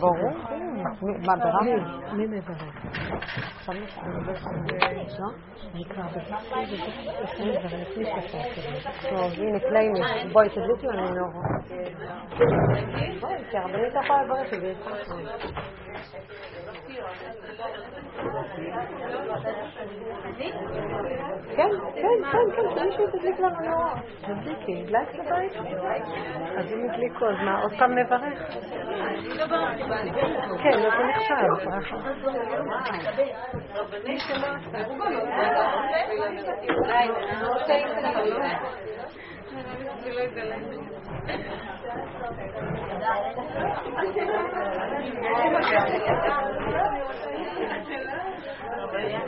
ברור. מה, ברמי? מי מברך? לא? אני כבר בבקשי, בבקשי, לפני שפרתי. טוב, הנה קליימי. בואי, תדליקי לנו נורו. בואי, כי הרבנית לא יכולה לברך את זה. כן, כן, כן, כן, שמישהו תדליק לנו נורו. תדליקי, הדלקת לבית? אז אם הדליקו, אז מה, עוד פעם נברך? כן, לא, זה נחשב, ברכה.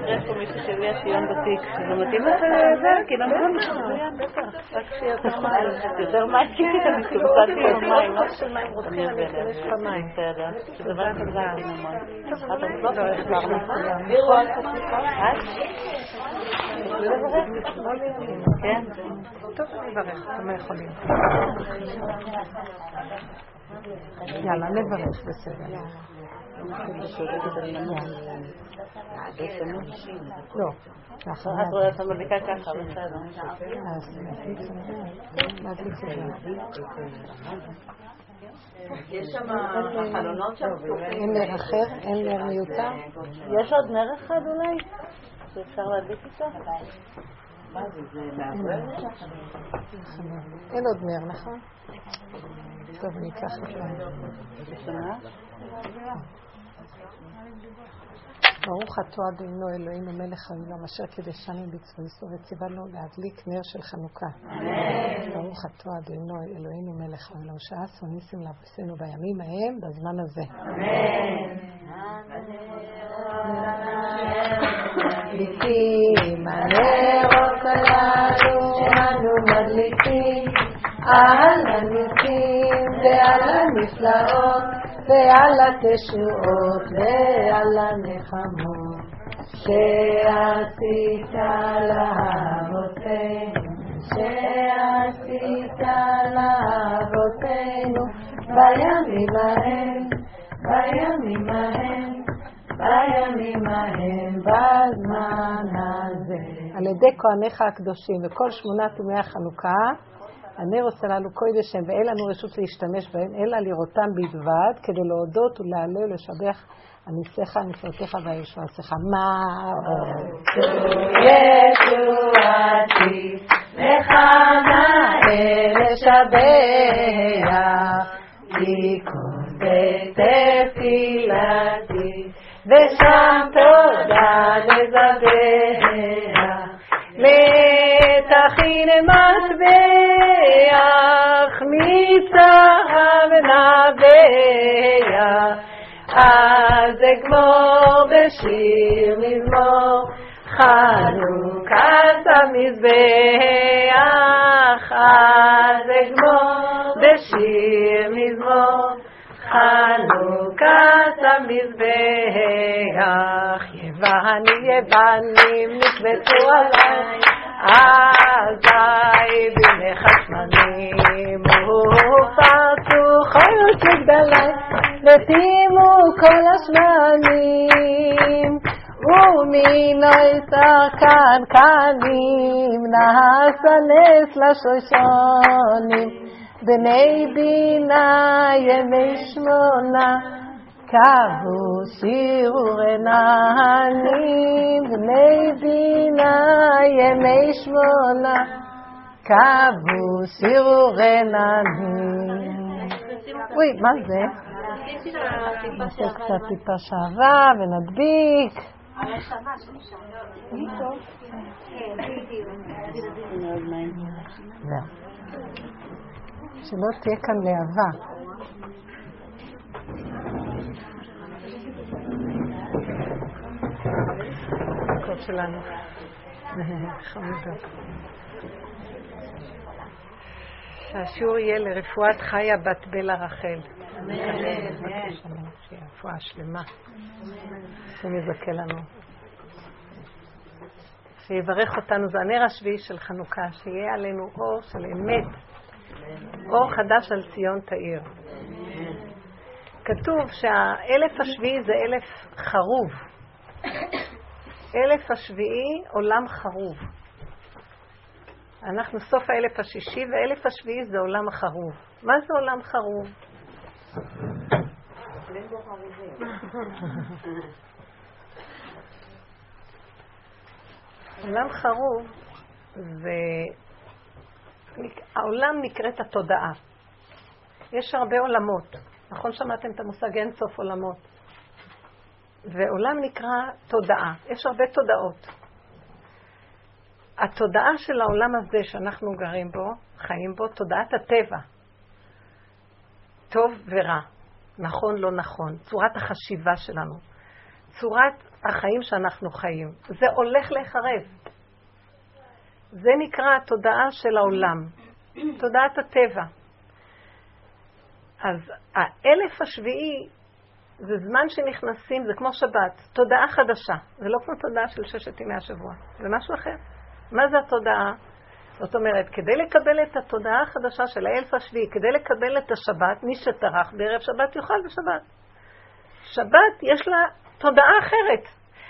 יש פה מישהו שהביא ציון בתיק. זה מתאים לך לזה? כי לא מבין מצוין, בטח. רק שיהיה יותר מים. יותר מים, כי אני סומכתי על מים. מה של מים רוצים, אני אכנס במים. בסדר. זה דבר כזה עם המון. את עוד לא כבר לכולם. כן. טוב, אתם לא יכולים. יאללה, נברך, בסדר. לא. ככה. את רואה את המדליקה ככה, בסדר. יש שם חלונות שם אין נר אחר? אין נר מיותר? יש עוד נר אחד אולי? שאפשר להדליק איתו? אין עוד נר, נכון? טוב, אני אקח זה. ברוך אתה אדינו אלוהינו מלך העולם אשר קידשנו בצבאיסו וציוונו להדליק נר של חנוכה. ברוך אתה אדינו אלוהינו מלך העולם שעשו ניסים לעבוסנו בימים ההם בזמן הזה. מדליקים הנרות הללו אנו מדליקים על הניסים ועל הנפלאות ועל התשועות ועל הנחמות שעשית לאבותינו, שעשית לאבותינו בימים ההם, בימים ההם, בימים ההם, בזמן הזה. על ידי כהניך הקדושים וכל שמונת ימי החנוכה הנר עושה לנו קודש הם ואין לנו רשות להשתמש בהם, אלא לראותם בלבד, כדי להודות ולהלל ולשבח עניסיך, עניסותיך וישועתך. מה ישועתי, לך נאה לשבח, לקרוא בתפילתי, ושם תודה לזבח. לתכין מטבח מצהב נבח. אז אגמור בשיר מזמור חנוכת המזבח אז אגמור בשיר מזמור חנוכת המזבח יבני יבנים נקבצו עליי אזי בימי חשמנים ופרצו חיות לגדלי וטימו כל השמנים ומינוי שחקן קנים נעשה נס לשושונים בני בינה ימי שמונה קבו שיעורי נענים בני בינה ימי שמונה קבו שיעורי נענים אוי, מה זה? נעשה קצת טיפה שערה ונדביק. שלא תהיה כאן להבה. הכל שלנו. שהשיעור יהיה לרפואת חיה בת בלה רחל. רפואה שלמה. השם יזכה לנו. שיברך אותנו, זה הנר השביעי של חנוכה, שיהיה עלינו אור של אמת, אור חדש על ציון תאיר. כתוב שהאלף השביעי זה אלף חרוב. אלף השביעי עולם חרוב. אנחנו סוף האלף השישי, והאלף השביעי זה עולם החרוב. מה זה עולם חרוב? עולם חרוב זה... העולם נקראת התודעה. יש הרבה עולמות. נכון שמעתם את המושג אין סוף עולמות? ועולם נקרא תודעה. יש הרבה תודעות. התודעה של העולם הזה שאנחנו גרים בו, חיים בו, תודעת הטבע. טוב ורע, נכון, לא נכון, צורת החשיבה שלנו, צורת החיים שאנחנו חיים. זה הולך להיחרב. זה נקרא התודעה של העולם, תודעת הטבע. אז האלף השביעי זה זמן שנכנסים, זה כמו שבת, תודעה חדשה. זה לא כמו תודעה של ששת ימי השבוע, זה משהו אחר. מה זה התודעה? זאת אומרת, כדי לקבל את התודעה החדשה של האלף השביעי, כדי לקבל את השבת, מי שטרח בערב שבת יאכל בשבת. שבת יש לה תודעה אחרת.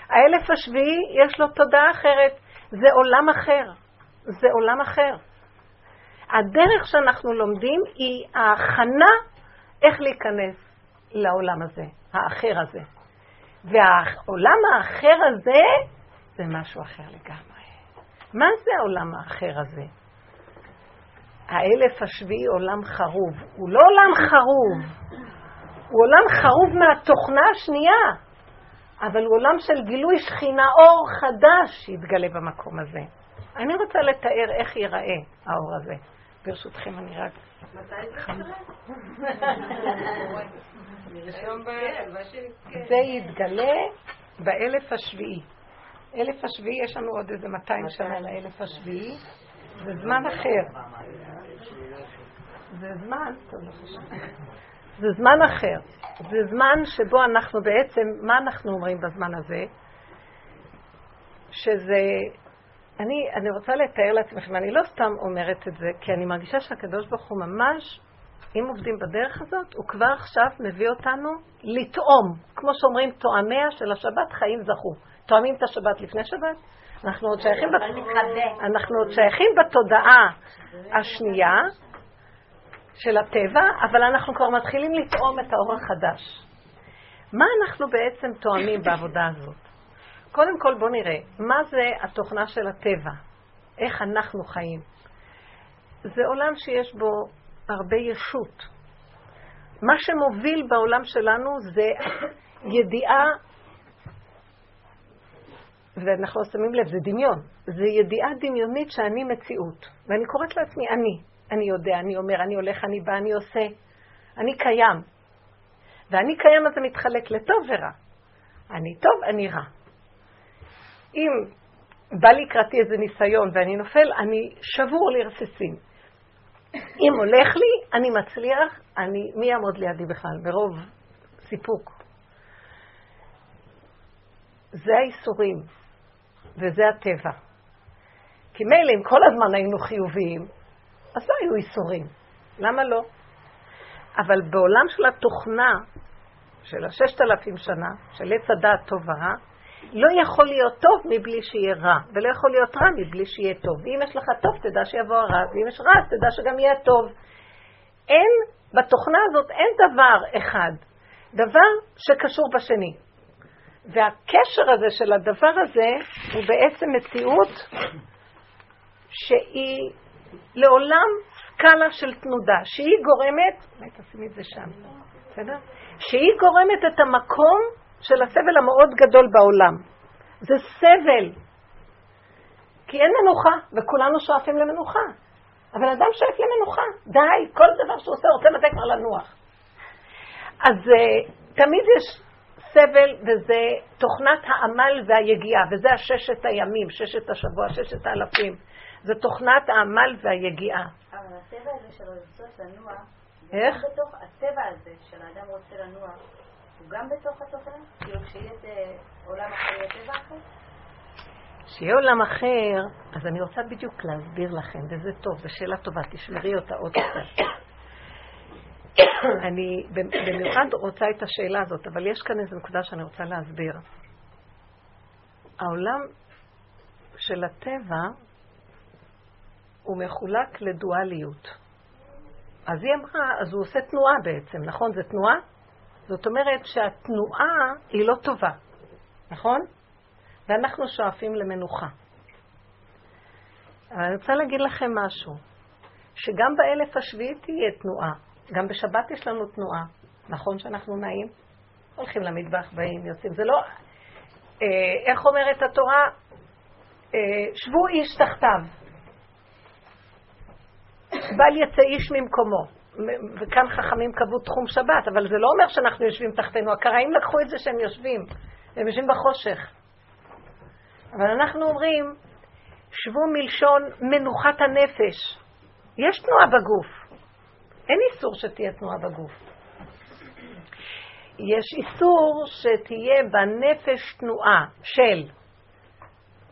האלף השביעי יש לו תודעה אחרת. זה עולם אחר. זה עולם אחר. הדרך שאנחנו לומדים היא ההכנה איך להיכנס לעולם הזה, האחר הזה. והעולם האחר הזה זה משהו אחר לגמרי. מה זה העולם האחר הזה? האלף השביעי עולם חרוב. הוא לא עולם חרוב, הוא עולם חרוב מהתוכנה השנייה, אבל הוא עולם של גילוי שכינה אור חדש שיתגלה במקום הזה. אני רוצה לתאר איך ייראה האור הזה. ברשותכם, אני רק... זה יתגלה באלף השביעי. אלף השביעי, יש לנו עוד איזה 200 שנה לאלף השביעי, זה זמן אחר. זה זמן, לא זה זמן אחר. זה זמן שבו אנחנו בעצם, מה אנחנו אומרים בזמן הזה? שזה, אני, אני רוצה לתאר לעצמכם, אני לא סתם אומרת את זה, כי אני מרגישה שהקדוש ברוך הוא ממש, אם עובדים בדרך הזאת, הוא כבר עכשיו מביא אותנו לטעום. כמו שאומרים, טועמיה של השבת חיים זכו. תואמים את השבת לפני שבת? אנחנו עוד שייכים, בת... אנחנו עוד שייכים בתודעה השנייה של הטבע, אבל אנחנו כבר מתחילים לטעום את האור החדש. מה אנחנו בעצם טועמים בעבודה הזאת? קודם כל בואו נראה, מה זה התוכנה של הטבע? איך אנחנו חיים? זה עולם שיש בו הרבה ישות. מה שמוביל בעולם שלנו זה ידיעה ואנחנו שמים לב, זה דמיון. זה ידיעה דמיונית שאני מציאות. ואני קוראת לעצמי, אני. אני יודע, אני אומר, אני הולך, אני בא, אני עושה. אני קיים. ואני קיים אז זה מתחלק לטוב ורע. אני טוב, אני רע. אם בא לקראתי איזה ניסיון ואני נופל, אני שבור לרסיסים. אם הולך לי, אני מצליח, אני, מי יעמוד לידי בכלל? ברוב סיפוק. זה האיסורים. וזה הטבע. כי מילא אם כל הזמן היינו חיוביים, אז לא היו איסורים. למה לא? אבל בעולם של התוכנה, של הששת אלפים שנה, של עץ הדעת טוב ורע, לא יכול להיות טוב מבלי שיהיה רע, ולא יכול להיות רע מבלי שיהיה טוב. ואם יש לך טוב, תדע שיבוא הרע, ואם יש רע, תדע שגם יהיה טוב. אין, בתוכנה הזאת אין דבר אחד, דבר שקשור בשני. והקשר הזה של הדבר הזה הוא בעצם מציאות שהיא לעולם סקאלה של תנודה, שהיא גורמת, אולי תשימי את זה שם, בסדר? שהיא גורמת את המקום של הסבל המאוד גדול בעולם. זה סבל. כי אין מנוחה, וכולנו שואפים למנוחה. אבל אדם שואף למנוחה, די, כל דבר שהוא עושה, רוצה מתי כבר לנוח. אז uh, תמיד יש סבל וזה תוכנת העמל והיגיעה, וזה הששת הימים, ששת השבוע, ששת האלפים. זה תוכנת העמל והיגיעה. אבל הטבע הזה שלו לרצות לנוע, איך? בתוך הטבע הזה של האדם רוצה לנוע, הוא גם בתוך התוכנה? כאילו כשיהיה אה, עולם אחר טבע אחר? שיהיה עולם אחר, אז אני רוצה בדיוק להסביר לכם, וזה טוב, זו שאלה טובה, תשמרי אותה עוד קצת. אני במיוחד רוצה את השאלה הזאת, אבל יש כאן איזו נקודה שאני רוצה להסביר. העולם של הטבע הוא מחולק לדואליות. אז היא אמרה, אז הוא עושה תנועה בעצם, נכון? זה תנועה? זאת אומרת שהתנועה היא לא טובה, נכון? ואנחנו שואפים למנוחה. אבל אני רוצה להגיד לכם משהו, שגם באלף השביעי תהיה תנועה, גם בשבת יש לנו תנועה. נכון שאנחנו נעים? הולכים למטבח, באים, יוצאים. זה לא... אה, איך אומרת התורה? אה, שבו איש תחתיו. בל יצא איש ממקומו. וכאן חכמים קבעו תחום שבת, אבל זה לא אומר שאנחנו יושבים תחתנו. הקראים לקחו את זה שהם יושבים. הם יושבים בחושך. אבל אנחנו אומרים, שבו מלשון מנוחת הנפש. יש תנועה בגוף. אין איסור שתהיה תנועה בגוף. יש איסור שתהיה בנפש תנועה של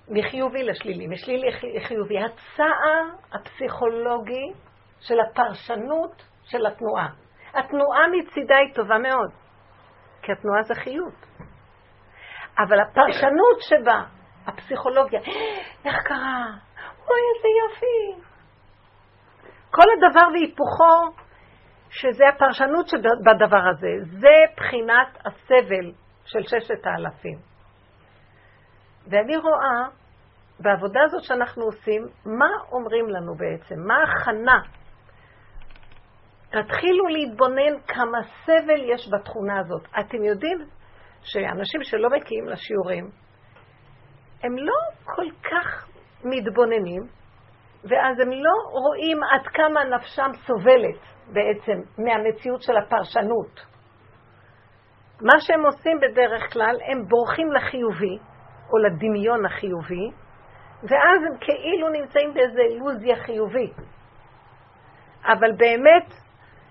מחיובי לשלילי, משלילי לחיובי, הצער הפסיכולוגי של הפרשנות של התנועה. התנועה מצידה היא טובה מאוד, כי התנועה זה חיות. אבל הפרשנות שבה, הפסיכולוגיה, איך קרה? אוי, איזה יופי. כל הדבר והיפוכו, שזה הפרשנות שבדבר הזה, זה בחינת הסבל של ששת האלפים. ואני רואה בעבודה הזאת שאנחנו עושים, מה אומרים לנו בעצם? מה ההכנה? תתחילו להתבונן כמה סבל יש בתכונה הזאת. אתם יודעים שאנשים שלא מגיעים לשיעורים, הם לא כל כך מתבוננים, ואז הם לא רואים עד כמה נפשם סובלת בעצם מהמציאות של הפרשנות. מה שהם עושים בדרך כלל, הם בורחים לחיובי, או לדמיון החיובי, ואז הם כאילו נמצאים באיזו אילוזיה חיובית. אבל באמת,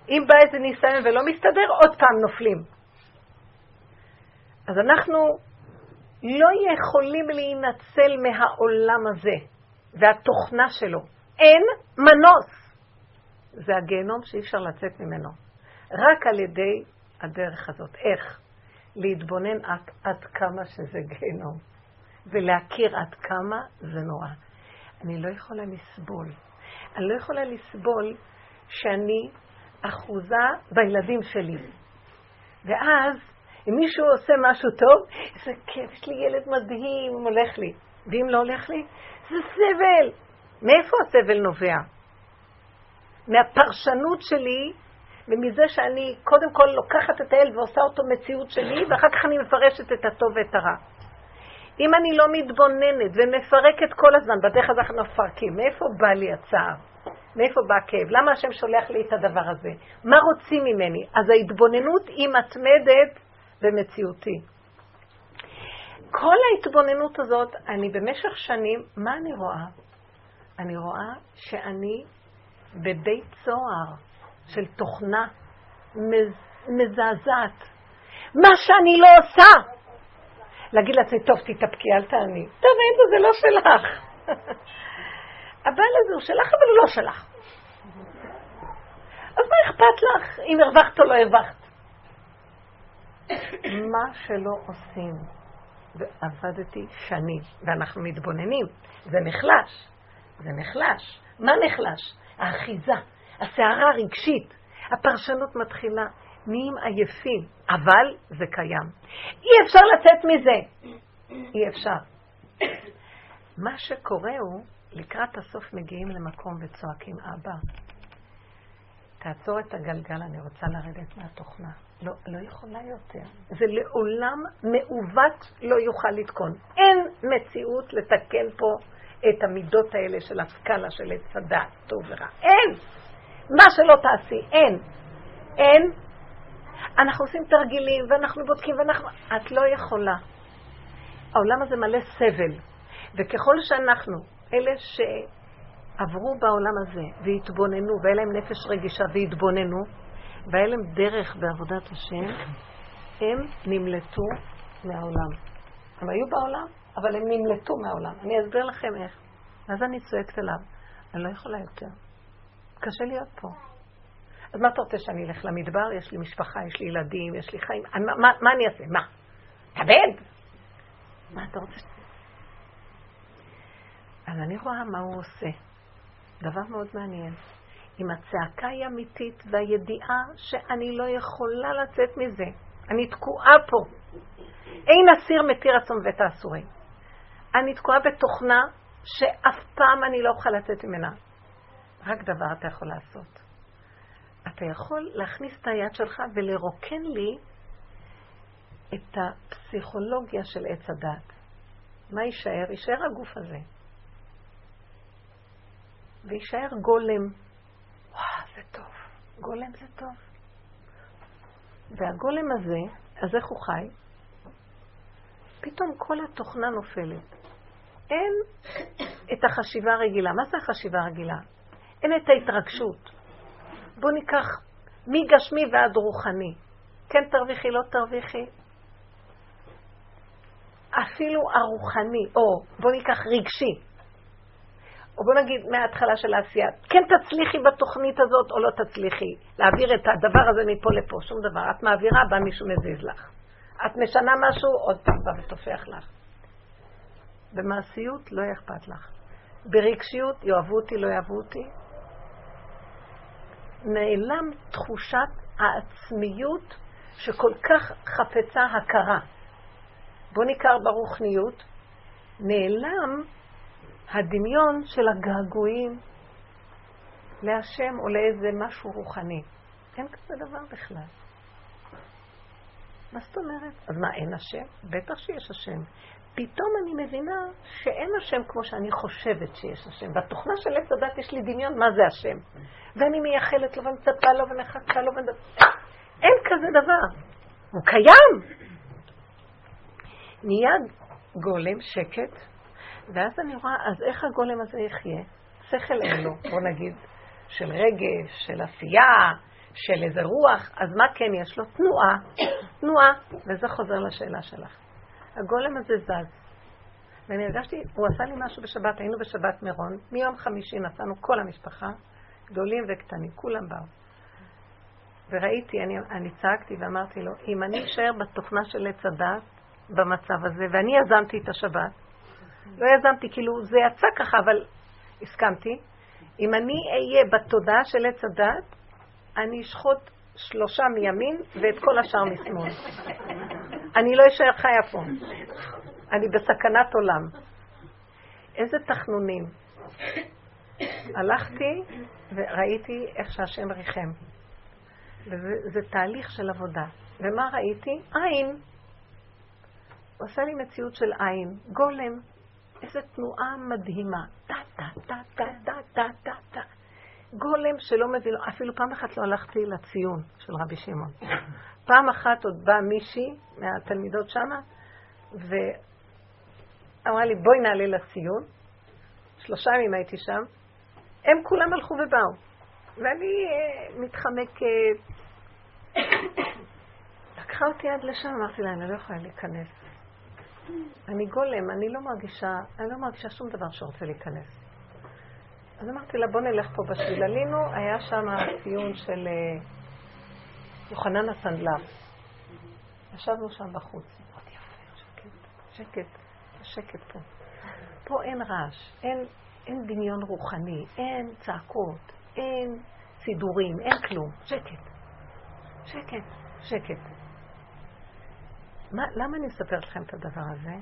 אם בא איזה ניסיון ולא מסתדר, עוד פעם נופלים. אז אנחנו לא יכולים להינצל מהעולם הזה והתוכנה שלו. אין מנוס. זה הגיהנום שאי אפשר לצאת ממנו. רק על ידי הדרך הזאת. איך? להתבונן עד, עד כמה שזה גיהנום. ולהכיר עד כמה זה נורא. אני לא יכולה לסבול. אני לא יכולה לסבול שאני אחוזה בילדים שלי. ואז, אם מישהו עושה משהו טוב, איזה כיף, יש לי ילד מדהים, הולך לי. ואם לא הולך לי, זה סבל. מאיפה הסבל נובע? מהפרשנות שלי ומזה שאני קודם כל לוקחת את האל ועושה אותו מציאות שלי, ואחר כך אני מפרשת את הטוב ואת הרע. אם אני לא מתבוננת ומפרקת כל הזמן, בדרך הזאת אנחנו מפרקים, מאיפה בא לי הצער? מאיפה בא הכאב? למה השם שולח לי את הדבר הזה? מה רוצים ממני? אז ההתבוננות היא מתמדת במציאותי. כל ההתבוננות הזאת, אני במשך שנים, מה אני רואה? אני רואה שאני בבית סוהר של תוכנה מזעזעת. מה שאני לא עושה, להגיד לעצמי, טוב, תתאפקי, אל תעני. טוב, אין זה לא שלך. הבעל הזה הוא שלך, אבל הוא לא שלך. אז מה אכפת לך אם הרווחת או לא הרווחת? מה שלא עושים, ועבדתי שנים, ואנחנו מתבוננים, זה נחלש, זה נחלש. מה נחלש? האחיזה, הסערה הרגשית, הפרשנות מתחילה. נהיים עייפים, אבל זה קיים. אי אפשר לצאת מזה. אי אפשר. מה שקורה הוא, לקראת הסוף מגיעים למקום וצועקים, אבא, תעצור את הגלגל, אני רוצה לרדת מהתוכנה. לא, לא יכולה יותר. זה לעולם מעוות לא יוכל לתקון. אין מציאות לתקן פה את המידות האלה של הסקאלה של עץ הדעת, טוב ורע. אין! מה שלא תעשי, אין. אין אנחנו עושים תרגילים, ואנחנו בודקים, ואנחנו... את לא יכולה. העולם הזה מלא סבל. וככל שאנחנו, אלה עברו בעולם הזה והתבוננו, והיה להם נפש רגישה והתבוננו, והיה להם דרך בעבודת השם, הם נמלטו מהעולם. הם היו בעולם, אבל הם נמלטו מהעולם. אני אסביר לכם איך. ואז אני צועקת אליו, אני לא יכולה יותר. קשה להיות פה. אז מה אתה רוצה שאני אלך למדבר? יש לי משפחה, יש לי ילדים, יש לי חיים. אני, מה, מה אני אעשה? מה? תאבד? מה אתה רוצה? אז אני רואה מה הוא עושה. דבר מאוד מעניין. אם הצעקה היא אמיתית והידיעה שאני לא יכולה לצאת מזה, אני תקועה פה. אין אסיר מתיר רצון ואת האסורים. אני תקועה בתוכנה שאף פעם אני לא אוכל לצאת ממנה. רק דבר אתה יכול לעשות. אתה יכול להכניס את היד שלך ולרוקן לי את הפסיכולוגיה של עץ הדת. מה יישאר? יישאר הגוף הזה. ויישאר גולם. וואו, זה טוב. גולם זה טוב. והגולם הזה, אז איך הוא חי? פתאום כל התוכנה נופלת. אין את החשיבה הרגילה. מה זה החשיבה הרגילה? אין את ההתרגשות. בואו ניקח מגשמי ועד רוחני. כן תרוויחי, לא תרוויחי. אפילו הרוחני, או בואו ניקח רגשי. או בוא נגיד מההתחלה של העשייה, כן תצליחי בתוכנית הזאת או לא תצליחי, להעביר את הדבר הזה מפה לפה, שום דבר. את מעבירה, בא מישהו מזיז לך. את משנה משהו, עוד פעם בא וטופח לך. במעשיות לא אכפת לך. ברגשיות, יאהבו אותי, לא יאהבו אותי. נעלם תחושת העצמיות שכל כך חפצה הכרה. בוא ניכר ברוחניות, נעלם הדמיון של הגעגועים להשם או לאיזה משהו רוחני. אין כזה דבר בכלל. מה זאת אומרת? אז מה, אין השם? בטח שיש השם. פתאום אני מבינה שאין השם כמו שאני חושבת שיש השם. בתוכנה של עץ הדת יש לי דמיון מה זה השם. ואני מייחלת לו ומצפה לו ומחכה לו ומדבר. אין כזה דבר. הוא קיים. נהיה גולם שקט, ואז אני רואה, אז איך הגולם הזה יחיה? שכל אין לו, בוא נגיד, של רגש, של עשייה, של איזה רוח, אז מה כן יש לו? תנועה, תנועה, וזה חוזר לשאלה שלך. הגולם הזה זז. ואני הרגשתי, הוא עשה לי משהו בשבת, היינו בשבת מירון, מיום חמישי נסענו כל המשפחה, גדולים וקטנים, כולם באו. וראיתי, אני, אני צעקתי ואמרתי לו, אם אני אשאר בתוכנה של עץ הדת, במצב הזה, ואני יזמתי את השבת, לא יזמתי, כאילו זה יצא ככה, אבל הסכמתי. אם אני אהיה בתודעה של עץ הדת, אני אשחוט שלושה מימין ואת כל השאר משמאל. אני לא אשאר חיה פה. אני בסכנת עולם. איזה תחנונים. הלכתי וראיתי איך שהשם ריחם. וזה תהליך של עבודה. ומה ראיתי? עין. הוא עשה לי מציאות של עין, גולם. איזו תנועה מדהימה. טה, טה, טה, טה, טה, טה, טה, טה. גולם שלא מבין, אפילו פעם אחת לא הלכתי לציון של רבי שמעון. פעם אחת עוד באה מישהי מהתלמידות שמה, ואמרה לי, בואי נעלה לציון. שלושה ימים הייתי שם. הם כולם הלכו ובאו. ואני uh, מתחמקת. לקחה אותי עד לשם, אמרתי לה, אני לא יכולה להיכנס. אני גולם, אני לא מרגישה, אני לא מרגישה שום דבר שרוצה להיכנס. אז אמרתי לה, בוא נלך פה בשביל. עלינו, היה שם ציון של אה, יוחנן הסנדלר. ישבנו שם בחוץ. מאוד יפה, שקט, שקט, שקט פה. פה אין רעש, אין, אין דמיון רוחני, אין צעקות, אין סידורים, אין כלום. שקט. שקט, שקט. מה, למה אני מספרת לכם את הדבר הזה?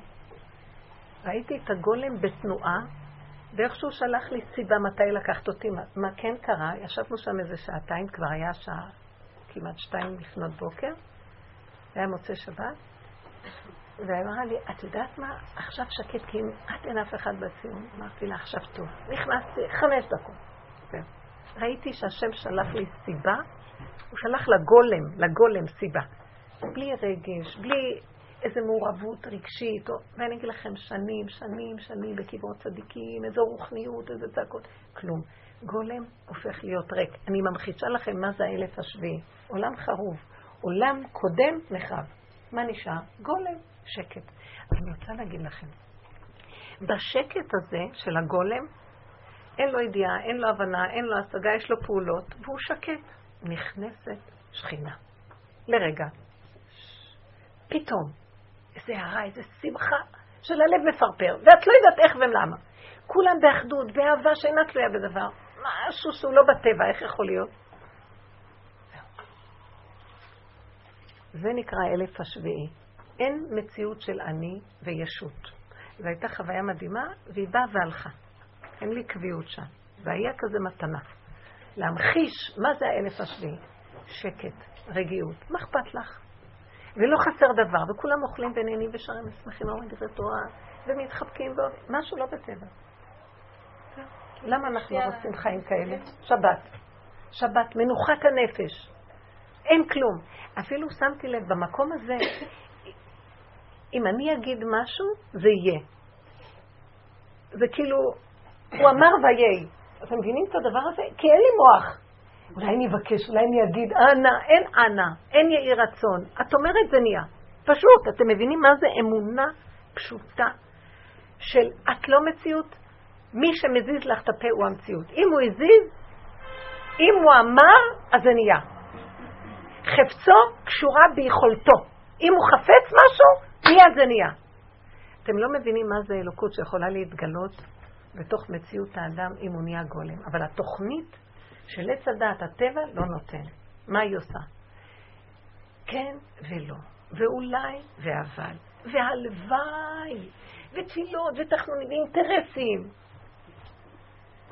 ראיתי את הגולם בתנועה, ואיכשהו שלח לי סיבה מתי לקחת אותי. מה, מה כן קרה? ישבנו שם איזה שעתיים, כבר היה שעה כמעט שתיים לפנות בוקר, היה מוצא שבת, ואמרה לי, את יודעת מה? עכשיו שקט, כי את אין אף אחד בציון. אמרתי לה, עכשיו טוב. נכנסתי חמש דקות. ראיתי שהשם שלח לי סיבה, הוא שלח לגולם, לגולם סיבה. בלי רגש, בלי איזו מעורבות רגשית, או, ואני אגיד לכם, שנים, שנים, שנים בקברות צדיקים, איזו רוחניות, איזה צעקות, כלום. גולם הופך להיות ריק. אני ממחישה לכם מה זה האלף השביעי. עולם חרוב. עולם קודם נחרב. מה נשאר? גולם, שקט. אז אני רוצה להגיד לכם, בשקט הזה של הגולם, אין לו ידיעה, אין לו הבנה, אין לו השגה, יש לו פעולות, והוא שקט. נכנסת שכינה. לרגע. פתאום, איזה הערה, איזה שמחה של הלב מפרפר, ואת לא יודעת איך ולמה. כולם באחדות, באהבה שאינה תלויה בדבר. משהו שהוא לא בטבע, איך יכול להיות? זה נקרא אלף השביעי. אין מציאות של אני וישות. זו הייתה חוויה מדהימה, והיא באה והלכה. אין לי קביעות שם. והיה כזה מתנה. להמחיש מה זה האלף השביעי. שקט, רגיעות. מה אכפת לך? ולא חסר דבר, וכולם אוכלים ונהנים ושרים ושמחים, אומרים דברי תורה, ומתחבקים, משהו לא בטבע. למה אנחנו לא רוצים חיים כאלה? שבת. שבת, מנוחת הנפש. אין כלום. אפילו שמתי לב, במקום הזה, אם אני אגיד משהו, זה יהיה. זה כאילו, הוא אמר ויהי. אתם מבינים את הדבר הזה? כי אין לי מוח. אולי אני אבקש, אולי אני אגיד, אנא, אין אנא, אין יהי רצון. את אומרת זה נהיה. פשוט, אתם מבינים מה זה אמונה פשוטה של את לא מציאות? מי שמזיז לך את הפה הוא המציאות. אם הוא הזיז, אם הוא אמר, אז זה נהיה. חפצו קשורה ביכולתו. אם הוא חפץ משהו, נהיה זה נהיה. אתם לא מבינים מה זה אלוקות שיכולה להתגלות בתוך מציאות האדם אם הוא נהיה גולם. אבל התוכנית של עץ הדעת, הטבע, לא נותן. מה היא עושה? כן ולא, ואולי ואבל, והלוואי, ותפילות ותחנונים ואינטרסים.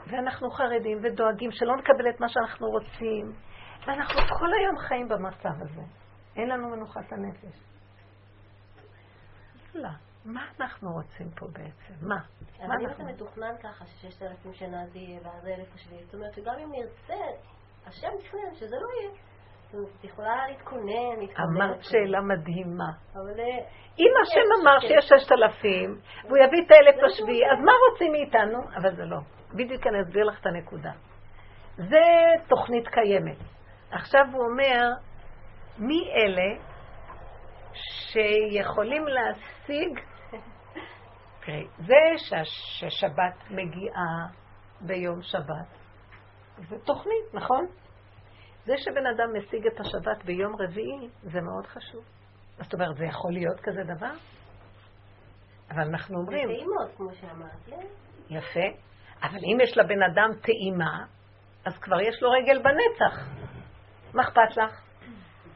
ואנחנו חרדים ודואגים שלא נקבל את מה שאנחנו רוצים, ואנחנו כל היום חיים במצב הזה. אין לנו מנוחת הנפש. לא. מה אנחנו רוצים פה בעצם? מה? אבל אם זה מתוכנן ככה שששת אלפים שנה זה יהיה ואז אלף השביעי, זאת אומרת שגם אם נרצה, השם תכנן שזה לא יהיה. את יכולה להתכונן, להתכונן. אמרת שאלה מדהימה. אבל... אה, אם השם אמר שיש ששת אלפים, והוא יביא את האלף השביעי, אז מה רוצים מאיתנו? אבל זה לא. בדיוק אני אסביר לך את הנקודה. זה תוכנית קיימת. עכשיו הוא אומר, מי אלה שיכולים להשיג תראי, זה ששבת מגיעה ביום שבת, זה תוכנית, נכון? זה שבן אדם משיג את השבת ביום רביעי, זה מאוד חשוב. זאת אומרת, זה יכול להיות כזה דבר? אבל אנחנו אומרים... זה טעימות, כמו שאמרת. כן. יפה. אבל אם יש לבן אדם טעימה, אז כבר יש לו רגל בנצח. מה אכפת לך?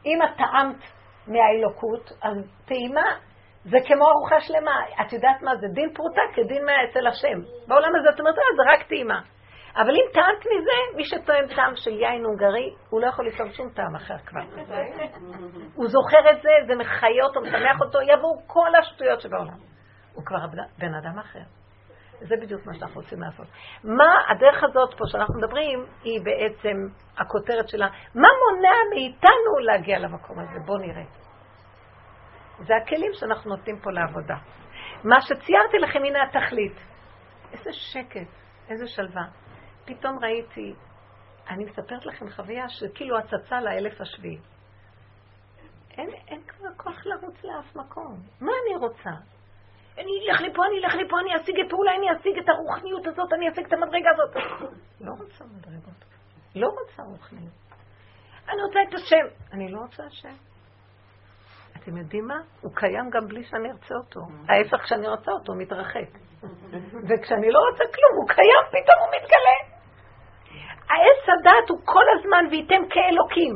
אם את טעמת מהאלוקות, אז טעימה זה כמו ארוחה שלמה. את יודעת מה זה? דין פרוטה כדין מה אצל השם. בעולם הזה את אומרת, אה, זה רק טעימה. אבל אם טעמת מזה, מי שטועם טעם של יין הונגרי, הוא לא יכול לטעום שום טעם אחר כבר. הוא זוכר את זה, זה מחיה אותו, משמח אותו, יבואו כל השטויות שבעולם. הוא כבר בן אדם אחר. זה בדיוק מה שאנחנו רוצים לעשות. מה הדרך הזאת פה שאנחנו מדברים, היא בעצם הכותרת שלה, מה מונע מאיתנו להגיע למקום הזה? בואו נראה. זה הכלים שאנחנו נותנים פה לעבודה. מה שציירתי לכם, הנה התכלית. איזה שקט, איזה שלווה. פתאום ראיתי, אני מספרת לכם חוויה שכאילו הצצה לאלף השביעי. אין, אין כבר כוח לרוץ לאף מקום. מה אני רוצה? אני אלך לפה, אני אלך לפה, אני אשיג את פעולה, אני אשיג את הרוחניות הזאת, אני אשיג את המדרגה הזאת. לא רוצה מדרגות. לא רוצה רוחניות. אני רוצה את השם. אני לא רוצה השם. אתם יודעים מה? הוא קיים גם בלי שאני ארצה אותו. ההפך, כשאני רוצה אותו, הוא מתרחק. וכשאני לא רוצה כלום, הוא קיים, פתאום הוא מתגלה. העץ הדת הוא כל הזמן וייתם כאלוקים.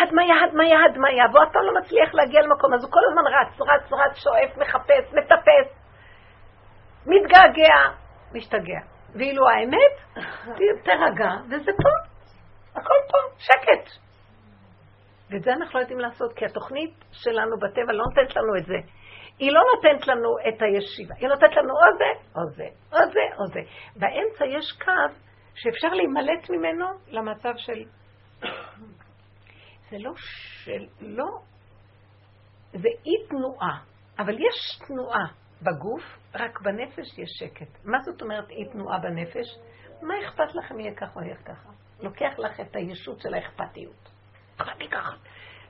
הדמיה, הדמיה, הדמיה, והוא אף פעם לא מצליח להגיע למקום, אז הוא כל הזמן רץ, רץ, רץ, שואף, מחפש, מטפס, מתגעגע, משתגע. ואילו האמת, תרגע, וזה פה. הכל פה, שקט. ואת זה אנחנו לא יודעים לעשות, כי התוכנית שלנו בטבע לא נותנת לנו את זה. היא לא נותנת לנו את הישיבה, היא נותנת לנו או זה, או זה, או זה, או זה. באמצע יש קו שאפשר להימלט ממנו למצב של... זה לא של... לא... זה אי תנועה. אבל יש תנועה בגוף, רק בנפש יש שקט. מה זאת אומרת אי תנועה בנפש? מה אכפת לכם יהיה ככה או יהיה ככה? לוקח לך את הישות של האכפתיות. אכפת לי ככה.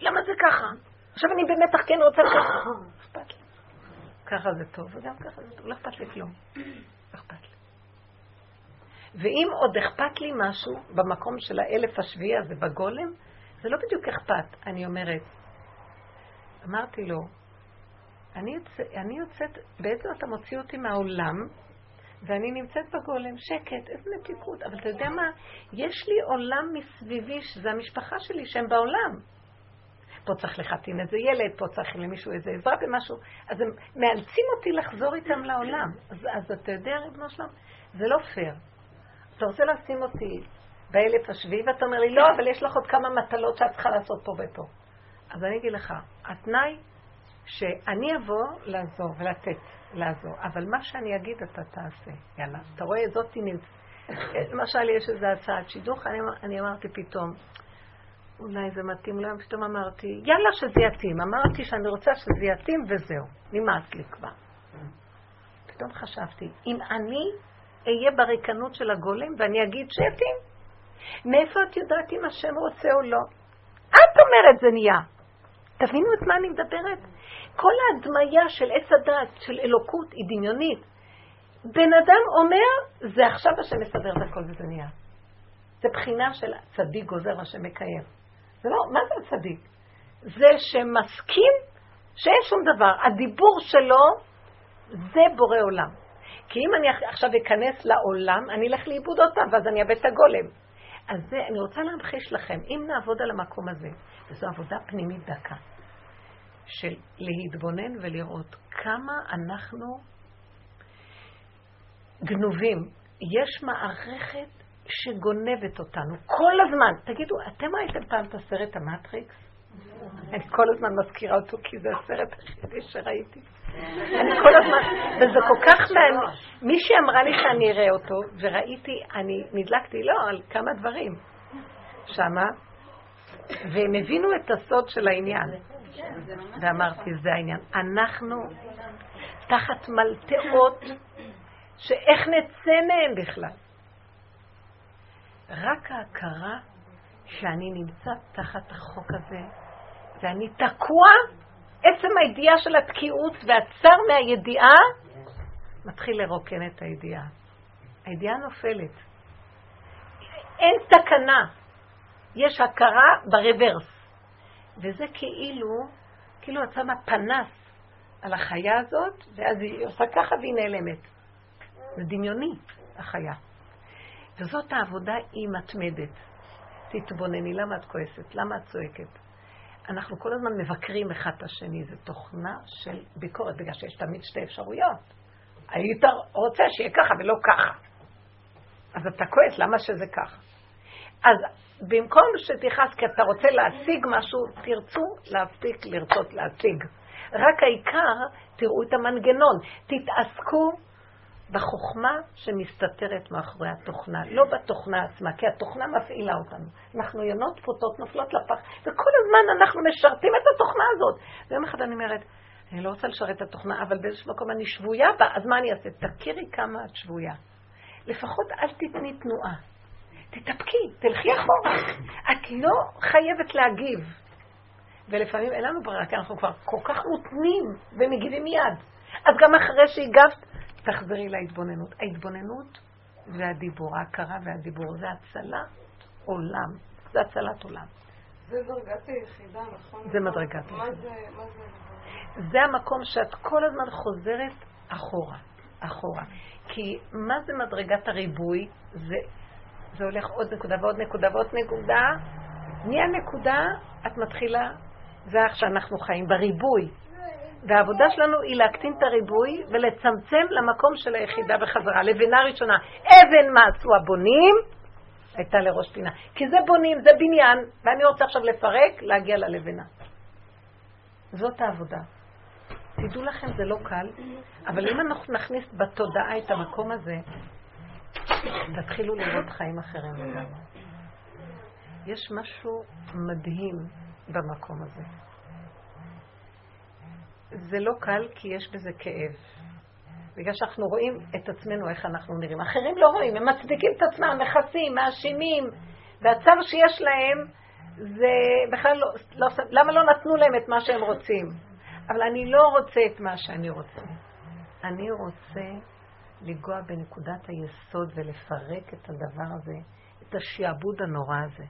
למה זה ככה? עכשיו אני במתח כן רוצה ככה. אכפת לי. ככה זה טוב, וגם ככה זה טוב. לא אכפת לי כלום. אכפת לי. ואם עוד אכפת לי משהו במקום של האלף השביעי הזה בגולם, זה לא בדיוק אכפת. אני אומרת, אמרתי לו, אני, יוצא, יוצאת, בעצם אתה מוציא אותי מהעולם, ואני נמצאת בגולם, שקט, איזה מתיקות. אבל אתה יודע מה? יש לי עולם מסביבי, שזה המשפחה שלי, שהם בעולם. פה צריך לחתין איזה ילד, פה צריך למישהו איזה עזרה במשהו. אז הם מאלצים אותי לחזור איתם לעולם. אז, אז אתה יודע, ריבונו שלום, זה לא פייר. אתה רוצה לשים אותי באלף השביעי, ואתה אומר לי, לא, אבל יש לך עוד כמה מטלות שאת צריכה לעשות פה ופה. אז אני אגיד לך, התנאי שאני אבוא לעזור ולתת, לעזור, אבל מה שאני אגיד אתה תעשה. יאללה, אתה רואה, זאת נמצאת. למשל, יש איזו הצעת שידוך, אני, אני אמרתי פתאום, אולי זה מתאים להם, פתאום אמרתי, יאללה שזה יתאים. אמרתי שאני רוצה שזה יתאים וזהו, נמאס לי כבר. פתאום חשבתי, אם אני אהיה בריקנות של הגולם ואני אגיד שיתאים, מאיפה את יודעת אם השם רוצה או לא? את אומרת זה נהיה. תבינו את מה אני מדברת? כל ההדמיה של עץ הדת, של אלוקות, היא דמיונית. בן אדם אומר, זה עכשיו השם מסדר את הכל וזה נהיה. זה בחינה של צדיק גוזר השם מקיים. זה לא, מה זה הצדיק? זה שמסכים שאין שום דבר. הדיבור שלו זה בורא עולם. כי אם אני עכשיו אכנס לעולם, אני אלך לאיבוד אותם, ואז אני אאבד את הגולם. אז זה, אני רוצה להמחיש לכם, אם נעבוד על המקום הזה, וזו עבודה פנימית דקה, של להתבונן ולראות כמה אנחנו גנובים. יש מערכת שגונבת אותנו כל הזמן. תגידו, אתם ראיתם פעם את הסרט המטריקס? אני כל הזמן מזכירה אותו כי זה הסרט היחידי שראיתי. אני כל הזמן, וזה כל כך מעניין. מישהי אמרה לי שאני אראה אותו, וראיתי, אני נדלקתי, לא, על כמה דברים שמה, והם הבינו את הסוד של העניין. ואמרתי, זה העניין. אנחנו תחת מלטעות שאיך נצא מהם בכלל. רק ההכרה שאני נמצא תחת החוק הזה, ואני תקוע, עצם הידיעה של התקיעות והצר מהידיעה, מתחיל לרוקן את הידיעה. הידיעה נופלת. אין תקנה. יש הכרה ברוורס. וזה כאילו, כאילו את שמה פנס על החיה הזאת, ואז היא עושה ככה והיא נעלמת. זה דמיוני, החיה. וזאת העבודה היא מתמדת. תתבונני, למה את כועסת? למה את צועקת? אנחנו כל הזמן מבקרים אחד את השני, זו תוכנה של ביקורת, בגלל שיש תמיד שתי אפשרויות. היית רוצה שיהיה ככה ולא ככה. אז אתה כועס, למה שזה ככה? אז במקום שתכעס כי אתה רוצה להשיג משהו, תרצו להפסיק לרצות להשיג. רק העיקר, תראו את המנגנון. תתעסקו בחוכמה שמסתתרת מאחורי התוכנה, לא בתוכנה עצמה, כי התוכנה מפעילה אותנו. אנחנו יונות פוטות נופלות לפח, וכל הזמן אנחנו משרתים את התוכנה הזאת. ויום אחד אני אומרת, אני לא רוצה לשרת את התוכנה, אבל באיזשהו מקום אני שבויה בה, אז מה אני אעשה? תכירי כמה את שבויה. לפחות אל תתני תנועה. תתאפקי, תלכי אחורה. את לא חייבת להגיב. ולפעמים אין לנו ברירה, כי אנחנו כבר כל כך מותנים ומגיבים מיד. אז גם אחרי שהגבת, תחזרי להתבוננות. ההתבוננות והדיבור, ההכרה והדיבור, זה הצלת עולם. זה הצלת עולם. זה דרגת היחידה, נכון? זה מדרגת היחידה. מה זה, מה זה? זה המקום שאת כל הזמן חוזרת אחורה, אחורה. כי מה זה מדרגת הריבוי? זה, זה הולך עוד נקודה ועוד נקודה ועוד נקודה. נהיה נקודה, את מתחילה, זה איך שאנחנו חיים, בריבוי. והעבודה שלנו היא להקטין את הריבוי ולצמצם למקום של היחידה בחזרה. לבנה ראשונה, אבן מה עשו הבונים? הייתה לראש פינה. כי זה בונים, זה בניין, ואני רוצה עכשיו לפרק, להגיע ללבנה. זאת העבודה. תדעו לכם, זה לא קל, אבל אם אנחנו נכניס בתודעה את המקום הזה, תתחילו לראות חיים אחרים. יש משהו מדהים במקום הזה. זה לא קל כי יש בזה כאב. בגלל שאנחנו רואים את עצמנו, איך אנחנו נראים. אחרים לא רואים, הם מצדיקים את עצמם, מכסים, מאשימים, והצער שיש להם זה בכלל לא, לא... למה לא נתנו להם את מה שהם רוצים? אבל אני לא רוצה את מה שאני רוצה. אני רוצה לנגוע בנקודת היסוד ולפרק את הדבר הזה, את השעבוד הנורא הזה.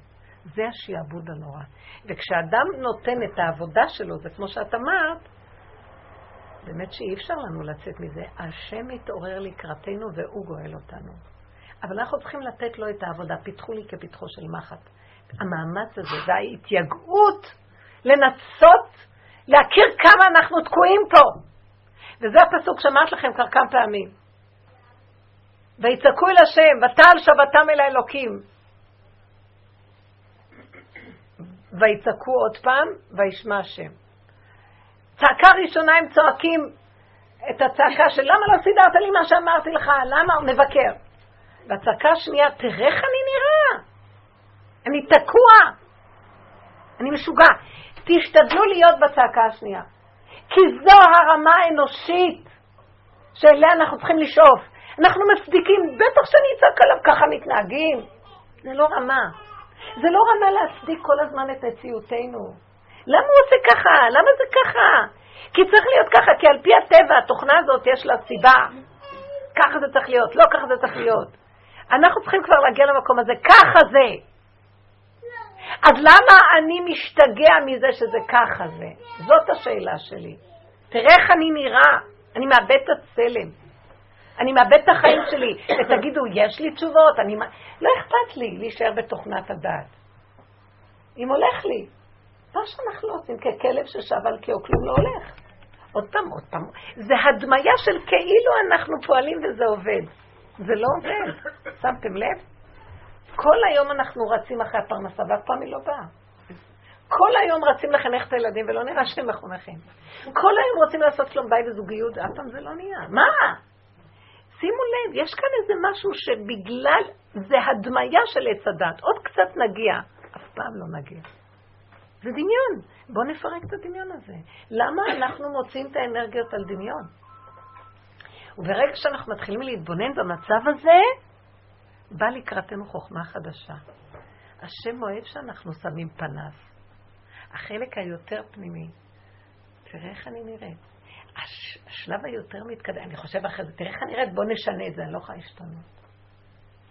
זה השעבוד הנורא. וכשאדם נותן את העבודה שלו, זה כמו שאת אמרת, באמת שאי אפשר לנו לצאת מזה. השם מתעורר לקראתנו והוא גואל אותנו. אבל אנחנו צריכים לתת לו את העבודה. פיתחו לי כפיתחו של מחט. המאמץ הזה וההתייגעות לנסות להכיר כמה אנחנו תקועים פה. וזה הפסוק שאמרת לכם כבר כמה פעמים. ויצעקו אל השם, ותעל שבתם אל האלוקים. ויצעקו עוד פעם, וישמע השם. צעקה ראשונה הם צועקים את הצעקה של למה לא סידרת לי מה שאמרתי לך, למה מבקר. והצעקה השנייה, תראה איך אני נראה, אני תקוע, אני משוגע. תשתדלו להיות בצעקה השנייה, כי זו הרמה האנושית שאליה אנחנו צריכים לשאוף. אנחנו מצדיקים, בטח שאני אצעק עליו, ככה מתנהגים. זה לא רמה. זה לא רמה להצדיק כל הזמן את מציאותנו. למה הוא עושה ככה? למה זה ככה? כי צריך להיות ככה, כי על פי הטבע, התוכנה הזאת יש לה סיבה. ככה זה צריך להיות, לא ככה זה צריך להיות. אנחנו צריכים כבר להגיע למקום הזה, ככה זה. אז למה אני משתגע מזה שזה ככה זה? זאת השאלה שלי. תראה איך אני נראה, אני מאבד את הצלם. אני מאבד את החיים שלי. ותגידו, יש לי תשובות? אני... לא אכפת לי להישאר בתוכנת הדעת. אם הולך לי, מה שאנחנו עושים ככלב ששב על קיאו, כלום לא הולך. עוד פעם, עוד פעם. זה הדמיה של כאילו אנחנו פועלים וזה עובד. זה לא עובד. שמתם לב? כל היום אנחנו רצים אחרי הפרנסה, ואף פעם היא לא באה. כל היום רצים לחנך את הילדים, ולא נראה שהם מחונכים. כל היום רוצים לעשות שלום בית וזוגיות, אף פעם זה לא נהיה. מה? שימו לב, יש כאן איזה משהו שבגלל, זה הדמיה של עץ הדת. עוד קצת נגיע, אף פעם לא נגיע. זה דמיון. בואו נפרק את הדמיון הזה. למה אנחנו מוצאים את האנרגיות על דמיון? וברגע שאנחנו מתחילים להתבונן במצב הזה, בא לקראתנו חוכמה חדשה. השם אוהב שאנחנו שמים פניו. החלק היותר פנימי, תראה איך אני נראית. הש, השלב היותר מתקדם, אני חושב אחרי זה, תראה איך אני נראית, בוא נשנה את זה, אני לא יכולה להשתנות.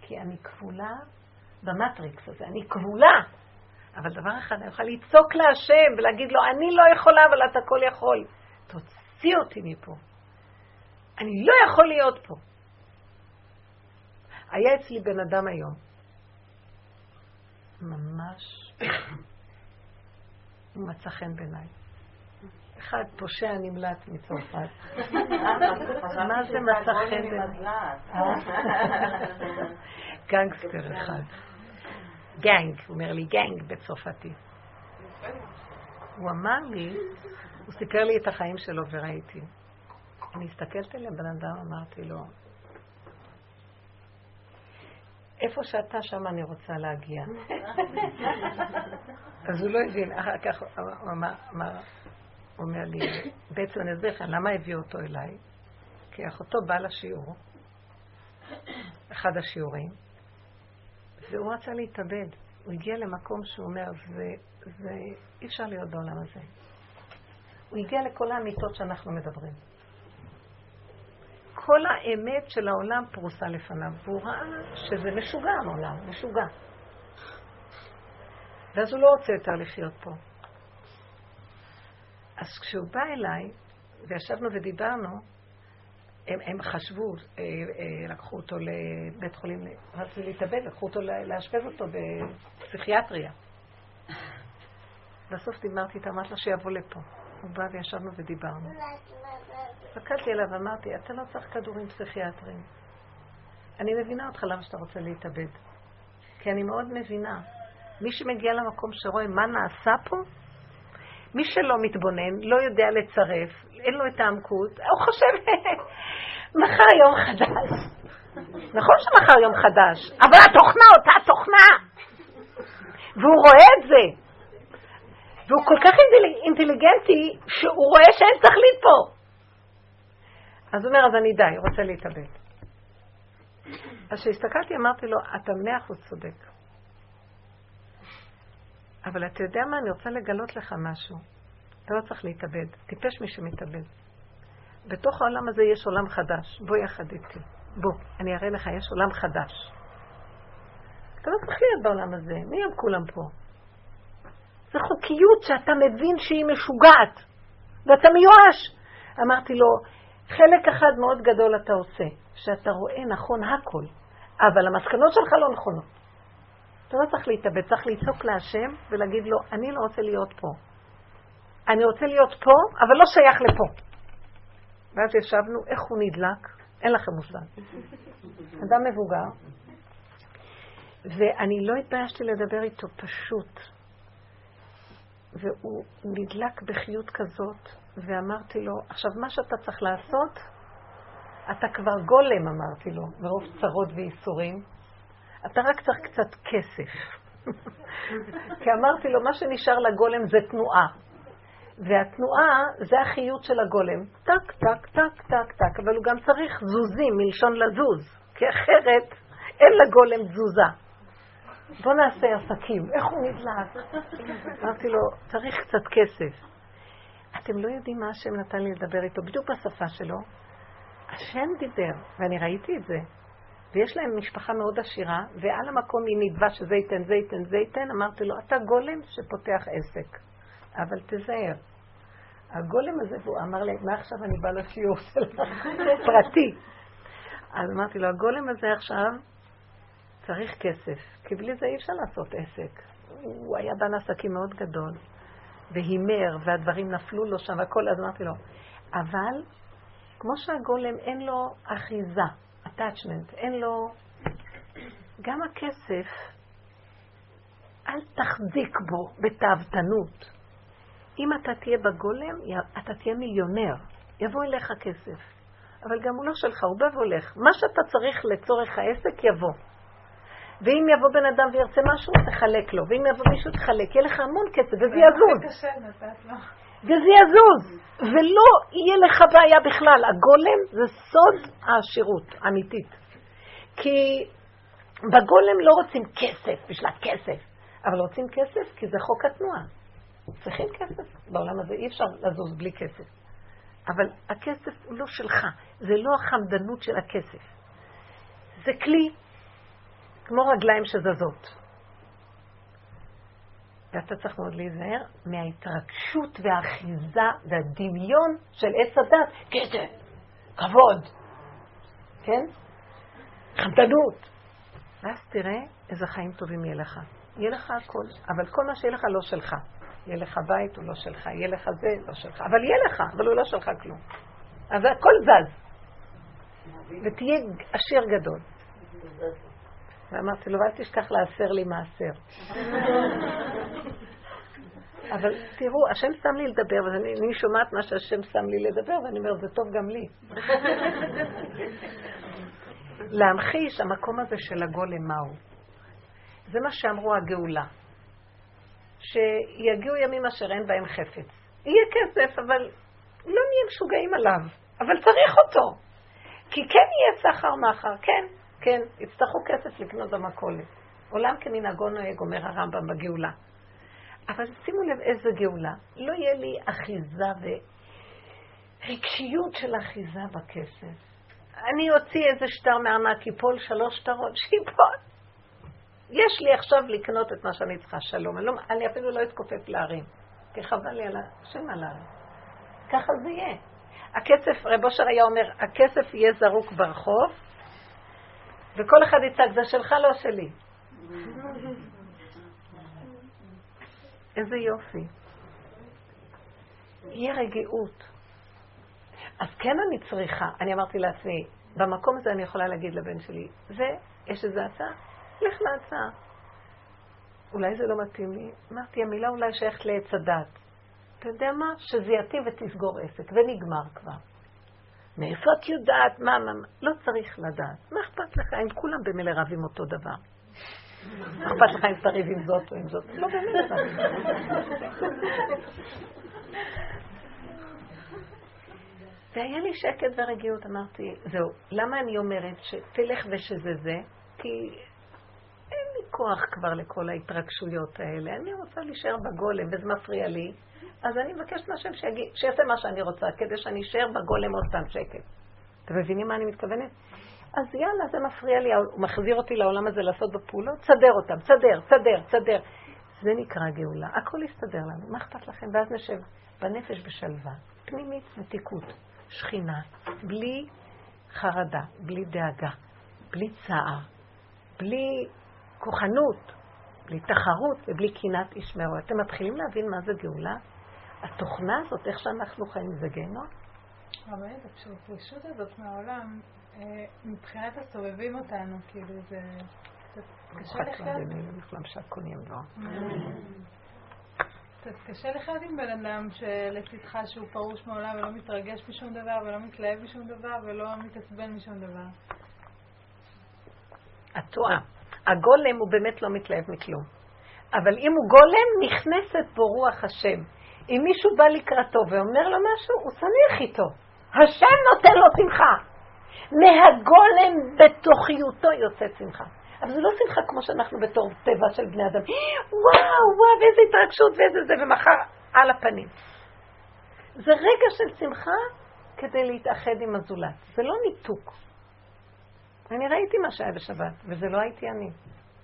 כי אני כבולה במטריקס הזה, אני כבולה. אבל דבר אחד, אני יכולה לצעוק להשם ולהגיד לו, אני לא יכולה, אבל אתה כל יכול. תוציא אותי מפה. אני לא יכול להיות פה. היה אצלי בן אדם היום, ממש, הוא מצא חן בעיניי. אחד פושע נמלט מצרפת. מה זה מצא חן? גנגסטר אחד. גנג, הוא אומר לי גנג בצרפתית. הוא אמר לי, הוא סיפר לי את החיים שלו וראיתי. אני הסתכלת על הבן אדם, אמרתי לו, איפה שאתה, שם אני רוצה להגיע. אז הוא לא הבין, אחר כך הוא אמר, אומר לי, בעצם אני אסביר לך, למה הביאו אותו אליי? כי אחותו באה לשיעור, אחד השיעורים, והוא רצה להתאבד. הוא הגיע למקום שהוא אומר, זה, זה, אי אפשר להיות בעולם הזה. הוא הגיע לכל האמיתות שאנחנו מדברים. כל האמת של העולם פרוסה לפניו, והוא ראה שזה משוגע העולם, משוגע. ואז הוא לא רוצה יותר לחיות פה. אז כשהוא בא אליי, וישבנו ודיברנו, הם, הם חשבו, אה, אה, לקחו אותו לבית חולים, רצו להתאבד, לקחו אותו לאשפז אותו בפסיכיאטריה. בסוף דיברתי איתה, אמרת לה שיבוא לפה. הוא בא וישבנו ודיברנו. הסתכלתי עליו ואמרתי, אתה לא צריך כדורים פסיכיאטריים. אני מבינה אותך למה שאתה רוצה להתאבד. כי אני מאוד מבינה. מי שמגיע למקום שרואה מה נעשה פה, מי שלא מתבונן, לא יודע לצרף, אין לו את העמקות, הוא חושב, מחר יום חדש. נכון שמחר יום חדש, אבל התוכנה אותה תוכנה. והוא רואה את זה. והוא כל כך אינטליגנטי, שהוא רואה שאין תכלית פה. אז הוא אומר, אז אני די, רוצה להתאבד. אז כשהסתכלתי אמרתי לו, אתה מאה אחוז צודק. אבל אתה יודע מה, אני רוצה לגלות לך משהו. אתה לא צריך להתאבד. טיפש מי שמתאבד. בתוך העולם הזה יש עולם חדש. בוא יחד איתי. בוא, אני אראה לך, יש עולם חדש. אתה לא צריך להיות בעולם הזה. מי הם כולם פה? זו חוקיות שאתה מבין שהיא משוגעת, ואתה מיואש. אמרתי לו, חלק אחד מאוד גדול אתה עושה, שאתה רואה נכון הכל, אבל המסקנות שלך לא נכונות. אתה לא צריך להתאבד, צריך לצעוק להשם ולהגיד לו, אני לא רוצה להיות פה. אני רוצה להיות פה, אבל לא שייך לפה. ואז ישבנו, איך הוא נדלק? אין לכם מושג. אדם מבוגר, ואני לא התביישתי לדבר איתו, פשוט. והוא נדלק בחיות כזאת, ואמרתי לו, עכשיו מה שאתה צריך לעשות, אתה כבר גולם, אמרתי לו, מרוב צרות וייסורים, אתה רק צריך קצת כסף. כי אמרתי לו, מה שנשאר לגולם זה תנועה. והתנועה זה החיות של הגולם. טק, טק, טק, טק, טק, אבל הוא גם צריך זוזים, מלשון לזוז, כי אחרת אין לגולם תזוזה. בוא נעשה עסקים. איך הוא נדלק? אמרתי לו, צריך קצת כסף. אתם לא יודעים מה השם נתן לי לדבר איתו, בדיוק בשפה שלו. השם דיבר, ואני ראיתי את זה. ויש להם משפחה מאוד עשירה, ועל המקום היא נדבה שזה ייתן, זה ייתן, זה ייתן, אמרתי לו, אתה גולם שפותח עסק, אבל תזהר. הגולם הזה, והוא אמר לי, מה עכשיו אני בא לשיעור שלך? פרטי. אז אמרתי לו, הגולם הזה עכשיו צריך כסף, כי בלי זה אי אפשר לעשות עסק. הוא היה בעל עסקים מאוד גדול, והימר, והדברים נפלו לו שם, והכל, אז אמרתי לו, אבל כמו שהגולם אין לו אחיזה, attachment, אין לו... גם הכסף, אל תחזיק בו בתאוותנות. אם אתה תהיה בגולם, אתה תהיה מיליונר. יבוא אליך כסף. אבל גם הוא לא שלך, הוא בא והולך. מה שאתה צריך לצורך העסק, יבוא. ואם יבוא בן אדם וירצה משהו, תחלק לו. ואם יבוא מישהו, תחלק. יהיה לך המון כסף, וזה יזוז. וזה יזוז. ולא יהיה לך בעיה בכלל. הגולם זה סוד העשירות האמיתית. כי בגולם לא רוצים כסף בשביל הכסף, אבל רוצים כסף כי זה חוק התנועה. צריכים כסף. בעולם הזה אי אפשר לזוז בלי כסף. אבל הכסף הוא לא שלך, זה לא החמדנות של הכסף. זה כלי כמו רגליים שזזות. ואתה צריך מאוד להיזהר מההתרגשות והאחיזה והדמיון של עץ הדת. כסף, כבוד, כן? חמדנות. ואז תראה איזה חיים טובים יהיה לך. יהיה לך הכל, אבל כל מה שיהיה לך לא שלך. יהיה לך בית, הוא לא שלך, יהיה לך זה, לא שלך. אבל יהיה לך, אבל הוא לא שלך כלום. אז הכל זז. ותהיה עשיר גדול. ואמרתי לו, אל תשכח לעשר לי מעשר. אבל תראו, השם שם לי לדבר, ואני שומעת מה שהשם שם לי לדבר, ואני אומרת, זה טוב גם לי. להמחיש המקום הזה של הגולם מהו. זה מה שאמרו הגאולה. שיגיעו ימים אשר אין בהם חפץ. יהיה כסף, אבל לא נהיה משוגעים עליו, אבל צריך אותו. כי כן יהיה סחר מחר, כן. כן, יצטרכו כסף לקנות במכולת. עולם כמנהגו נוהג, אומר הרמב"ם בגאולה. אבל שימו לב איזה גאולה. לא יהיה לי אחיזה ורגשיות של אחיזה בכסף. אני אוציא איזה שטר מהענק, ייפול שלוש שטרות, שיפול. יש לי עכשיו לקנות את מה שאני צריכה, שלום. אני, לא, אני אפילו לא אתכופף להרים, כי חבל לי על השם על ההרים. ככה זה יהיה. הכסף, רב אושר היה אומר, הכסף יהיה זרוק ברחוב, וכל אחד יצעק, זה שלך, לא שלי. איזה יופי. יהיה רגיעות. אז כן אני צריכה, אני אמרתי לעצמי, במקום הזה אני יכולה להגיד לבן שלי, ויש איזו הצעה? לך להצעה. אולי זה לא מתאים לי? אמרתי, המילה אולי שייכת לעץ הדת. אתה יודע מה? שזה יתאים ותסגור עסק, ונגמר כבר. מאיפה את יודעת? מה, מה, מה? לא צריך לדעת. מה אכפת לך? אם כולם במילא רבים אותו דבר. מה אכפת לך אם תריב עם זאת או עם זאת? לא באמת. והיה לי שקט ורגיעות, אמרתי, זהו, למה אני אומרת שתלך ושזה זה? כי אין לי כוח כבר לכל ההתרגשויות האלה, אני רוצה להישאר בגולם, וזה מפריע לי. אז אני מבקשת מהשם שיעשה מה שאני רוצה, כדי שאני אשאר בגולם עוד פעם שקט. אתם מבינים מה אני מתכוונת? אז יאללה, זה מפריע לי, הוא מחזיר אותי לעולם הזה לעשות בפעולות, תסדר אותם, תסדר, תסדר, תסדר. זה נקרא גאולה, הכל יסתדר לנו, מה אכפת לכם? ואז נשב בנפש בשלווה, פנימית מתיקות, שכינה, בלי חרדה, בלי דאגה, בלי צער, בלי כוחנות, בלי תחרות ובלי קנאת איש מאור. אתם מתחילים להבין מה זה גאולה? התוכנה הזאת, איך שאנחנו חיים, זה גיהנום? רבנית, הפרישות הזאת מהעולם, אה, מבחינת הסובבים אותנו, כאילו זה קשה לחיות. קצת קשה לחיות עם בן אדם שלצדך שהוא פרוש מעולם ולא מתרגש משום דבר ולא מתלהב משום דבר ולא מתעצבן משום דבר. את טועה. הגולם הוא באמת לא מתלהב מכלום. אבל אם הוא גולם, נכנסת בו רוח השם. אם מישהו בא לקראתו ואומר לו משהו, הוא שמח איתו. השם נותן לו שמחה. מהגולם בתוכיותו יוצאת שמחה. אבל זה לא שמחה כמו שאנחנו בתור טבע של בני אדם. וואו, וואו, ואיזה התרגשות ואיזה זה, ומחר על הפנים. זה רגע של שמחה כדי להתאחד עם הזולת. זה לא ניתוק. אני ראיתי מה שהיה בשבת, וזה לא הייתי אני.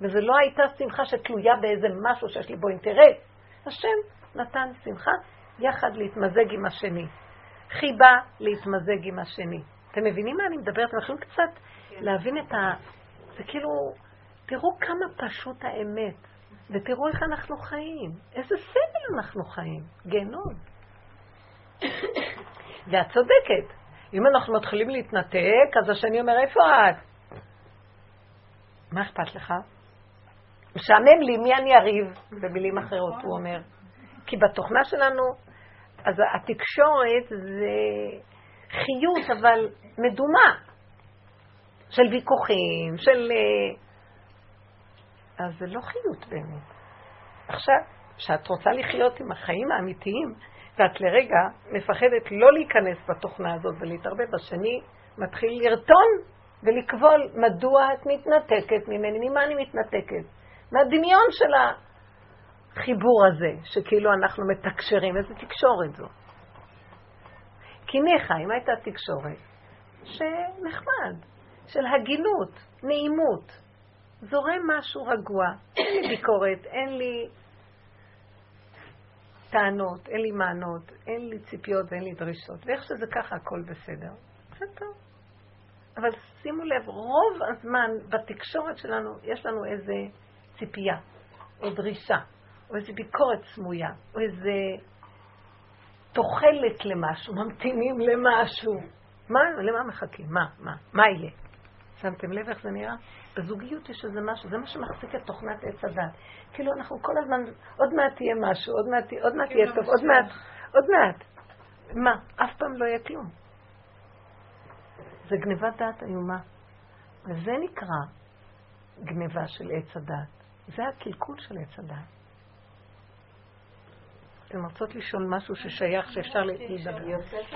וזה לא הייתה שמחה שתלויה באיזה משהו שיש לי בו אינטרס. השם נתן שמחה יחד להתמזג עם השני. חיבה להתמזג עם השני. אתם מבינים מה אני מדברת? אתם יכולים קצת להבין את ה... זה כאילו, תראו כמה פשוט האמת, ותראו איך אנחנו חיים. איזה סבל אנחנו חיים. גיהנום. ואת צודקת. אם אנחנו מתחילים להתנתק, אז השני אומר, איפה את? מה אכפת לך? משעמם לי, מי אני אריב? במילים אחרות, הוא אומר. כי בתוכנה שלנו, אז התקשורת זה חיות, אבל מדומה. של ויכוחים, של... אה, אז זה לא חיות באמת. עכשיו, כשאת רוצה לחיות עם החיים האמיתיים, ואת לרגע מפחדת לא להיכנס בתוכנה הזאת ולהתערבב, השני מתחיל לרטון ולקבול מדוע את מתנתקת ממני, ממה אני מתנתקת? מהדמיון של החיבור הזה, שכאילו אנחנו מתקשרים, איזה תקשורת זו? כי ניחא, אם הייתה תקשורת, שנחמד, של הגינות, נעימות, זורם משהו רגוע, אין לי ביקורת, אין לי טענות, אין לי מענות, אין לי ציפיות ואין לי דרישות, ואיך שזה ככה הכל בסדר, זה טוב. אבל שימו לב, רוב הזמן בתקשורת שלנו יש לנו איזה ציפייה, או דרישה, או איזה ביקורת סמויה, או איזה תוחלת למשהו, ממתינים למשהו. מה, למה מחכים? מה, מה, מה יהיה? שמתם לב איך זה נראה? בזוגיות יש איזה משהו, זה מה שמחזיק את תוכנת עץ הדת. כאילו אנחנו כל הזמן, עוד מעט תהיה משהו, עוד מעט, עוד מעט יהיה טוב, עוד מעט, עוד מעט. מה? אף פעם לא יהיה כלום. זה גניבת דעת איומה. וזה נקרא גניבה של עץ הדת. זה הקלקול של עץ הדת. אתן רוצות לשאול משהו ששייך, שאפשר לדבר. יוסף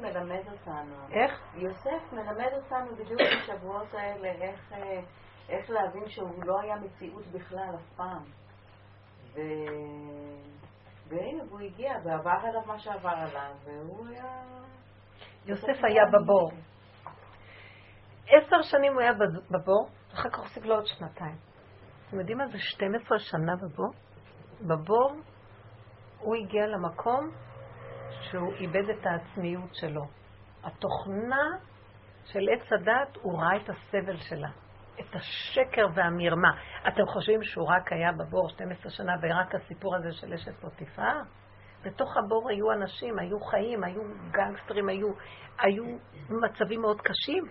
מלמד אותנו. איך? יוסף מלמד אותנו בדיוק בשבועות האלה איך, אה, איך להבין שהוא לא היה מציאות בכלל אף פעם. ו... והנה, והוא הגיע, ועבר עליו מה שעבר עליו, והוא היה... יוסף היה בבור. עשר שנים הוא היה בבור, אחר כך הוסיף לו עוד שנתיים. אתם יודעים מה זה 12 שנה בבור? בבור הוא הגיע למקום שהוא איבד את העצמיות שלו. התוכנה של עץ הדת, הוא ראה את הסבל שלה, את השקר והמרמה. אתם חושבים שהוא רק היה בבור 12 שנה ורק הסיפור הזה של אשת פוטיפר? בתוך הבור היו אנשים, היו חיים, היו גנגסטרים, היו, היו מצבים מאוד קשים.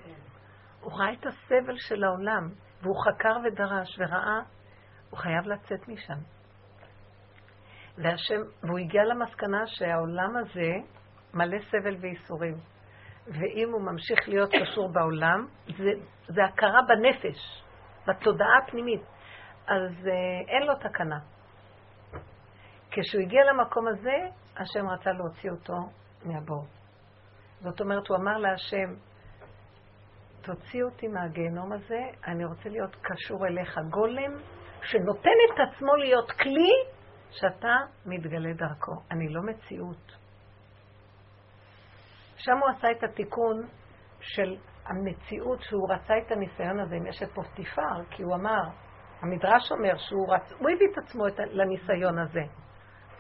הוא ראה את הסבל של העולם, והוא חקר ודרש וראה, הוא חייב לצאת משם. והשם, והוא הגיע למסקנה שהעולם הזה מלא סבל וייסורים. ואם הוא ממשיך להיות קשור בעולם, זה, זה הכרה בנפש, בתודעה הפנימית. אז אה, אין לו תקנה. כשהוא הגיע למקום הזה, השם רצה להוציא אותו מהבור. זאת אומרת, הוא אמר להשם, תוציא אותי מהגיהנום הזה, אני רוצה להיות קשור אליך. גולם שנותן את עצמו להיות כלי שאתה מתגלה דרכו. אני לא מציאות. שם הוא עשה את התיקון של המציאות שהוא רצה את הניסיון הזה עם אשת פוסטיפר, כי הוא אמר, המדרש אומר שהוא רצ... הוא הביא את עצמו את... לניסיון הזה.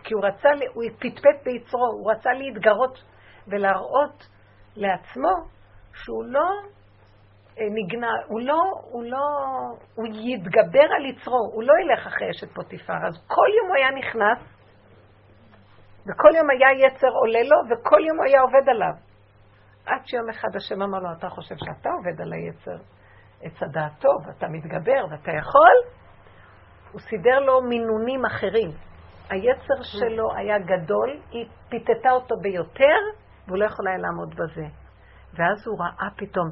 כי הוא רצה, הוא פטפט ביצרו, הוא רצה להתגרות ולהראות לעצמו שהוא לא אה, נגנע, הוא לא, הוא לא, הוא יתגבר על יצרו, הוא לא ילך אחרי אשת פוטיפר. אז כל יום הוא היה נכנס, וכל יום היה יצר עולה לו, וכל יום הוא היה עובד עליו. עד שיום אחד השם אמר לו, אתה חושב שאתה עובד על היצר, עץ הדעת טוב, אתה מתגבר ואתה יכול? הוא סידר לו מינונים אחרים. היצר שלו היה גדול, היא פיתתה אותו ביותר, והוא לא יכול היה לעמוד בזה. ואז הוא ראה פתאום,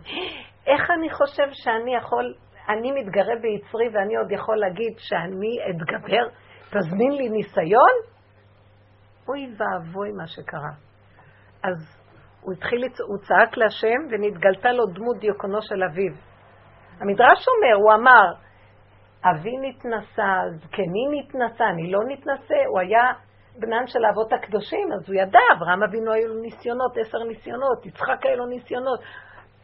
איך אני חושב שאני יכול, אני מתגרה ביצרי ואני עוד יכול להגיד שאני אתגבר? תזמין לי ניסיון? אוי ואבוי מה שקרה. אז הוא התחיל, הוא צעק להשם ונתגלתה לו דמות דיוקונו של אביו. המדרש אומר, הוא אמר, אבי נתנסה, זקני נתנסה, אני לא נתנסה, הוא היה בנן של האבות הקדושים, אז הוא ידע, אברהם אבינו היו לו ניסיונות, עשר ניסיונות, יצחק היו לו ניסיונות,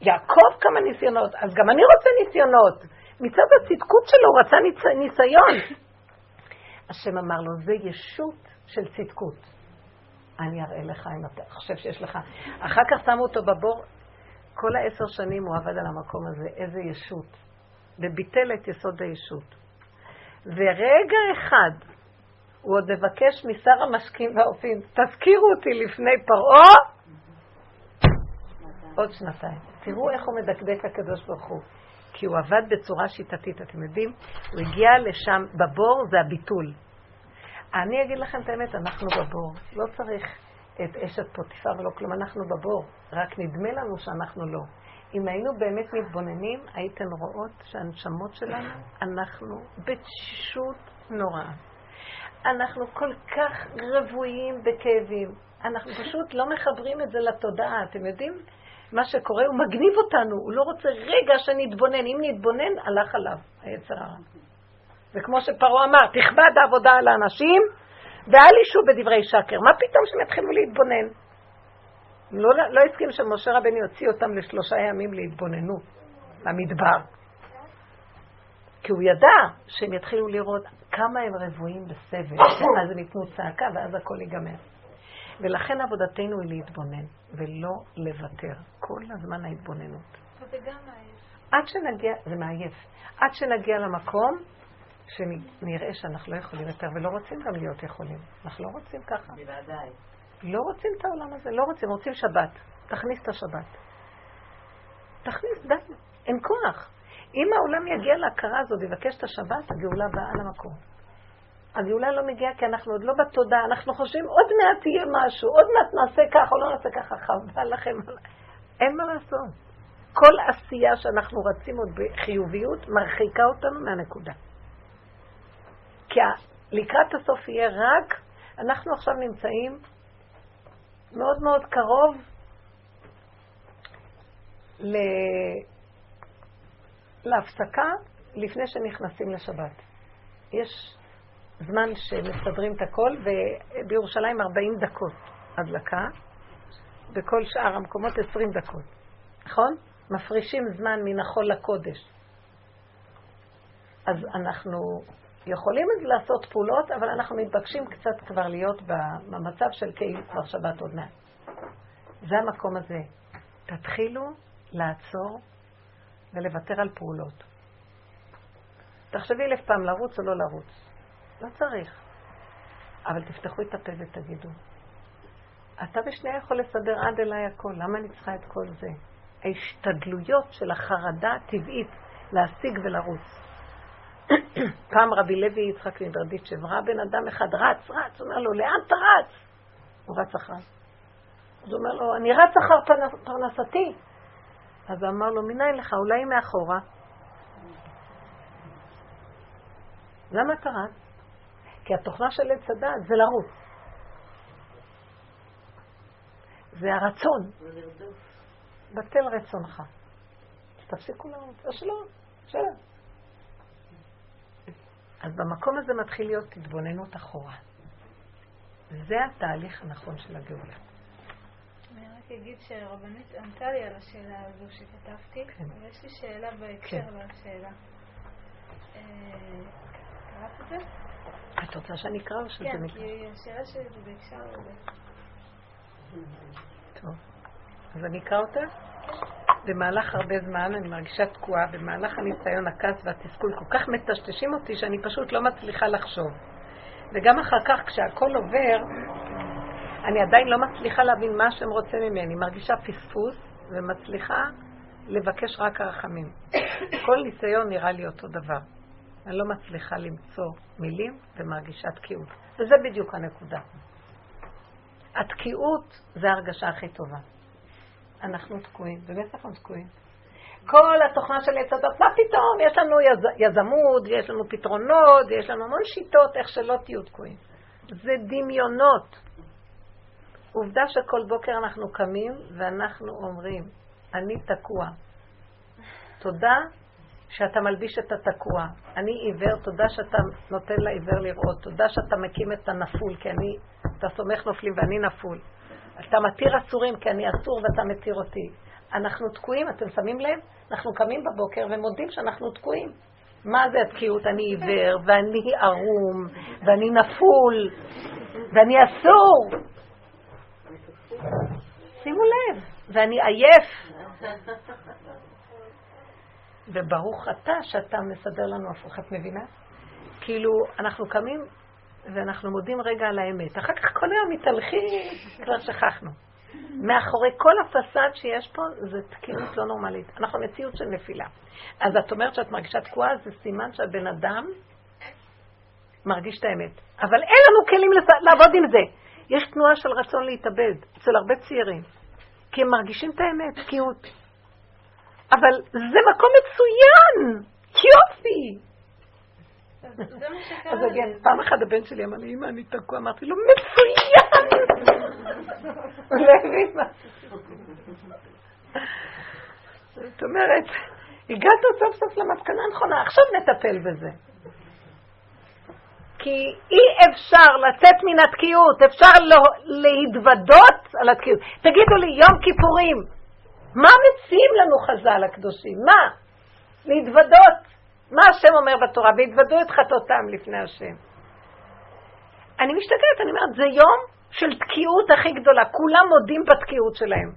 יעקב כמה ניסיונות, אז גם אני רוצה ניסיונות. מצד הצדקות שלו הוא רצה ניס, ניסיון. השם אמר לו, זה ישות של צדקות. אני אראה לך אם אתה חושב שיש לך. אחר כך שמו אותו בבור, כל העשר שנים הוא עבד על המקום הזה, איזה ישות. וביטל את יסוד הישות. ורגע אחד הוא עוד מבקש משר המשקים והאופים, תזכירו אותי לפני פרעה, עוד שנתיים. תראו איך הוא מדקדק הקדוש ברוך הוא. כי הוא עבד בצורה שיטתית, אתם יודעים? הוא הגיע לשם, בבור זה הביטול. אני אגיד לכם את האמת, אנחנו בבור. לא צריך את אשת פוטיפר ולא כלום, אנחנו בבור. רק נדמה לנו שאנחנו לא. אם היינו באמת מתבוננים, הייתן רואות שהנשמות שלנו, אנחנו בתשישות נוראה. אנחנו כל כך רבויים בכאבים. אנחנו פשוט לא מחברים את זה לתודעה. אתם יודעים? מה שקורה, הוא מגניב אותנו, הוא לא רוצה רגע שנתבונן. אם נתבונן, הלך עליו היצר הרע. וכמו שפרעה אמר, תכבד העבודה על האנשים, ואל ישו בדברי שקר. מה פתאום שהם יתחילו להתבונן? לא, לא הסכים שמשה רבני יוציא אותם לשלושה ימים להתבוננות במדבר. כי הוא ידע שהם יתחילו לראות כמה הם רבועים בסבל, אז הם ייתנו צעקה ואז הכל ייגמר. ולכן עבודתנו היא להתבונן, ולא לוותר. כל הזמן ההתבוננות. עד שנגיע, זה מעייף. עד שנגיע למקום שנראה שאנחנו לא יכולים יותר, ולא רוצים גם להיות יכולים. אנחנו לא רוצים ככה. בוודאי. לא רוצים את העולם הזה, לא רוצים, רוצים שבת. תכניס את השבת. תכניס, די, אין כוח. אם העולם יגיע להכרה הזאת ויבקש את השבת, הגאולה באה למקום. הגאולה לא מגיעה כי אנחנו עוד לא בתודעה, אנחנו חושבים עוד מעט יהיה משהו, עוד מעט נעשה ככה או לא נעשה ככה, חבל לכם. אין מה לעשות. כל עשייה שאנחנו רצים עוד בחיוביות מרחיקה אותנו מהנקודה. כי לקראת הסוף יהיה רק, אנחנו עכשיו נמצאים מאוד מאוד קרוב ל... להפסקה לפני שנכנסים לשבת. יש זמן שמסדרים את הכל, ובירושלים 40 דקות הדלקה, בכל שאר המקומות 20 דקות, נכון? מפרישים זמן מן החול לקודש. אז אנחנו יכולים לעשות פעולות, אבל אנחנו מתבקשים קצת כבר להיות במצב של כאילו כבר שבת עוד מעט. זה המקום הזה. תתחילו לעצור ולוותר על פעולות. תחשבי אלף פעם לרוץ או לא לרוץ. לא צריך. אבל תפתחו את הפה ותגידו. אתה בשנייה יכול לסדר עד אליי הכל, למה אני צריכה את כל זה? ההשתדלויות של החרדה הטבעית להשיג ולרוץ. פעם רבי לוי יצחק מברדיצ'ב ראה בן אדם אחד רץ, רץ, אומר לו, לאן אתה רץ? הוא רץ אחריו. אז הוא אומר לו, אני רץ אחר פרנסתי. אז הוא אמר לו, מניין לך, אולי מאחורה. למה אתה רץ? כי התוכנה של עץ הדת זה לרוץ. זה הרצון. בטל רצונך. תפסיקו לרוץ, או שלא, שלא. אז במקום הזה מתחיל להיות התבוננות אחורה. זה התהליך הנכון של הגאולה. אני רק אגיד שהרבנית ענתה לי על השאלה הזו שכתבתי, כן. ויש לי שאלה בהקשר כן. לשאלה. אה, קראת את זה? את רוצה שאני אקרא או שזה כן, נקרא? כי השאלה שלי זה בהקשר לזה. טוב. אז אני אקרא אותה? במהלך הרבה זמן אני מרגישה תקועה, במהלך הניסיון הכעס והתסכול כל כך מטשטשים אותי שאני פשוט לא מצליחה לחשוב. וגם אחר כך כשהכול עובר, אני עדיין לא מצליחה להבין מה השם רוצה ממני. מרגישה פספוס ומצליחה לבקש רק הרחמים. כל ניסיון נראה לי אותו דבר. אני לא מצליחה למצוא מילים ומרגישה תקיעות. וזה בדיוק הנקודה. התקיעות זה ההרגשה הכי טובה. אנחנו תקועים, באמת אנחנו תקועים. כל התוכנה של עץ הדת, מה פתאום? יש לנו יז, יזמות, יש לנו פתרונות, יש לנו המון שיטות איך שלא תהיו תקועים. זה דמיונות. עובדה שכל בוקר אנחנו קמים ואנחנו אומרים, אני תקוע. תודה שאתה מלביש את התקוע. אני עיוור, תודה שאתה נותן לעיוור לראות. תודה שאתה מקים את הנפול, כי אני, אתה סומך נופלים ואני נפול. אתה מתיר אסורים כי אני אסור ואתה מתיר אותי. אנחנו תקועים, אתם שמים לב? אנחנו קמים בבוקר ומודים שאנחנו תקועים. מה זה התקיעות? אני עיוור, ואני ערום, ואני נפול, ואני אסור. שימו לב, ואני עייף. וברוך אתה שאתה מסדר לנו הפוך, את מבינה? כאילו, אנחנו קמים ואנחנו מודים רגע על האמת. אחר כך כל היום מתהלכים, כבר שכחנו. מאחורי כל הפסד שיש פה זה תקינות לא נורמלית. אנחנו מציאות של נפילה. אז את אומרת שאת מרגישה תקועה, זה סימן שהבן אדם מרגיש את האמת. אבל אין לנו כלים לעבוד עם זה. יש תנועה של רצון להתאבד אצל הרבה צעירים. כי הם מרגישים את האמת, תקיעות. אבל זה מקום מצוין! יופי! אז again, פעם אחת הבן שלי אמר לי, אמא, אני תקוע. אמרתי לו, מצוין! לא. זאת אומרת, הגעת סוף סוף למסקנה הנכונה, עכשיו נטפל בזה. כי אי אפשר לצאת מן התקיעות, אפשר להתוודות על התקיעות. תגידו לי, יום כיפורים, מה מציעים לנו חז"ל הקדושים? מה? להתוודות. מה השם אומר בתורה? והתוודו את חטאותם לפני השם. אני משתגעת, אני אומרת, זה יום של תקיעות הכי גדולה. כולם מודים בתקיעות שלהם.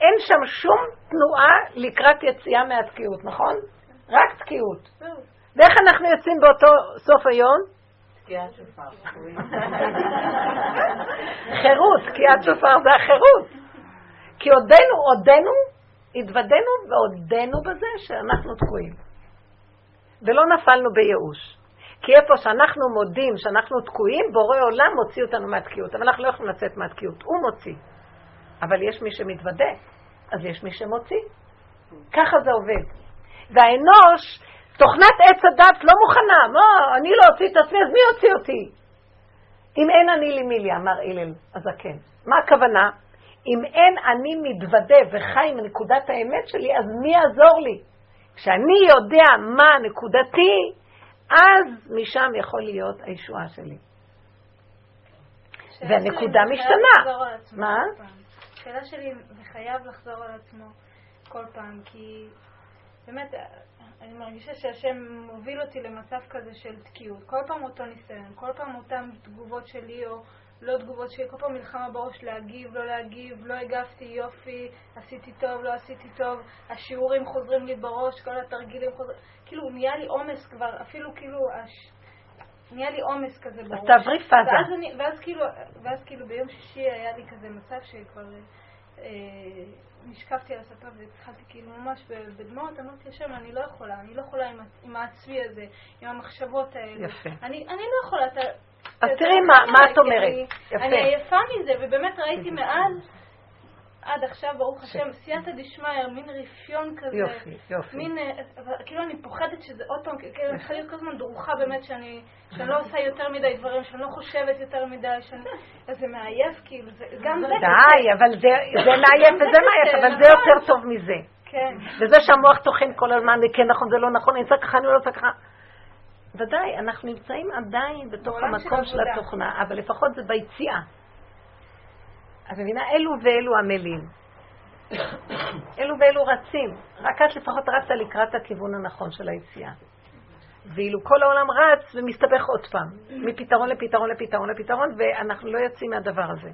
אין שם שום תנועה לקראת יציאה מהתקיעות, נכון? רק תקיעות. ואיך אנחנו יוצאים באותו סוף היום? תקיעת שופר. חירות, תקיעת שופר זה החירות. כי עודנו, עודנו, התוודנו ועודנו בזה שאנחנו תקועים. ולא נפלנו בייאוש. כי איפה שאנחנו מודים שאנחנו תקועים, בורא עולם מוציא אותנו מהתקיעות. אבל אנחנו לא יכולים לצאת מהתקיעות, הוא מוציא. אבל יש מי שמתוודה, אז יש מי שמוציא. ככה זה עובד. והאנוש, תוכנת עץ הדת לא מוכנה. מה, אני לא אוציא את עצמי, אז מי יוציא אותי? אם אין אני לי מי לי, אמר הלל הזקן. מה הכוונה? אם אין אני מתוודה וחי מנקודת האמת שלי, אז מי יעזור לי? כשאני יודע מה נקודתי, אז משם יכול להיות הישועה שלי. והנקודה משתנה. מה? השאלה שלי, זה חייב לחזור על עצמו כל פעם, כי באמת, אני מרגישה שהשם מוביל אותי למצב כזה של תקיעות. כל פעם אותו ניסיון, כל פעם אותן תגובות שלי או לא תגובות שלי, כל פעם מלחמה בראש להגיב, לא להגיב, לא הגבתי, יופי, עשיתי טוב, לא עשיתי טוב, השיעורים חוזרים לי בראש, כל התרגילים חוזרים, כאילו נהיה לי עומס כבר, אפילו כאילו, הש... נהיה לי עומס כזה בראש. תעברי פאזה. ואז, אני, ואז, כאילו, ואז כאילו ביום שישי היה לי כזה מצב שכבר אה, נשכבתי על הספה והתחלתי כאילו ממש בדמעות, אמרתי השם, אני לא יכולה, אני לא יכולה עם, עם העצמי הזה, עם המחשבות האלה. יפה. אני, אני לא יכולה, אתה... אז תראי מה- את אומרת. אני, יפה. אני עייפה מזה, ובאמת ראיתי מאז, עד עכשיו, ברוך השם, סייעתא דשמיא, מין רפיון כזה. יופי, יופי. מין, אה, כאילו אני פוחדת שזה עוד פעם, כאילו אני צריכה להיות כל הזמן דרוכה באמת, שאני לא עושה יותר מדי דברים, שאני לא חושבת יותר מדי, שאני... אז זה מעייף, כאילו, גם זה... די, אבל זה מעייף וזה מעייף, אבל זה יותר טוב מזה. כן. וזה שהמוח טוחן כל הזמן, כן נכון, זה לא נכון, אני עושה ככה, אני לא עושה ככה. ודאי, אנחנו נמצאים עדיין בתוך של המקום של עבודה. התוכנה, אבל לפחות זה ביציאה. את מבינה? אלו ואלו עמלים. אלו ואלו רצים. רק את לפחות רצת לקראת הכיוון הנכון של היציאה. ואילו כל העולם רץ ומסתבך עוד פעם, מפתרון לפתרון לפתרון לפתרון, ואנחנו לא יוצאים מהדבר הזה.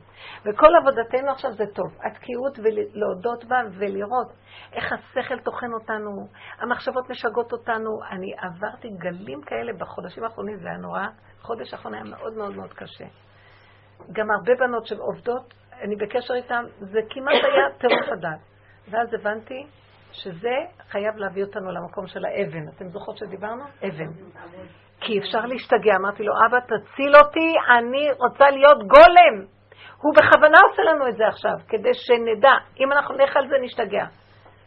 וכל עבודתנו עכשיו זה טוב, התקיעות ולהודות בה ולראות איך השכל טוחן אותנו, המחשבות משגעות אותנו. אני עברתי גלים כאלה בחודשים האחרונים, זה היה נורא. חודש האחרון היה מאוד מאוד מאוד קשה. גם הרבה בנות שעובדות, אני בקשר איתן, זה כמעט היה טירוף הדעת. ואז הבנתי שזה חייב להביא אותנו למקום של האבן. אתם זוכרות שדיברנו? אבן. כי אפשר להשתגע. אמרתי לו, אבא, תציל אותי, אני רוצה להיות גולם. הוא בכוונה עושה לנו את זה עכשיו, כדי שנדע. אם אנחנו נלך על זה, נשתגע.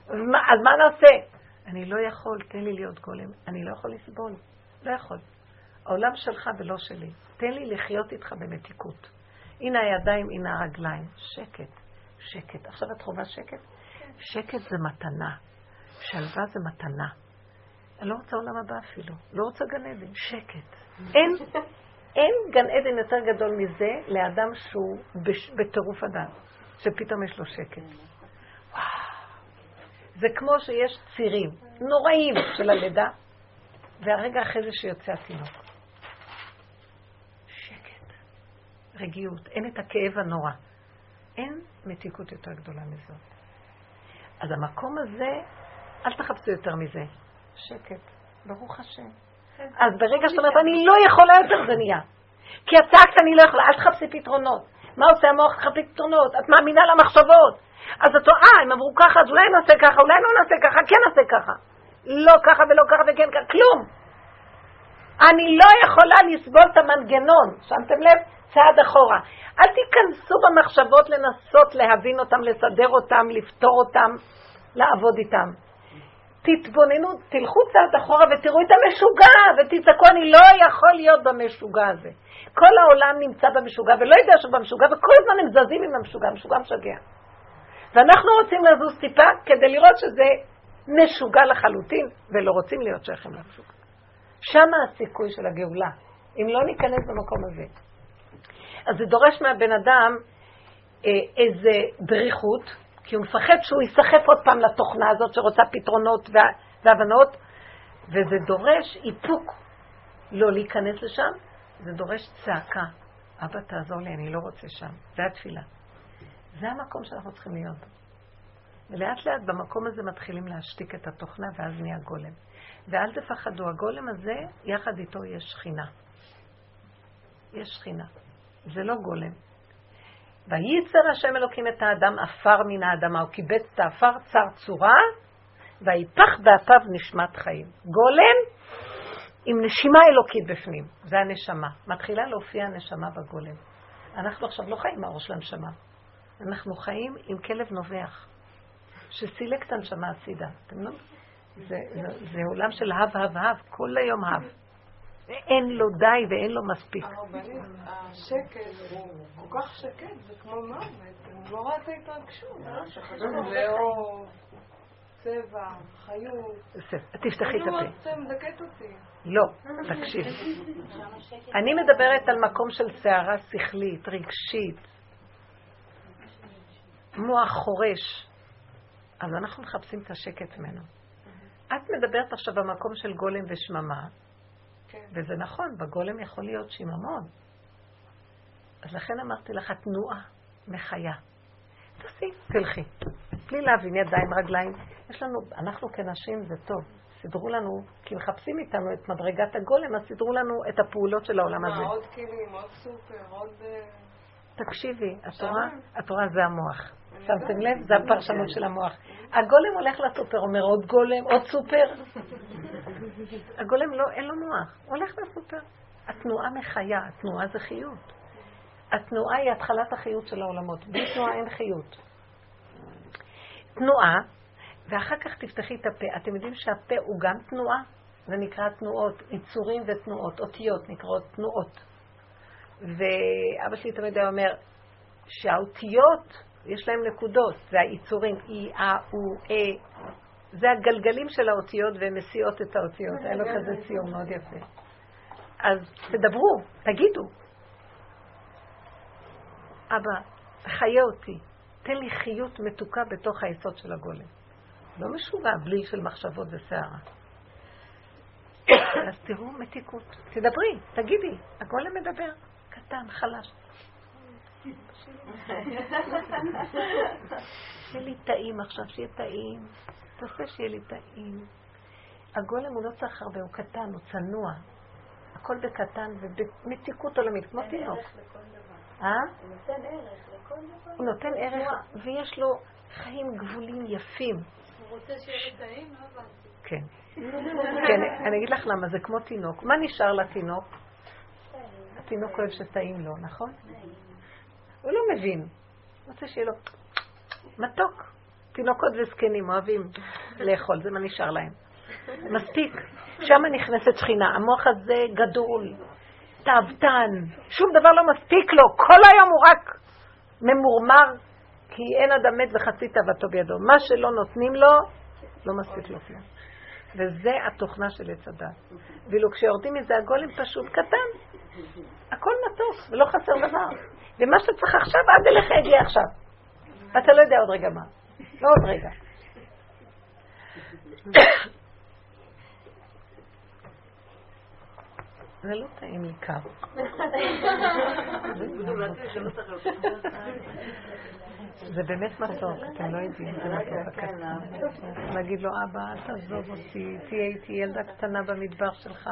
אז מה, נעשה? אני לא יכול, תן לי להיות גולם. אני לא יכול לסבול. לא יכול. העולם שלך ולא שלי. תן לי לחיות איתך במתיקות. הנה הידיים, הנה הרגליים. שקט, שקט. עכשיו את חווה שקט? שקט זה מתנה. שלווה זה מתנה. אני לא רוצה עולם הבא אפילו. לא רוצה גן עדן. שקט. אין, אין גן עדן יותר גדול מזה לאדם שהוא בטירוף הדעת. שפתאום יש לו שקט. זה כמו שיש צירים נוראים של הלידה, והרגע אחרי זה שיוצא התינוק. שקט, רגיעות, אין את הכאב הנורא. אין מתיקות יותר גדולה מזאת. אז המקום הזה, אל תחפשו יותר מזה. שקט, ברוך השם. אז ברגע שאת אומרת, אני לא יכולה יותר, זה נהיה. כי את צעקת, אני לא יכולה, אל תחפשי פתרונות. מה עושה המוח? תחפשי פתרונות. את מאמינה למחשבות. אז את אה, הם אמרו ככה, אז אולי נעשה ככה, אולי לא נעשה ככה, כן נעשה ככה. לא ככה ולא ככה וכן ככה, כלום. אני לא יכולה לסבול את המנגנון. שמתם לב? צעד אחורה. אל תיכנסו במחשבות לנסות להבין אותם, לסדר אותם, לפתור אותם, לעבוד איתם. תתבוננו, תלכו צעד אחורה ותראו את המשוגע ותצעקו, אני לא יכול להיות במשוגע הזה. כל העולם נמצא במשוגע ולא יודע שהוא במשוגע וכל הזמן הם זזים עם המשוגע, המשוגע משגע. ואנחנו רוצים לזוז טיפה כדי לראות שזה משוגע לחלוטין ולא רוצים להיות שייכים למשוגע. שם הסיכוי של הגאולה, אם לא ניכנס במקום הזה. אז זה דורש מהבן אדם אה, איזה דריכות, כי הוא מפחד שהוא ייסחף עוד פעם לתוכנה הזאת שרוצה פתרונות וה, והבנות, וזה דורש איפוק לא להיכנס לשם, זה דורש צעקה. אבא, תעזור לי, אני לא רוצה שם. זה התפילה. זה המקום שאנחנו צריכים להיות. ולאט לאט במקום הזה מתחילים להשתיק את התוכנה ואז נהיה גולם. ואל תפחדו, הגולם הזה, יחד איתו יש שכינה. יש שכינה. זה לא גולם. וייצר השם אלוקים את האדם עפר מן האדמה, הוא קיבץ את העפר צר צורה, ויפח באפיו נשמת חיים. גולם עם נשימה אלוקית בפנים, זה הנשמה. מתחילה להופיע הנשמה בגולם. אנחנו עכשיו לא חיים מהראש של הנשמה, אנחנו חיים עם כלב נובח, שסילק את הנשמה הצידה. אתם לא... זה, זה, זה עולם של הב, הב, הב, כל היום הב. אין לו די ואין לו מספיק. הרבנית, השקט הוא כל כך שקט, זה כמו מוות, אני לא רואה את ההתרגשות. זה אור, צבע, חיות. תפתחי את כאילו הפה. את מדכאת אותי. לא, תקשיבי. אני מדברת על מקום של סערה שכלית, רגשית, מוח חורש. אז אנחנו מחפשים את השקט ממנו. את מדברת עכשיו במקום של גולם ושממה, כן. וזה נכון, בגולם יכול להיות שיממון. אז לכן אמרתי לך, תנועה מחיה. תעשי, תלכי. בלי להבין ידיים, רגליים. יש לנו, אנחנו כנשים זה טוב. סידרו לנו, כי מחפשים איתנו את מדרגת הגולם, אז סידרו לנו את הפעולות של העולם הזה. עוד כלים, עוד סופר, עוד... אה, תקשיבי, התורה, התורה זה המוח. שמתם לב? זה הפרשנות של המוח. הגולם הולך לסופר, אומר עוד גולם, עוד סופר. הגולם לא, אין לו מוח, הולך לסופר. התנועה מחיה, התנועה זה חיות. התנועה היא התחלת החיות של העולמות. בלי תנועה אין חיות. תנועה, ואחר כך תפתחי את הפה. אתם יודעים שהפה הוא גם תנועה? זה נקרא תנועות, יצורים ותנועות, אותיות נקראות תנועות. ואבא שלי תמיד היה אומר שהאותיות, יש להם נקודות, זה היצורים, אי, אה, או, אה, זה הגלגלים של האותיות והן מסיעות את האותיות. היה לו כזה ציור מאוד יפה. אז תדברו, תגידו. אבא, חיה אותי, תן לי חיות מתוקה בתוך היסוד של הגולם. לא משוגע, בלי של מחשבות וסערה. אז תראו מתיקות. תדברי, תגידי, הגולם מדבר, קטן, חלש. שיהיה לי טעים עכשיו, שיהיה טעים. תעשה שיהיה לי טעים. הגולם הוא לא צריך הרבה, הוא קטן, הוא צנוע. הכל בקטן ובמתיקות עולמית, כמו תינוק. אה? הוא נותן ערך לכל דבר. הוא נותן ערך, ויש לו חיים גבולים יפים. הוא רוצה שיהיה לו טעים? לא הבנתי. כן. כן, אני אגיד לך למה, זה כמו תינוק. מה נשאר לתינוק? התינוק אוהב שטעים לו, נכון? הוא לא מבין. הוא רוצה שיהיה לו מתוק. תינוקות וזקנים אוהבים לאכול, זה מה נשאר להם. מספיק. שם נכנסת שכינה. המוח הזה גדול, תאוותן, שום דבר לא מספיק לו. כל היום הוא רק ממורמר, כי אין אדם מת וחצי תאוותו בידו. מה שלא נותנים לו, לא מספיק לו. וזה התוכנה של עץ הדת. ואילו כשיורדים מזה הגולם פשוט קטן, הכל מתוק ולא חסר דבר. ומה שצריך עכשיו, עד אליך יגיע עכשיו. ואתה לא יודע עוד רגע מה. לא עוד רגע. זה לא טעים לי קר. זה באמת מתוק, אתם לא יודעים, זה מתוק הקטן. להגיד לו, אבא, אל תעזוב אותי, תהיה איתי ילדה קטנה במדבר שלך,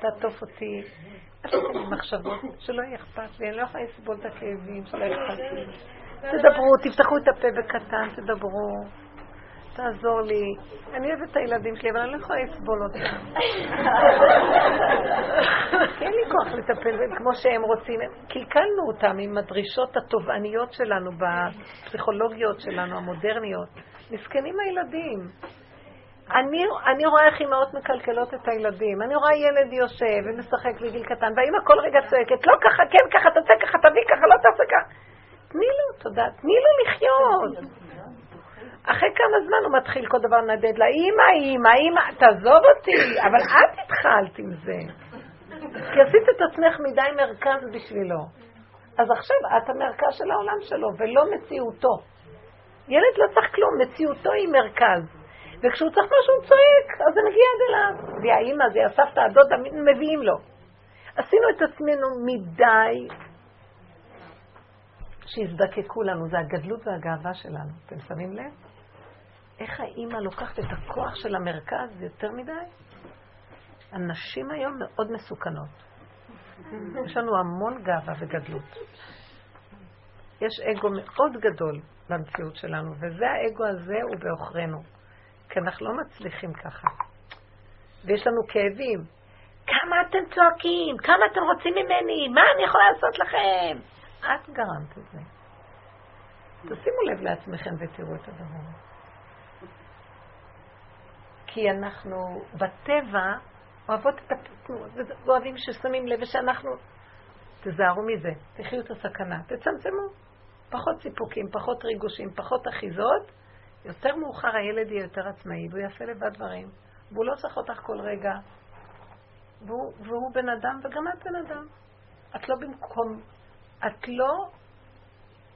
תעטוף אותי. מחשבות, שלא יהיה אכפת לי, אני לא יכולה לסבול את הכאבים, שלא אכפת לי. תדברו, תפתחו את הפה בקטן, תדברו. תעזור לי. אני אוהבת את הילדים שלי, אבל אני לא יכולה לסבול אותם. אין לי כוח לטפל בהם כמו שהם רוצים. קלקלנו אותם עם הדרישות התובעניות שלנו, בפסיכולוגיות שלנו, המודרניות. מסכנים הילדים. אני, אני רואה איך אימהות מקלקלות את הילדים. אני רואה ילד יושב ומשחק בגיל קטן, והאימא כל רגע צועקת, לא ככה, כן ככה, תעשה ככה, תביא ככה, לא תעשה ככה. תני לו, תודה, תני לו לחיות. אחרי כמה זמן הוא מתחיל כל דבר לנדד לה, אמא, אמא, אמא, תעזוב אותי, אבל את התחלת עם זה. כי עשית את עצמך מדי מרכז בשבילו. אז עכשיו את המרכז של העולם שלו, ולא מציאותו. ילד לא צריך כלום, מציאותו היא מרכז. וכשהוא צריך משהו הוא צועק, אז זה מגיע עד אליו. זה האימא, זה הסבתא, הדודה, מביאים לו. עשינו את עצמנו מדי שיזדקקו לנו, זה הגדלות והגאווה שלנו. אתם שמים לב? איך האימא לוקחת את הכוח של המרכז יותר מדי? הנשים היום מאוד מסוכנות. יש לנו המון גאווה וגדלות. יש אגו מאוד גדול במציאות שלנו, וזה האגו הזה הוא בעוכרינו. כי אנחנו לא מצליחים ככה. ויש לנו כאבים. כמה אתם צועקים? כמה אתם רוצים ממני? מה אני יכולה לעשות לכם? את גרמת את זה. תשימו לב לעצמכם ותראו את הדבר. כי אנחנו בטבע אוהבות את התנועות, ואוהבים ששמים לב ושאנחנו... תזהרו מזה, תחיו את הסכנה, תצמצמו. פחות סיפוקים, פחות ריגושים, פחות אחיזות. יותר מאוחר הילד יהיה יותר עצמאי, והוא יעשה לבד דברים, והוא לא צריך אותך כל רגע. והוא, והוא בן אדם וגם את בן אדם. את לא במקום, את לא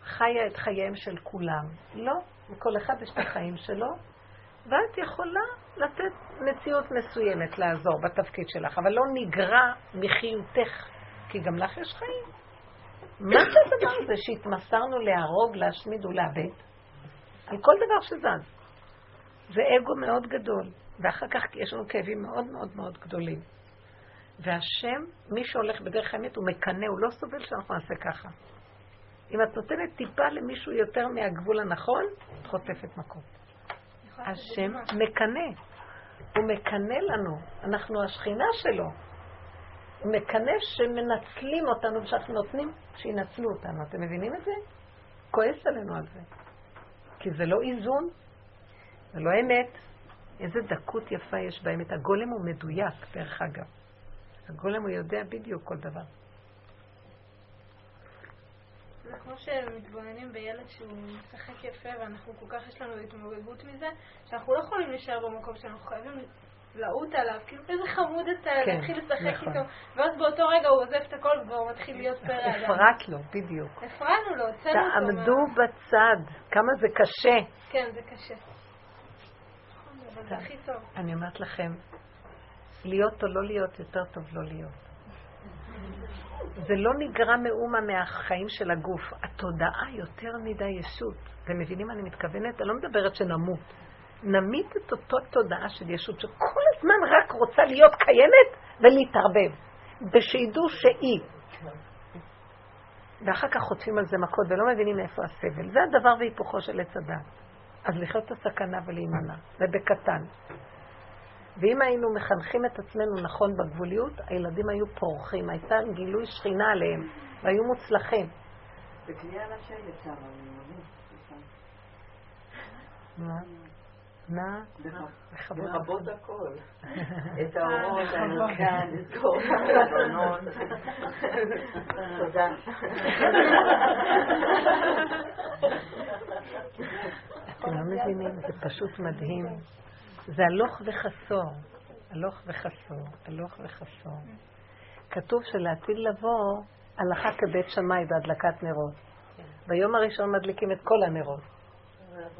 חיה את חייהם של כולם. לא, לכל אחד יש את החיים שלו, ואת יכולה לתת מציאות מסוימת לעזור בתפקיד שלך, אבל לא נגרע מחיותך, כי גם לך יש חיים. מה זה הדבר הזה שהתמסרנו להרוג, להשמיד ולאבד? על כל דבר שזז. זה אגו מאוד גדול, ואחר כך יש לנו כאבים מאוד מאוד מאוד גדולים. והשם, מי שהולך בדרך האמת, הוא מקנא, הוא לא סובל שאנחנו נעשה ככה. אם את נותנת טיפה למישהו יותר מהגבול הנכון, את חוטפת מכות. השם מקנא. הוא מקנא לנו. אנחנו השכינה שלו. הוא מקנא שמנצלים אותנו ושאנחנו נותנים שינצלו אותנו. אתם מבינים את זה? כועס עלינו על זה. כי זה לא איזון, זה לא אמת. איזה דקות יפה יש באמת. הגולם הוא מדויק, דרך אגב. הגולם הוא יודע בדיוק כל דבר. זה כמו שמתבוננים בילד שהוא משחק יפה ואנחנו כל כך יש לנו התמודדות מזה, שאנחנו לא יכולים להישאר במקום שאנחנו חייבים לעוט עליו, כאילו איזה חמוד אתה, כן, להתחיל לשחק נכון. איתו, ואז באותו רגע הוא עוזב את הכל וכבר מתחיל להיות פרא אדם. הפרעת לו, בדיוק. הפרענו לו, הוצאנו אותו. תעמדו בצד, כמה זה קשה. כן, זה קשה. אני אומרת לכם, להיות או לא להיות, יותר טוב לא להיות. זה לא נגרע מאומה מהחיים של הגוף. התודעה יותר מדי ישות. אתם מבינים מה אני מתכוונת? אני לא מדברת שנמות. נמית את אותו תודעה של ישות שכל הזמן רק רוצה להיות קיימת ולהתערבב. ושידעו שהיא. ואחר כך חוטפים על זה מכות ולא מבינים מאיפה הסבל. זה הדבר והיפוכו של עץ הדת. אז לחיות את הסכנה ולהימנע, ובקטן. ואם היינו מחנכים את עצמנו נכון בגבוליות, הילדים היו פורחים, הייתה גילוי שכינה עליהם, והיו מוצלחים. וכלי על השלט שם, אני מבין. מה? מה? לכבות לכבות הכל. את האורות, המרכז, לזכור את החלונות. תודה. אתם לא מבינים, זה פשוט מדהים. זה הלוך וחסור, הלוך וחסור, הלוך וחסור. כתוב שלעתיד לבוא, הלכה כבית שמאי בהדלקת נרות. ביום הראשון מדליקים את כל הנרות.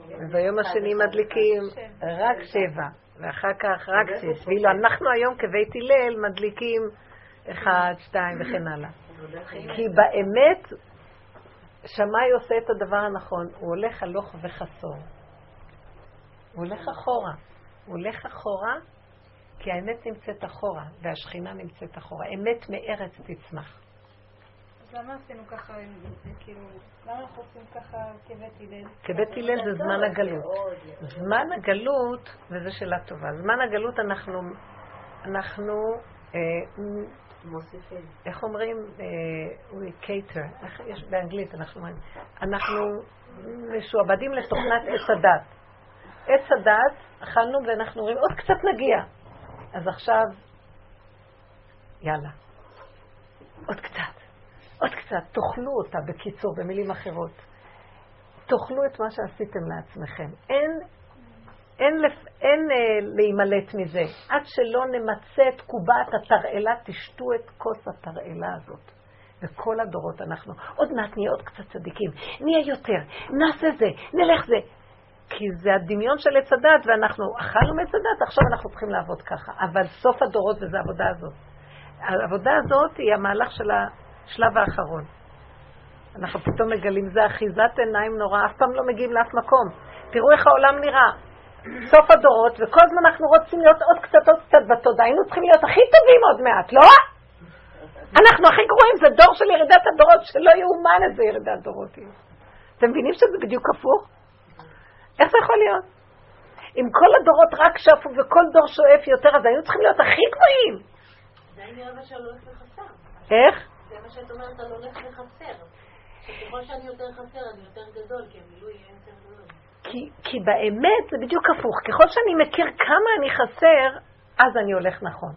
וביום השני מדליקים רק שבע, ואחר כך רק שש. ואילו אנחנו היום כבית הלל מדליקים אחד, שתיים וכן הלאה. כי באמת, שמאי עושה את הדבר הנכון, הוא הולך הלוך וחסור. הוא הולך אחורה. הוא הולך אחורה, כי האמת נמצאת אחורה, והשכינה נמצאת אחורה. אמת מארץ תצמח. אז למה עשינו ככה, זה, כאילו, למה אנחנו עושים ככה כבית הלל? כבית הלל זה זמן הגלות. זמן הגלות, וזו שאלה טובה, זמן הגלות אנחנו, אנחנו, אה, מוסיפים. איך אומרים? אה, we cater, יש באנגלית, אנחנו אומרים, אנחנו משועבדים לתוכנת עץ הדת. עץ הדת, אכלנו ואנחנו אומרים, עוד קצת נגיע. אז עכשיו, יאללה, עוד קצת, עוד קצת, תאכלו אותה בקיצור, במילים אחרות. תאכלו את מה שעשיתם לעצמכם. אין, אין, אין אה, להימלט מזה. עד שלא נמצה את קובעת התרעלה, תשתו את כוס התרעלה הזאת. וכל הדורות אנחנו, עוד מעט נהיה עוד קצת צדיקים, נהיה יותר, נעשה זה, נלך זה. כי זה הדמיון של עץ הדת, ואנחנו אכלנו מעץ הדת, עכשיו אנחנו צריכים לעבוד ככה. אבל סוף הדורות וזה העבודה הזאת. העבודה הזאת היא המהלך של השלב האחרון. אנחנו פתאום מגלים, זה אחיזת עיניים נורא, אף פעם לא מגיעים לאף מקום. תראו איך העולם נראה. סוף הדורות, וכל הזמן אנחנו רוצים להיות עוד קצת, עוד קצת בתודעה. היינו צריכים להיות הכי טובים עוד מעט, לא? אנחנו הכי גרועים, זה דור של ירידת הדורות, שלא יאומן איזה ירידת דורות היא. אתם מבינים שזה בדיוק הפוך? איך זה יכול להיות? אם כל הדורות רק שפו וכל דור שואף יותר, אז היינו צריכים להיות הכי גבוהים. העניין אבל שאני הולך לחסר. איך? גדול, כי. כי, באמת זה בדיוק הפוך. ככל שאני מכיר כמה אני חסר, אז אני הולך נכון.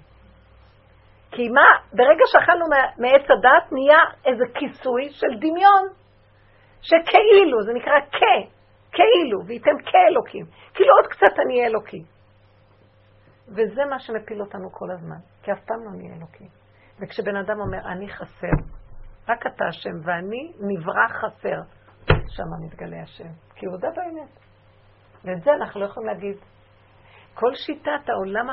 כי מה, ברגע שאכלנו מע- מעץ הדת, נהיה איזה כיסוי של דמיון, שכאילו, זה נקרא כ, כאילו, וייתם כאלוקים. כאילו עוד קצת אני אהיה אלוקי. וזה מה שמפיל אותנו כל הזמן, כי אף פעם לא נהיה אלוקים. וכשבן אדם אומר, אני חסר, רק אתה השם ואני נברא חסר, שם מתגלה השם. כי הוא הודה באמת. ואת זה אנחנו לא יכולים להגיד. כל שיטת העולם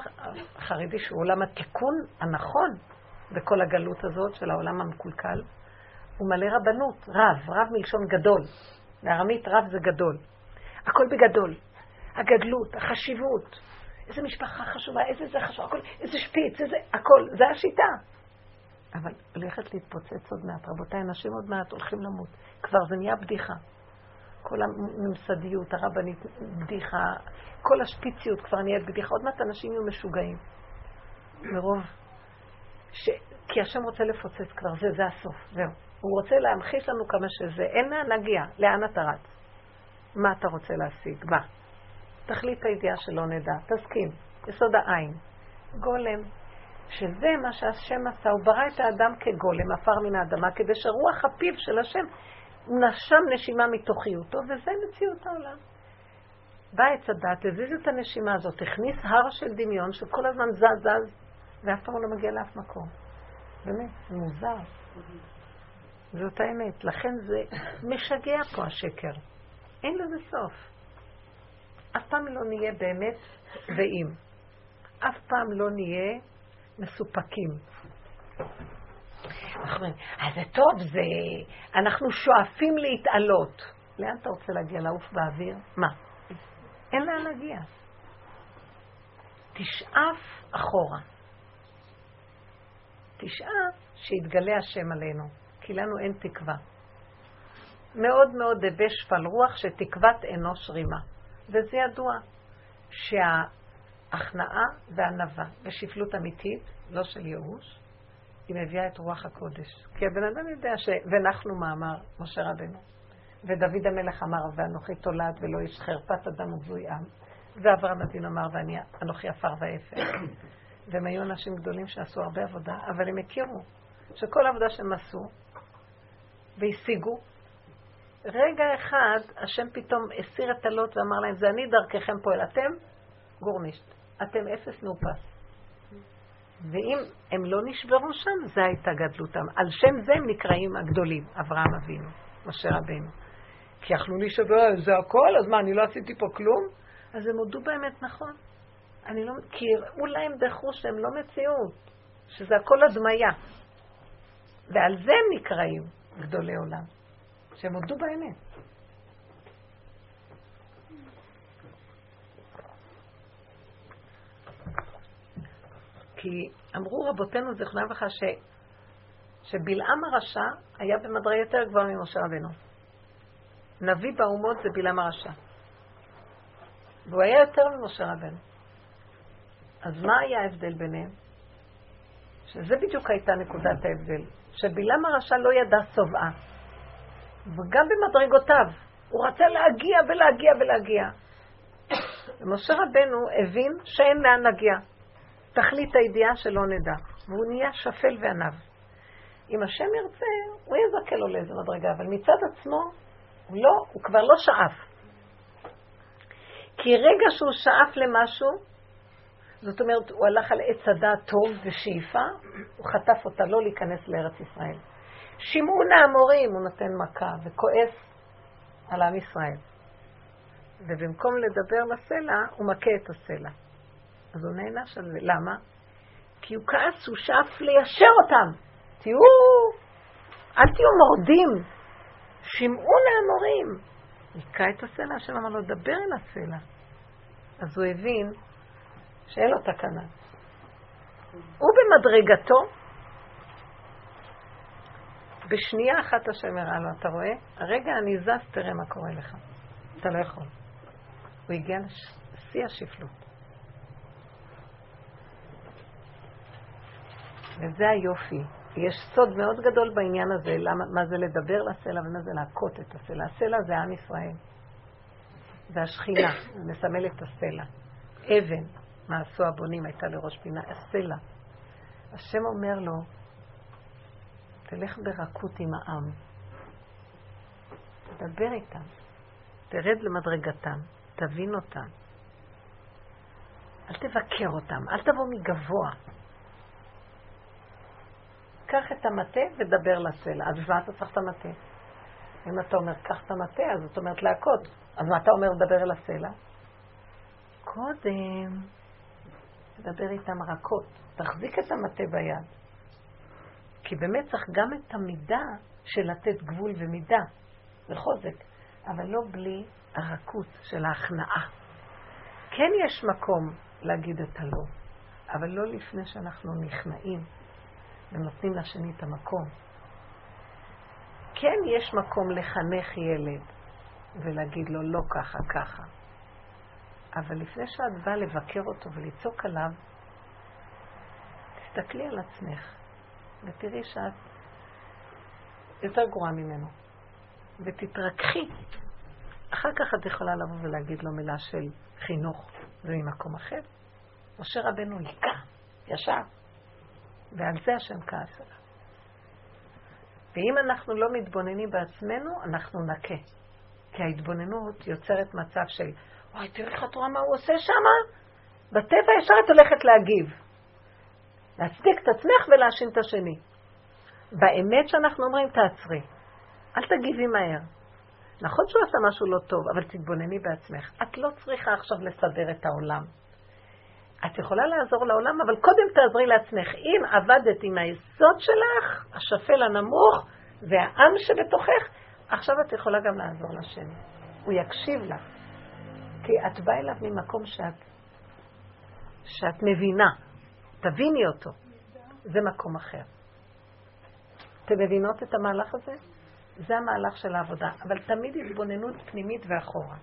החרדי, שהוא עולם התיקון הנכון בכל הגלות הזאת של העולם המקולקל, הוא מלא רבנות, רב, רב מלשון גדול. בארמית רב זה גדול. הכל בגדול. הגדלות, החשיבות, איזה משפחה חשובה, איזה זה חשוב, הכל, איזה שפיץ, איזה, הכל, זה השיטה. אבל הולכת להתפוצץ עוד מעט. רבותיי, אנשים עוד מעט הולכים למות. כבר זה נהיה בדיחה. כל הממסדיות, הרבנית, בדיחה, כל השפיציות כבר נהיית בדיחה. עוד מעט אנשים יהיו משוגעים. מרוב... ש... כי השם רוצה לפוצץ כבר, זה, זה הסוף, זהו. הוא רוצה להמחיש לנו כמה שזה. אין לאן להגיע, לאן אתה רץ? מה אתה רוצה להשיג? מה? תכלית הידיעה שלא נדע, תסכים, יסוד העין. גולם, שזה מה שהשם עשה, הוא ברא את האדם כגולם, עפר מן האדמה, כדי שרוח הפיו של השם נשם נשימה מתוכיותו, וזה מציאות העולם. בא עץ הדת, הזיז את הנשימה הזאת, הכניס הר של דמיון שכל הזמן זז זז, ואף פעם לא מגיע לאף מקום. באמת, זה מוזר. זאת האמת. לכן זה משגע פה השקר. אין לזה סוף. אף פעם לא נהיה באמת שבעים. אף פעם לא נהיה מסופקים. אומרים, אז זה טוב, זה... אנחנו שואפים להתעלות. לאן אתה רוצה להגיע? לעוף באוויר? מה? אין לאן להגיע. תשאף אחורה. תשאף שיתגלה השם עלינו, כי לנו אין תקווה. מאוד מאוד הווה שפל רוח שתקוות אנוש רימה. וזה ידוע, שההכנעה והענווה ושפלות אמיתית, לא של ייאוש, היא מביאה את רוח הקודש. כי הבן אדם יודע ש... ונחנו מה אמר משה רבנו. ודוד המלך אמר, ואנוכי תולד ולא איש חרפת אדם ובזוי עם. ואברהם אבינו אמר, ואני אנוכי עפר ואפר. והם היו אנשים גדולים שעשו הרבה עבודה, אבל הם הכירו שכל עבודה שהם עשו והשיגו, רגע אחד השם פתאום הסיר את הלוט ואמר להם, זה אני דרככם פועל, אתם גורנישט, אתם אפס מאופס. ואם הם לא נשברו שם, זה הייתה גדלותם. על שם זה הם נקראים הגדולים, אברהם אבינו, משה רבנו. כי יכלו להישבר, זה הכל, אז מה, אני לא עשיתי פה כלום? אז הם הודו באמת נכון. אני לא, כי הראו להם בחוש שהם לא מציאות, שזה הכל הדמיה. ועל זה הם נקראים גדולי עולם, שהם הודו באמת. כי אמרו רבותינו זיכרונם לברכה ש... שבלעם הרשע היה במדרגה יותר גבוהה ממשה רבנו. נביא באומות זה בלעם הרשע. והוא היה יותר ממשה רבנו. אז מה היה ההבדל ביניהם? שזה בדיוק הייתה נקודת ההבדל. שבלעם הרשע לא ידע שובעה. וגם במדרגותיו. הוא רצה להגיע ולהגיע ולהגיע. ומשה רבנו הבין שאין לאן להגיע. תכלית הידיעה שלא נדע. והוא נהיה שפל ועניו. אם השם ירצה, הוא יזכה לו לאיזה מדרגה, אבל מצד עצמו, הוא לא, הוא כבר לא שאף. כי רגע שהוא שאף למשהו, זאת אומרת, הוא הלך על עץ הדעת טוב ושאיפה, הוא חטף אותה לא להיכנס לארץ ישראל. שמעון האמורים, הוא נותן מכה וכועס על עם ישראל. ובמקום לדבר לסלע, הוא מכה את הסלע. אז הוא נענש על זה. למה? כי הוא כעס, הוא שאף ליישר אותם. תהיו, אל תהיו מורדים. שמעו להמורים. היכה את הסלע, השם אמר לו, דבר אל הסלע. אז הוא הבין שאין לו תקנה. הוא במדרגתו, בשנייה אחת השם הראה לו, אתה רואה? הרגע אני זז, תראה מה קורה לך. אתה לא יכול. הוא הגיע לשיא השפלות. וזה היופי. יש סוד מאוד גדול בעניין הזה, למה, מה זה לדבר לסלע ומה זה להכות את הסלע. הסלע זה עם ישראל. זה השכינה, מסמל את הסלע. אבן, מה עשו הבונים, הייתה לראש פינה, הסלע. השם אומר לו, תלך ברכות עם העם. תדבר איתם. תרד למדרגתם. תבין אותם. אל תבקר אותם. אל תבוא מגבוה. קח את המטה ודבר לסלע. אז מה אתה צריך את המטה? אם אתה אומר, קח את המטה, אז זאת אומרת להכות. אז מה אתה אומר, לדבר אל הסלע? קודם, תדבר איתם רכות. תחזיק את המטה ביד. כי באמת צריך גם את המידה של לתת גבול ומידה וחוזק, אבל לא בלי הרכות של ההכנעה. כן יש מקום להגיד את הלא, אבל לא לפני שאנחנו נכנעים ונותנים לשני את המקום. כן יש מקום לחנך ילד ולהגיד לו לא ככה, ככה. אבל לפני שאת באה לבקר אותו ולצעוק עליו, תסתכלי על עצמך ותראי שאת יותר גרועה ממנו. ותתרככי אחר כך את יכולה לבוא ולהגיד לו מילה של חינוך, זה ממקום אחר. משה רבנו היכה, ישר, ועל זה השם כעס עליו. ואם אנחנו לא מתבוננים בעצמנו, אנחנו נכה. כי ההתבוננות יוצרת מצב של, וואי, תראי לך תורה מה הוא עושה שם? בטבע ישר את הולכת להגיב. להצדיק את עצמך ולהאשים את השני. באמת שאנחנו אומרים, תעצרי. אל תגיבי מהר. נכון שהוא עשה משהו לא טוב, אבל תתבונני בעצמך. את לא צריכה עכשיו לסדר את העולם. את יכולה לעזור לעולם, אבל קודם תעזרי לעצמך. אם עבדת עם היסוד שלך, השפל הנמוך, והעם שבתוכך, עכשיו את יכולה גם לעזור לשני. הוא יקשיב לך. כי את באה אליו ממקום שאת, שאת מבינה. תביני אותו. זה מקום אחר. אתם מבינות את המהלך הזה? זה המהלך של העבודה, אבל תמיד התבוננות פנימית ואחורה.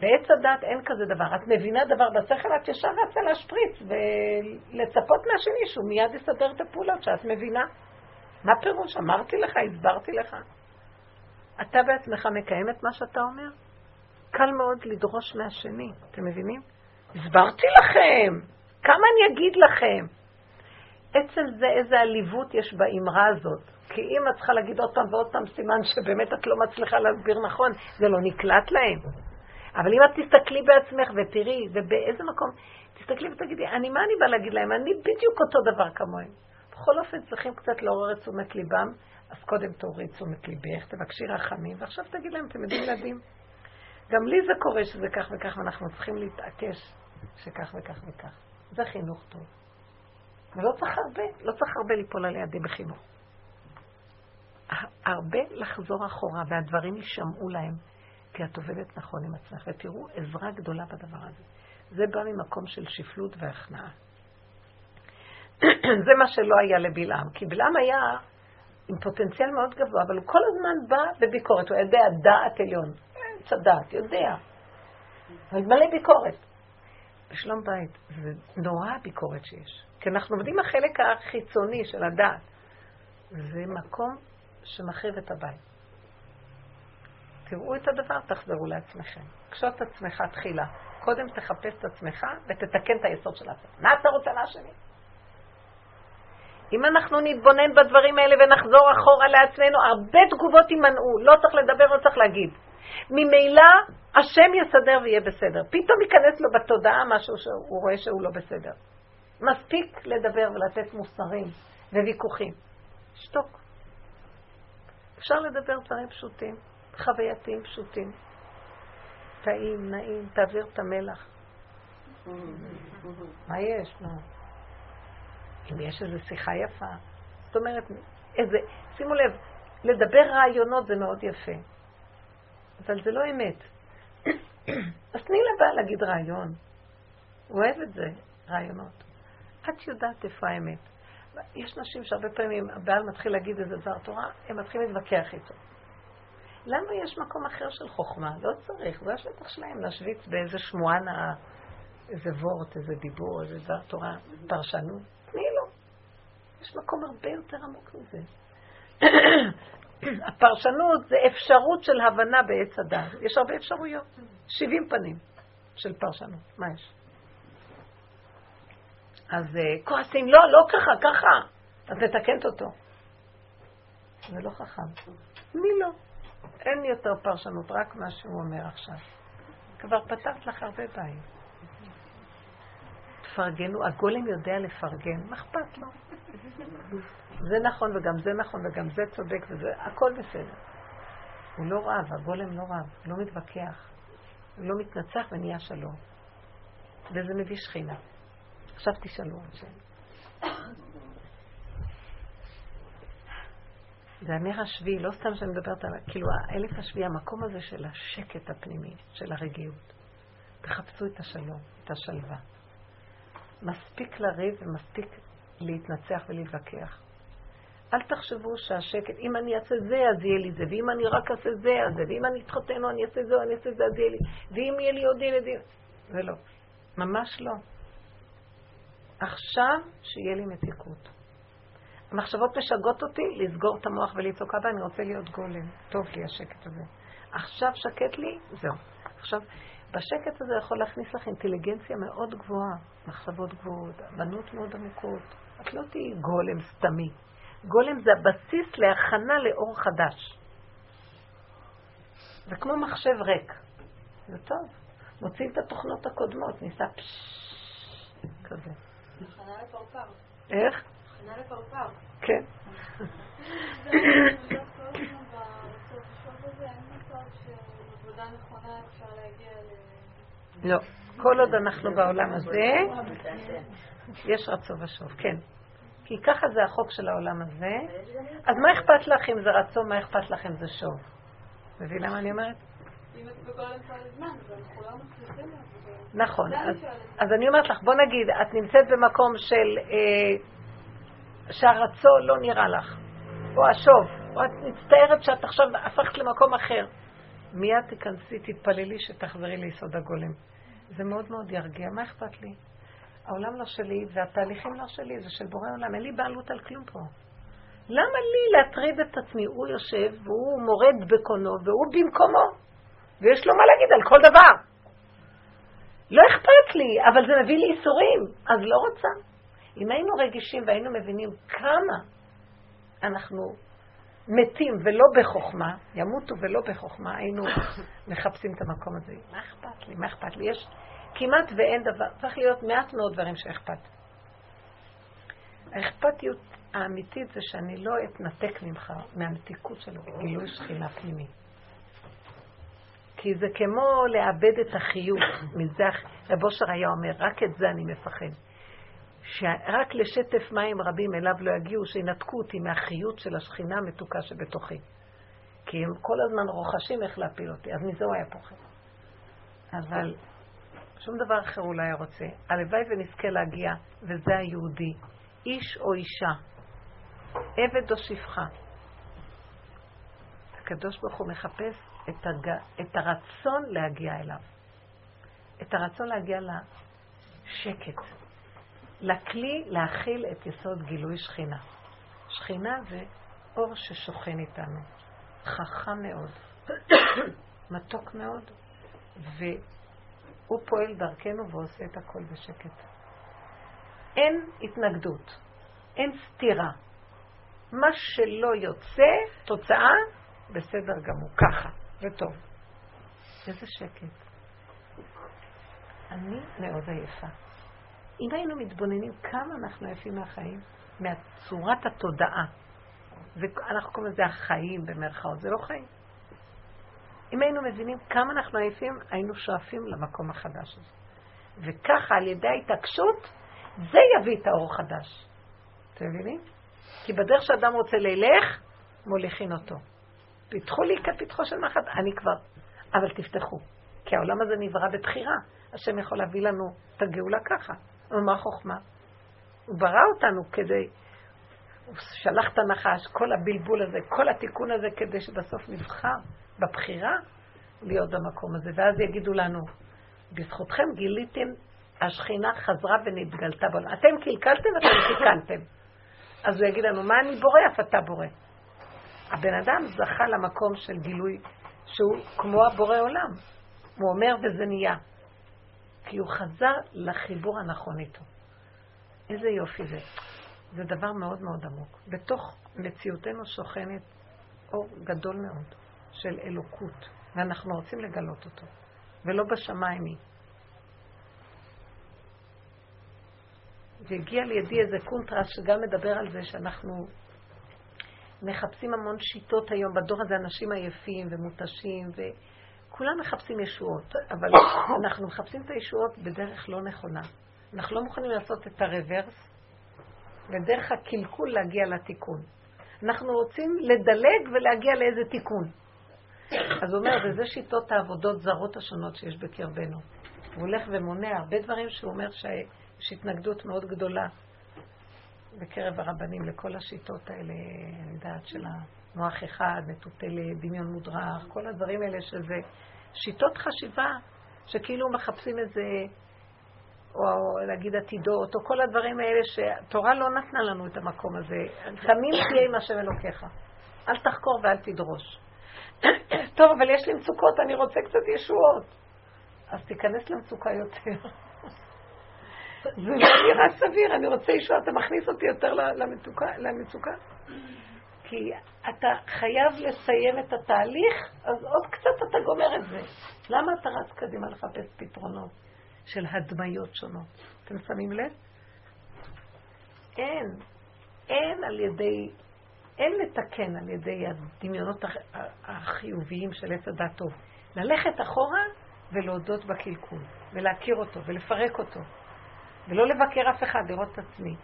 בעץ הדת אין כזה דבר. את מבינה דבר בשכל, את ישר רצה להשפריץ ולצפות מהשני שהוא מיד יסדר את הפעולות שאת מבינה. מה פירוש? אמרתי לך, הסברתי לך. אתה בעצמך מקיים את מה שאתה אומר? קל מאוד לדרוש מהשני, אתם מבינים? הסברתי לכם, כמה אני אגיד לכם? עצם זה איזה עליבות יש באמרה הזאת. כי אם את צריכה להגיד עוד פעם ועוד פעם סימן שבאמת את לא מצליחה להסביר נכון, זה לא נקלט להם. אבל אם את תסתכלי בעצמך ותראי, ובאיזה מקום, תסתכלי ותגידי, אני, מה אני באה להגיד להם? אני בדיוק אותו דבר כמוהם. בכל אופן צריכים קצת לעורר את תשומת ליבם, אז קודם תעוררי את תשומת ליבך, תבקשי רחמים, ועכשיו תגיד להם, אתם יודעים ילדים, גם לי זה קורה שזה כך וכך, ואנחנו צריכים להתעקש שכך וכך וכך. זה חינוך טוב. ולא צריך הרבה, לא צריך הרבה ליפול על ידי בחינוך. הרבה לחזור אחורה, והדברים יישמעו להם, כי את עובדת נכון עם עצמך, ותראו עזרה גדולה בדבר הזה. זה בא ממקום של שפלות והכנעה. זה מה שלא היה לבלעם, כי בלעם היה עם פוטנציאל מאוד גבוה, אבל הוא כל הזמן בא בביקורת, הוא יודע דעת עליון, עץ הדעת, יודע, אבל מלא ביקורת. בשלום בית, זה נורא הביקורת שיש. כי אנחנו עובדים החלק החיצוני של הדעת. זה מקום שמחריב את הבית. תראו את הדבר, תחזרו לעצמכם. קשוט עצמך תחילה. קודם תחפש את עצמך ותתקן את היסוד של עצמך. מה אתה רוצה מהשני? אם אנחנו נתבונן בדברים האלה ונחזור אחורה לעצמנו, הרבה תגובות יימנעו. לא צריך לדבר, לא צריך להגיד. ממילא השם יסדר ויהיה בסדר. פתאום ייכנס לו בתודעה משהו שהוא רואה שהוא לא בסדר. מספיק לדבר ולתת מוסרים וויכוחים. שתוק. אפשר לדבר דברים פשוטים, חווייתיים פשוטים. טעים, נעים, תעביר את המלח. מה יש? אם יש איזו שיחה יפה. זאת אומרת, איזה, שימו לב, לדבר רעיונות זה מאוד יפה, אבל זה לא אמת. אז תני לבעל להגיד רעיון. הוא אוהב את זה, רעיונות. את יודעת איפה האמת. יש נשים שהרבה פעמים הבעל מתחיל להגיד איזה דבר תורה, הם מתחילים להתווכח איתו. למה יש מקום אחר של חוכמה? לא צריך, זה השטח שלהם להשוויץ באיזה שמועה נאה, איזה וורט, איזה דיבור, איזה דבר תורה, פרשנות. תני לו. יש מקום הרבה יותר עמוק מזה. הפרשנות זה אפשרות של הבנה בעץ הדת. יש הרבה אפשרויות. 70 פנים של פרשנות. מה יש? אז uh, כועסים, לא, לא ככה, ככה. אז נתקנת אותו. זה לא חכם. מי לא? אין יותר פרשנות, רק מה שהוא אומר עכשיו. כבר פתרת לך הרבה בעיות. תפרגנו, הגולם יודע לפרגן, מה אכפת לו? זה נכון וגם זה נכון וגם זה צודק וזה, הכל בסדר. הוא לא רב, הגולם לא רב, לא מתווכח, לא מתנצח ונהיה שלום. וזה מביא שכינה. עכשיו תשאלו עוד שאלה. זה הנר השביעי, לא סתם שאני מדברת על, כאילו האלף השביעי, המקום הזה של השקט הפנימי, של הרגיעות. תחפשו את השלום, את השלווה. מספיק לריב ומספיק להתנצח ולהתווכח. אל תחשבו שהשקט, אם אני אעשה זה, אז יהיה לי זה, ואם אני רק אעשה זה, אז זה, ואם אני אתחתן או אני אעשה זה, או אני אעשה זה, אז יהיה לי, ואם יהיה לי עוד ילדים, ולא, ממש לא. עכשיו שיהיה לי מתיקות. מחשבות משגעות אותי לסגור את המוח ולצעוק, אבא, אני רוצה להיות גולם. טוב לי השקט הזה. עכשיו שקט לי, זהו. עכשיו, בשקט הזה יכול להכניס לך אינטליגנציה מאוד גבוהה, מחשבות גבוהות, הבנות מאוד עמוקות. את לא תהיי גולם סתמי. גולם זה הבסיס להכנה לאור חדש. זה כמו מחשב ריק. זה טוב. מוצאים את התוכנות הקודמות, ניסה פששש, כזה. הכנה לפרפר. איך? כן. לא. כל עוד אנחנו בעולם הזה, יש רצון ושוב, כן. כי ככה זה החוק של העולם הזה. אז מה אכפת לך אם זה רצון, מה אכפת לך אם זה שוב? מבינה מה אני אומרת? נכון. אז, אז אני אומרת לך, בוא נגיד, את נמצאת במקום של אה, שהרצון לא נראה לך, או השוב, או את מצטערת שאת עכשיו הפכת למקום אחר. מיד תיכנסי, תתפללי שתחזרי ליסוד הגולם. זה מאוד מאוד ירגיע, מה אכפת לי? העולם לא שלי והתהליכים לא שלי, זה של בורא עולם, אין לי בעלות על כלום פה. למה לי להטריד את עצמי? הוא יושב והוא מורד בקונו והוא במקומו, ויש לו מה להגיד על כל דבר. לא אכפת לי, אבל זה מביא לי ייסורים, אז לא רוצה. אם היינו רגישים והיינו מבינים כמה אנחנו מתים ולא בחוכמה, ימותו ולא בחוכמה, היינו מחפשים את המקום הזה. מה אכפת לי? מה אכפת לי? יש כמעט ואין דבר, צריך להיות מעט מאוד דברים שאכפת. האכפתיות האמיתית זה שאני לא אתנתק ממך, מהמתיקות שלו, גילוי שכינה פנימי. כי זה כמו לאבד את החיות, מזה רב אושר היה אומר, רק את זה אני מפחד. שרק לשטף מים רבים אליו לא יגיעו, שינתקו אותי מהחיות של השכינה המתוקה שבתוכי. כי הם כל הזמן רוכשים איך להפיל אותי, אז מזה הוא היה פוחד. אבל שום דבר אחר הוא לא היה רוצה. הלוואי ונזכה להגיע, וזה היהודי, איש או אישה, עבד או שפחה. הקדוש ברוך הוא מחפש את, הג... את הרצון להגיע אליו. את הרצון להגיע לשקט. לכלי להכיל את יסוד גילוי שכינה. שכינה זה אור ששוכן איתנו. חכם מאוד, מתוק מאוד, והוא פועל דרכנו ועושה את הכל בשקט. אין התנגדות, אין סתירה. מה שלא יוצא, תוצאה, בסדר גמור, ככה, וטוב. איזה שקט. אני מאוד עייפה. אם היינו מתבוננים כמה אנחנו עייפים מהחיים, מהצורת התודעה, ואנחנו קוראים לזה החיים במרכאות, זה לא חיים. אם היינו מבינים כמה אנחנו עייפים, היינו שואפים למקום החדש הזה. וככה, על ידי ההתעקשות, זה יביא את האור החדש. אתם מבינים? כי בדרך שאדם רוצה ללך, מוליכין אותו. פיתחו לי כפתחו של מחט, אני כבר. אבל תפתחו. כי העולם הזה נברא בבחירה. השם יכול להביא לנו את הגאולה ככה. אבל מה החוכמה? הוא ברא אותנו כדי, הוא שלח את הנחש, כל הבלבול הזה, כל התיקון הזה, כדי שבסוף נבחר בבחירה להיות במקום הזה. ואז יגידו לנו, בזכותכם גיליתם, השכינה חזרה ונתגלתה בנו. אתם קלקלתם ואתם תיקנתם. אז הוא יגיד לנו, מה אני בורא, אף אתה בורא. הבן אדם זכה למקום של גילוי שהוא כמו הבורא עולם. הוא אומר וזה נהיה. כי הוא חזר לחיבור הנכון איתו. איזה יופי זה. זה דבר מאוד מאוד עמוק. בתוך מציאותנו שוכנת אור גדול מאוד של אלוקות, ואנחנו רוצים לגלות אותו, ולא בשמיים היא. והגיע לידי איזה קונטרס שגם מדבר על זה שאנחנו מחפשים המון שיטות היום, בדור הזה אנשים עייפים ומותשים, וכולם מחפשים ישועות, אבל אנחנו מחפשים את הישועות בדרך לא נכונה. אנחנו לא מוכנים לעשות את הרוורס, ודרך הקלקול להגיע לתיקון. אנחנו רוצים לדלג ולהגיע לאיזה תיקון. אז הוא אומר, וזה שיטות העבודות זרות השונות שיש בקרבנו. הוא הולך ומונה הרבה דברים שהוא אומר שיש התנגדות מאוד גדולה בקרב הרבנים לכל השיטות האלה, אני יודעת, של המוח אחד, נטוטה לדמיון מודרך, כל הדברים האלה שזה שיטות חשיבה שכאילו מחפשים איזה או להגיד עתידות, או כל הדברים האלה שהתורה לא נתנה לנו את המקום הזה. תמים תהיה עם השם אלוקיך. אל תחקור ואל תדרוש. טוב, אבל יש לי מצוקות, אני רוצה קצת ישועות. אז תיכנס למצוקה יותר. זה לא נראה סביר, אני רוצה ישועה, אתה מכניס אותי יותר למצוקה, למצוקה. כי אתה חייב לסיים את התהליך, אז עוד קצת אתה גומר את זה. למה אתה רץ קדימה לחפש פתרונות של הדמיות שונות? אתם שמים לב? אין. אין על ידי, אין לתקן על ידי הדמיונות החיוביים של עץ הדת טוב. ללכת אחורה ולהודות בקלקול, ולהכיר אותו, ולפרק אותו, ולא לבקר אף אחד, לראות את עצמי.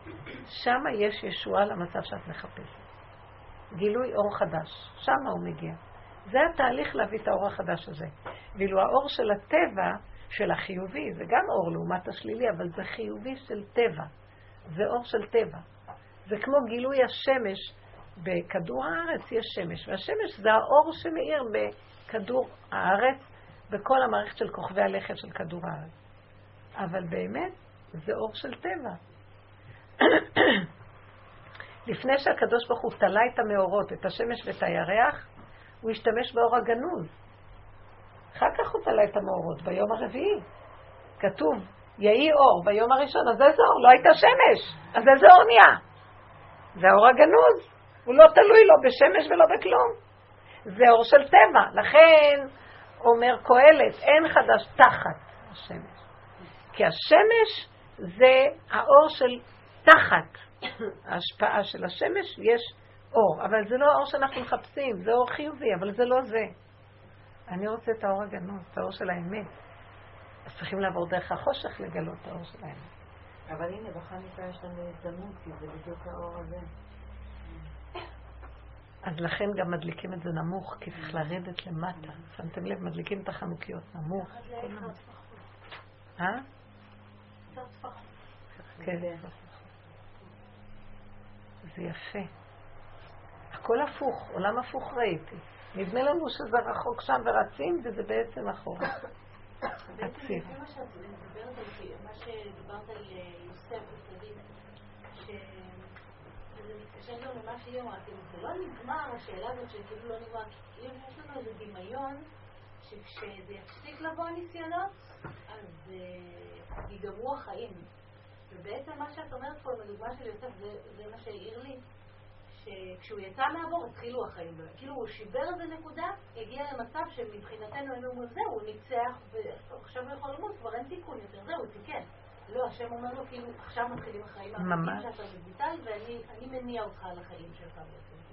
שם יש ישועה למצב שאת מחפשת. גילוי אור חדש, שם הוא מגיע. זה התהליך להביא את האור החדש הזה. ואילו האור של הטבע, של החיובי, זה גם אור לעומת השלילי, אבל זה חיובי של טבע. זה אור של טבע. זה כמו גילוי השמש. בכדור הארץ יש שמש, והשמש זה האור שמאיר בכדור הארץ, בכל המערכת של כוכבי הלכת של כדור הארץ. אבל באמת, זה אור של טבע. לפני שהקדוש ברוך הוא תלה את המאורות, את השמש ואת הירח, הוא השתמש באור הגנוז. אחר כך הוא תלה את המאורות, ביום הרביעי. כתוב, יהי אור ביום הראשון, אז איזה אור? לא הייתה שמש, אז איזה אור נהיה? זה האור הגנוז, הוא לא תלוי לא בשמש ולא בכלום. זה אור של טבע, לכן אומר קהלת, אין חדש תחת השמש. כי השמש זה האור של תחת ההשפעה של השמש, יש אור. אבל זה לא האור שאנחנו מחפשים, זה אור חיובי, אבל זה לא זה. אני רוצה את האור הגנוז, את האור של האמת. אז צריכים לעבור דרך החושך לגלות את האור של האמת. אבל הנה, בחנוכה יש לנו הזדמנות, כי זה בדיוק האור הזה. אז לכן גם מדליקים את זה נמוך, כי צריך לרדת למטה. שמתם לב, מדליקים את החנוכיות נמוך. אה? כן. זה יפה. הכל הפוך, עולם הפוך ראיתי. נדמה לנו שזה רחוק שם ורצים, וזה בעצם אחורה. עציר. מה שדיברת על אה, יוסף וצדיק, שזה מתקשר גם למה שהיא אמרה, כאילו זה לא נגמר, השאלה הזאת שכאילו לא נגמר, כאילו יש לנו איזה דמיון שכשזה יפסיק לבוא הניסיונות, אז אה, ייגמרו החיים. ובעצם מה שאת אומרת פה, בדוגמה של יוסף, זה, זה מה שהעיר לי, שכשהוא יצא מהבור התחילו החיים. כאילו הוא שיבר איזה נקודה, הגיע למצב שמבחינתנו היינו אומרים, זהו, הוא ניצח, ועכשיו הוא יכול למות, כבר אין תיקון יותר, זהו, הוא תיקן. לא, השם אומר לו, כאילו, עכשיו מתחילים החיים האמיתיים שאתה מבוטל, ואני מניע אותך על החיים שלך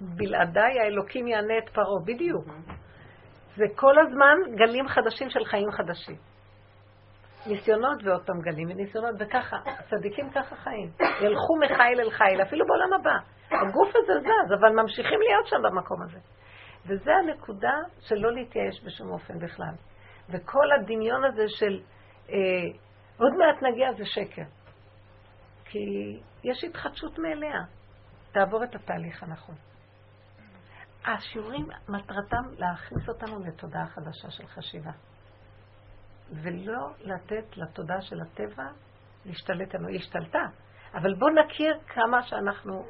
בלעדיי האלוקים יענה את פרעה, בדיוק. זה כל הזמן גלים חדשים של חיים חדשים. ניסיונות ועוד פעם גלים וניסיונות, וככה, הצדיקים ככה חיים. ילכו מחיל אל חיל, אפילו בעולם הבא. הגוף הזה זז, אבל ממשיכים להיות שם במקום הזה. וזה הנקודה של לא להתייאש בשום אופן בכלל. וכל הדמיון הזה של אה, עוד מעט נגיע זה שקר. כי יש התחדשות מאליה. תעבור את התהליך הנכון. השיעורים, מטרתם להכניס אותנו לתודעה חדשה של חשיבה. ולא לתת לתודעה של הטבע להשתלט לנו. היא השתלטה, אבל בואו נכיר כמה שאנחנו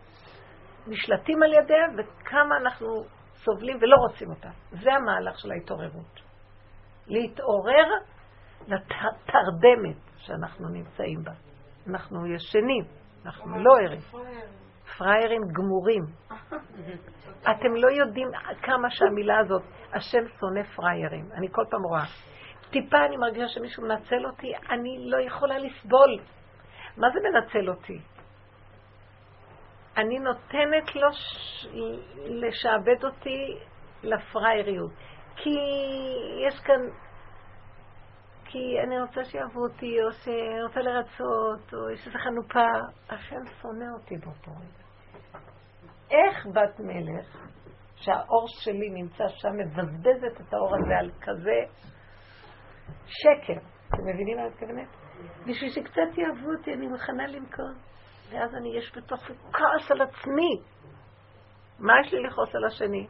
נשלטים על ידיה וכמה אנחנו סובלים ולא רוצים אותה. זה המהלך של ההתעוררות. להתעורר לתרדמת שאנחנו נמצאים בה. אנחנו ישנים, אנחנו לא ערים. פראיירים גמורים. אתם לא יודעים כמה שהמילה הזאת, השם שונא פראיירים. אני כל פעם רואה. טיפה אני מרגישה שמישהו מנצל אותי, אני לא יכולה לסבול. מה זה מנצל אותי? אני נותנת לו ש... לשעבד אותי לפראייריות. כי יש כאן... כי אני רוצה שיאהבו אותי, או שאני רוצה לרצות, או יש איזו חנופה. השם שונא אותי באותו רגע. איך בת מלך, שהאור שלי נמצא שם, מבזבזת את האור הזה על כזה שקר. אתם מבינים מה אני מתכוונת? בשביל שקצת יאהבו אותי, אני מוכנה למכור. ואז אני, יש בתוכי כעס על עצמי. מה יש לי לכעוס על השני?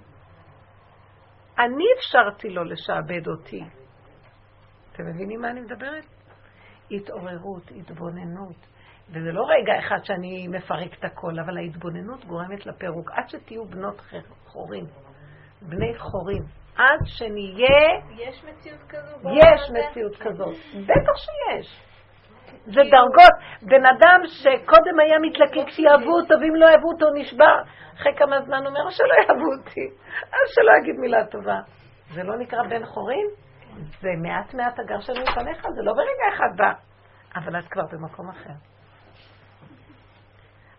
אני אפשרתי לו לשעבד אותי. אתם מבינים מה אני מדברת? התעוררות, התבוננות. וזה לא רגע אחד שאני מפרק את הכל, אבל ההתבוננות גורמת לפירוק. עד שתהיו בנות חורים, בני חורים. עד שנהיה... יש מציאות כזו? יש מציאות כזאת. בטח שיש. זה דרגות. בן אדם שקודם היה מתלקק שיאהבו אותו, ואם לא אהבו אותו נשבר. אחרי כמה זמן אומר, שלא יאהבו אותי, אז שלא יגיד מילה טובה. זה לא נקרא בן חורים? זה מעט מעט הגרשנו לפניך, זה לא ברגע אחד בא. אבל את כבר במקום אחר.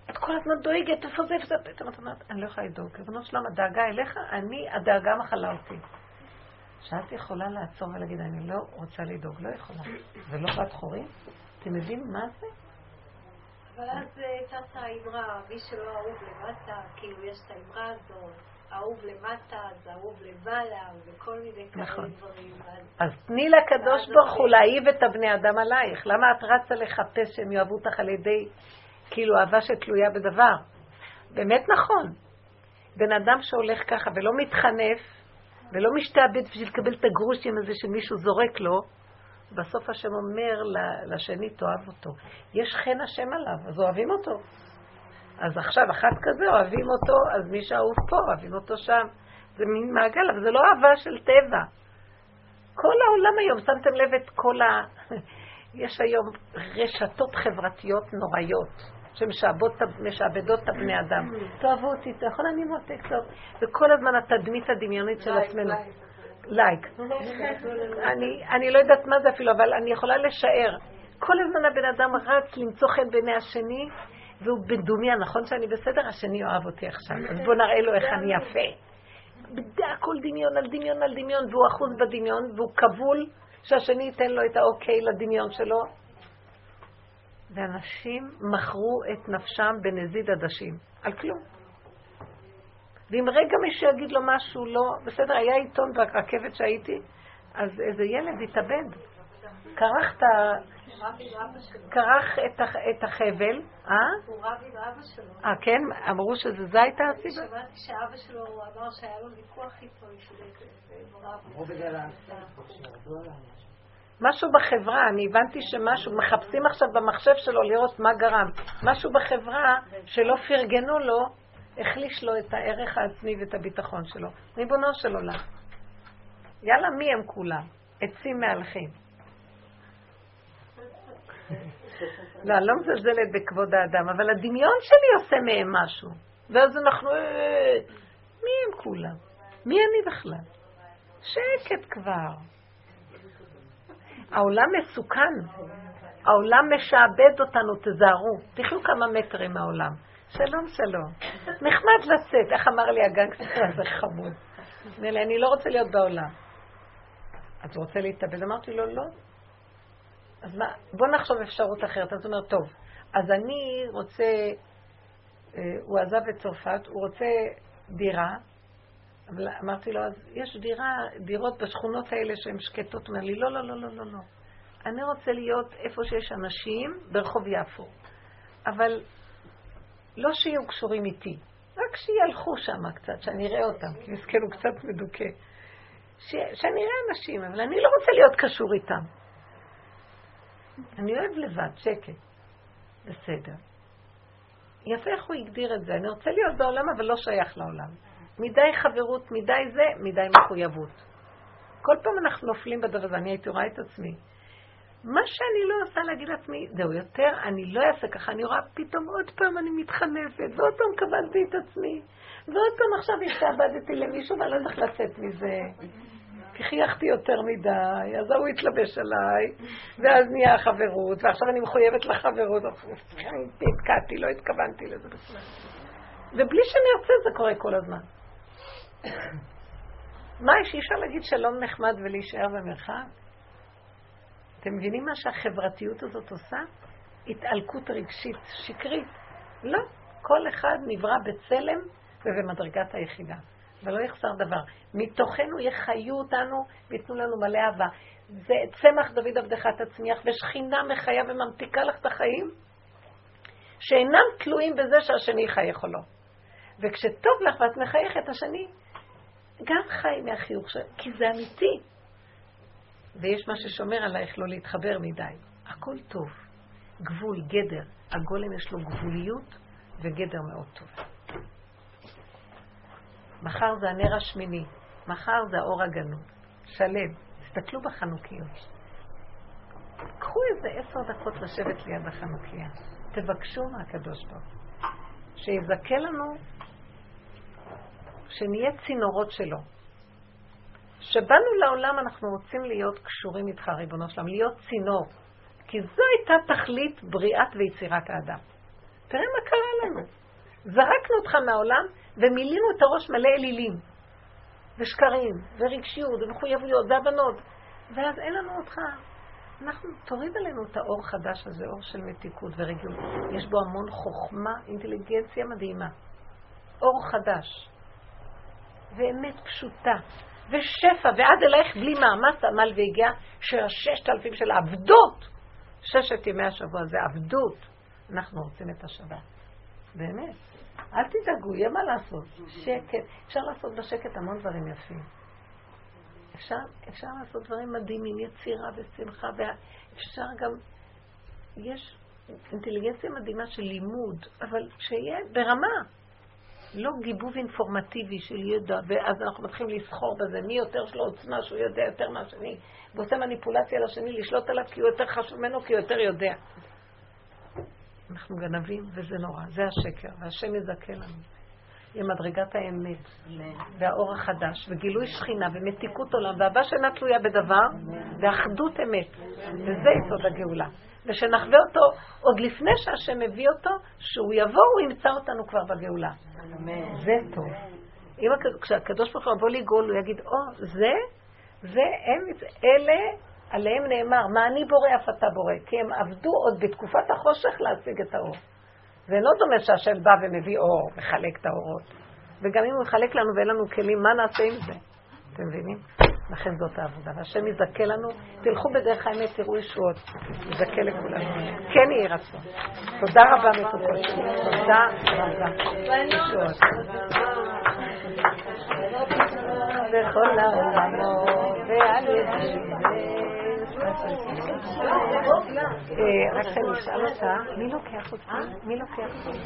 את כל הזמן דואגת, איפה זה, איפה זה, פתאום את אומרת, אני לא יכולה לדאוג. ריבונו שלום, הדאגה אליך, אני, הדאגה מחלה אותי. שאת יכולה לעצור ולהגיד, אני לא רוצה לדאוג, לא יכולה. זה לא בת חורים? אתם יודעים מה זה? אבל אז צצה האמרה, מי שלא אהוב למטה, כאילו יש את האמרה הזאת, אהוב למטה, זה אהוב למעלה, וכל מיני כאלה נכון. דברים. אז תני לקדוש ברוך הוא להעיב את הבני אדם עלייך. למה את רצה לחפש שהם יאהבו אותך על ידי כאילו אהבה שתלויה בדבר? באמת נכון. בן אדם שהולך ככה ולא מתחנף ולא משתעבד בשביל לקבל את הגרושים הזה שמישהו זורק לו, בסוף השם אומר לשני, תאהב אותו. יש חן השם עליו, אז אוהבים אותו. אז עכשיו, אחת כזה, אוהבים אותו, אז מי שאהוב פה, אוהבים אותו שם. זה מין מעגל, אבל זה לא אהבה של טבע. כל העולם היום, שמתם לב את כל ה... יש היום רשתות חברתיות נוראיות, שמשעבדות את הבני אדם. תאהבו אותי, אתה יכול אני מותק טוב. וכל הזמן התדמית הדמיונית של עצמנו. לייק. אני, אני לא יודעת מה זה אפילו, אבל אני יכולה לשער. כל הזמן הבן אדם רץ למצוא חן בעיני השני, והוא בדומיה, נכון שאני בסדר? השני אוהב אותי עכשיו, אז בוא נראה לו איך אני יפה. הכל דמיון על דמיון על דמיון, והוא אחוז בדמיון, והוא כבול שהשני ייתן לו את האוקיי לדמיון שלו. ואנשים מכרו את נפשם בנזיד עדשים, על כלום. ואם רגע מישהו יגיד לו משהו לא, בסדר, היה עיתון ברכבת שהייתי, אז איזה ילד התאבד. כרך את ה... כרך את החבל, אה? הוא רב עם אבא שלו. אה, כן? אמרו שזה הייתה הסיבה? שמעתי שאבא שלו, הוא אמר שהיה לו ויכוח איתו, משהו בחברה, אני הבנתי שמשהו, מחפשים עכשיו במחשב שלו לראות מה גרם. משהו בחברה שלא פרגנו לו, החליש לו את הערך העצמי ואת הביטחון שלו. ריבונו של עולם. יאללה, מי הם כולם? עצים מהלכים. לא, אני לא מזלזלת בכבוד האדם, אבל הדמיון שלי עושה מהם משהו. ואז אנחנו... אה, מי הם כולם? מי אני בכלל? שקט כבר. העולם מסוכן. העולם משעבד אותנו, תזהרו. תחיו כמה מטרים מהעולם. שלום, שלום. נחמד לצאת, איך אמר לי הגנגסטר הזה חמוד. נראה אני לא רוצה להיות בעולם. אז הוא רוצה להתאבד? אמרתי לו, לא. אז מה, בוא נחשוב אפשרות אחרת. אז הוא אומר, טוב, אז אני רוצה, אה, הוא עזב את צרפת, הוא רוצה דירה, אבל אמרתי לו, אז יש דירה, דירות בשכונות האלה שהן שקטות. אומר לי, לא, לא, לא, לא, לא, לא. אני רוצה להיות איפה שיש אנשים ברחוב יפו. אבל לא שיהיו קשורים איתי, רק שילכו שם קצת, שאני אראה אותם, כי מסכן הוא קצת מדוכא. ש... שאני אראה אנשים, אבל אני לא רוצה להיות קשור איתם. אני אוהב לבד, שקט. בסדר. יפה איך הוא הגדיר את זה. אני רוצה להיות בעולם, אבל לא שייך לעולם. מדי חברות, מדי זה, מדי מחויבות. כל פעם אנחנו נופלים בדבר הזה, אני הייתי רואה את עצמי. מה שאני לא עושה להגיד לעצמי, זהו, יותר אני לא אעשה ככה, אני רואה פתאום עוד פעם אני מתחנפת, ועוד פעם קבלתי את עצמי, ועוד פעם עכשיו השתעבדתי למישהו ואני לא יודעת לצאת מזה. כי חייכתי יותר מדי, אז ההוא התלבש עליי, ואז נהיה החברות, ועכשיו אני מחויבת לחברות, נתקעתי, לא התכוונתי לזה בכלל. ובלי שאני ארצה זה קורה כל הזמן. מה, יש אי אפשר להגיד שלום נחמד ולהישאר במרחק? אתם מבינים מה שהחברתיות הזאת עושה? התעלקות רגשית שקרית. לא, כל אחד נברא בצלם ובמדרגת היחידה, ולא יחסר דבר. מתוכנו יחיו אותנו ויתנו לנו מלא אהבה. זה צמח דוד עבדך תצמיח, ושכינה מחיה וממתיקה לך את החיים, שאינם תלויים בזה שהשני יחייך או לא. וכשטוב לך ואת מחייכת, השני גם חי מהחיוך שלך, כי זה אמיתי. ויש מה ששומר עלייך לא להתחבר מדי. הכל טוב. גבול, גדר. הגולם יש לו גבוליות וגדר מאוד טוב. מחר זה הנר השמיני, מחר זה האור הגנוב. שלם. תסתכלו בחנוכיות. קחו איזה עשר דקות לשבת ליד החנוכיה. תבקשו מהקדוש ברוך. שיזכה לנו שנהיה צינורות שלו. שבאנו לעולם אנחנו רוצים להיות קשורים איתך, ריבונו שלם, להיות צינור. כי זו הייתה תכלית בריאת ויצירת האדם. תראה מה קרה לנו. זרקנו אותך מהעולם ומילאנו את הראש מלא אלילים, ושקרים, ורגשיות, ומחויבויות, והבנות. ואז אין לנו אותך. אנחנו, תוריד עלינו את האור חדש הזה, אור של מתיקות ורגיעות. יש בו המון חוכמה, אינטליגנציה מדהימה. אור חדש. ואמת פשוטה. ושפע, ועד אלייך בלי מאמץ עמל והגיע, של הששת אלפים של העבדות. ששת ימי השבוע זה עבדות. אנחנו רוצים את השבת. באמת. אל תדאגו, יהיה מה לעשות. שקט. אפשר לעשות בשקט המון דברים יפים. אפשר, אפשר לעשות דברים מדהימים, יצירה ושמחה, ואפשר גם, יש אינטליגנציה מדהימה של לימוד, אבל שיהיה ברמה. לא גיבוב אינפורמטיבי של ידע, ואז אנחנו מתחילים לסחור בזה, מי יותר יש לו עוצמה שהוא יודע יותר מהשני, ועושה מניפולציה לשני, לשלוט עליו כי הוא יותר חשוב ממנו, כי הוא יותר יודע. אנחנו גנבים, וזה נורא, זה השקר, והשם יזכה לנו. עם מדרגת האמת, והאור החדש, וגילוי שכינה, ומתיקות עולם, ואהבה שאינה תלויה בדבר, ואחדות אמת. וזה יסוד הגאולה. ושנחווה אותו עוד לפני שהשם מביא אותו, שהוא יבוא, הוא ימצא אותנו כבר בגאולה. זה טוב. אם, כשהקדוש ברוך הוא יבוא לגאול, הוא יגיד, או, oh, זה, זה, הם, אלה, עליהם נאמר, מה אני בורא אף אתה בורא, כי הם עבדו עוד בתקופת החושך להשיג את האור. זה לא דומה שהשם בא ומביא אור, מחלק את האורות. וגם אם הוא יחלק לנו ואין לנו כלים, מה נעשה עם זה? אתם מבינים? לכן זאת העבודה. והשם יזכה לנו, תלכו בדרך האמת, תראו ישועות. יזכה לכולנו. כן יהי רצון. תודה רבה מתוקות. תודה רבה. ישועות. בכל העולמות ועל ידי רק שאני אשאל אותה, מי לוקח אותי? מי לוקח אותי?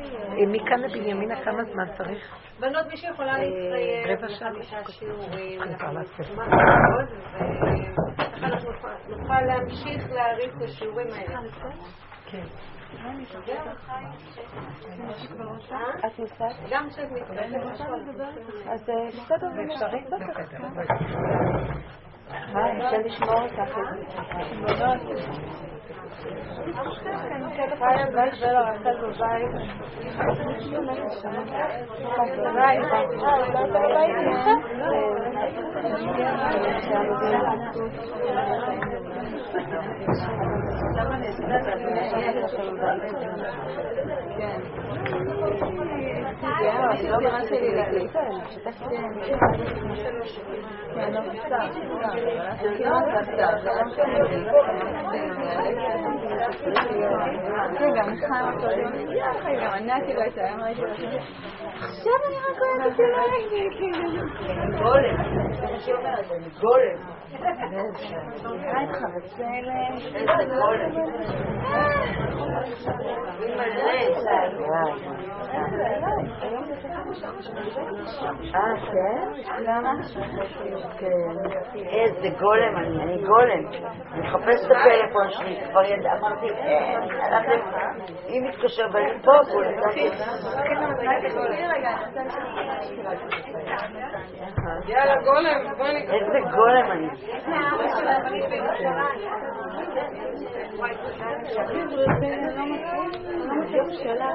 אה, מכאן לבנימינה כמה זמן צריך? בנות, מי שיכולה אה, להצטייב רבע שעה. שיעורים, ככה אנחנו נוכל להמשיך להריץ את השיעורים האלה. כן. את נוסעת? גם כשאת מתקדמת. אז בסדר, זה אפשרי? מה, אפשר לשמור אותך. חיה בית ולא רצה בבית. רגע, מיכל רק גם ענתי לו את היום ראיתי לו עכשיו אני רק רואה את זה לא ראיתי גולם. גולם. מה איתך בצלם? איזה גולם. אה, כן? למה? איזה גולם אני, אני גולם. אני מחפש את הפלאפון שלי, כבר ידע, אמרתי, אם מתקשר בלי פה, הוא נתתי. יאללה, גולם, בואי איזה גולם אני. שלח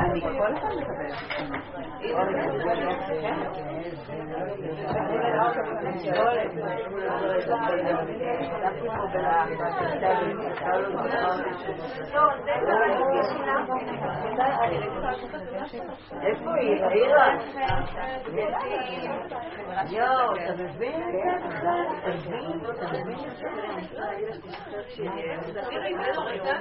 אני כל הזמן מקבלת איפה היא? העירה? יואו, אתה מבין את זה? אתה מבין? אתה מבין את זה?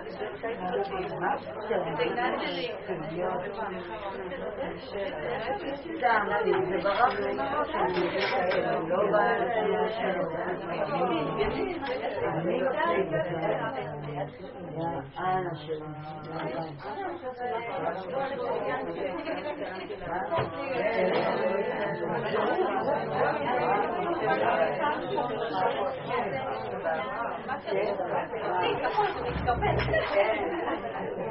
סתם, זה ברח לי לא בא אני אנא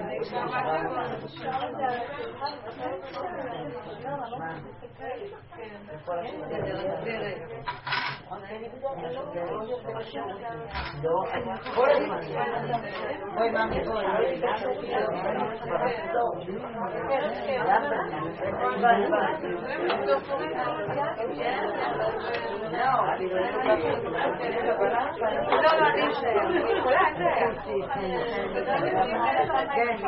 כל הזמן. בואי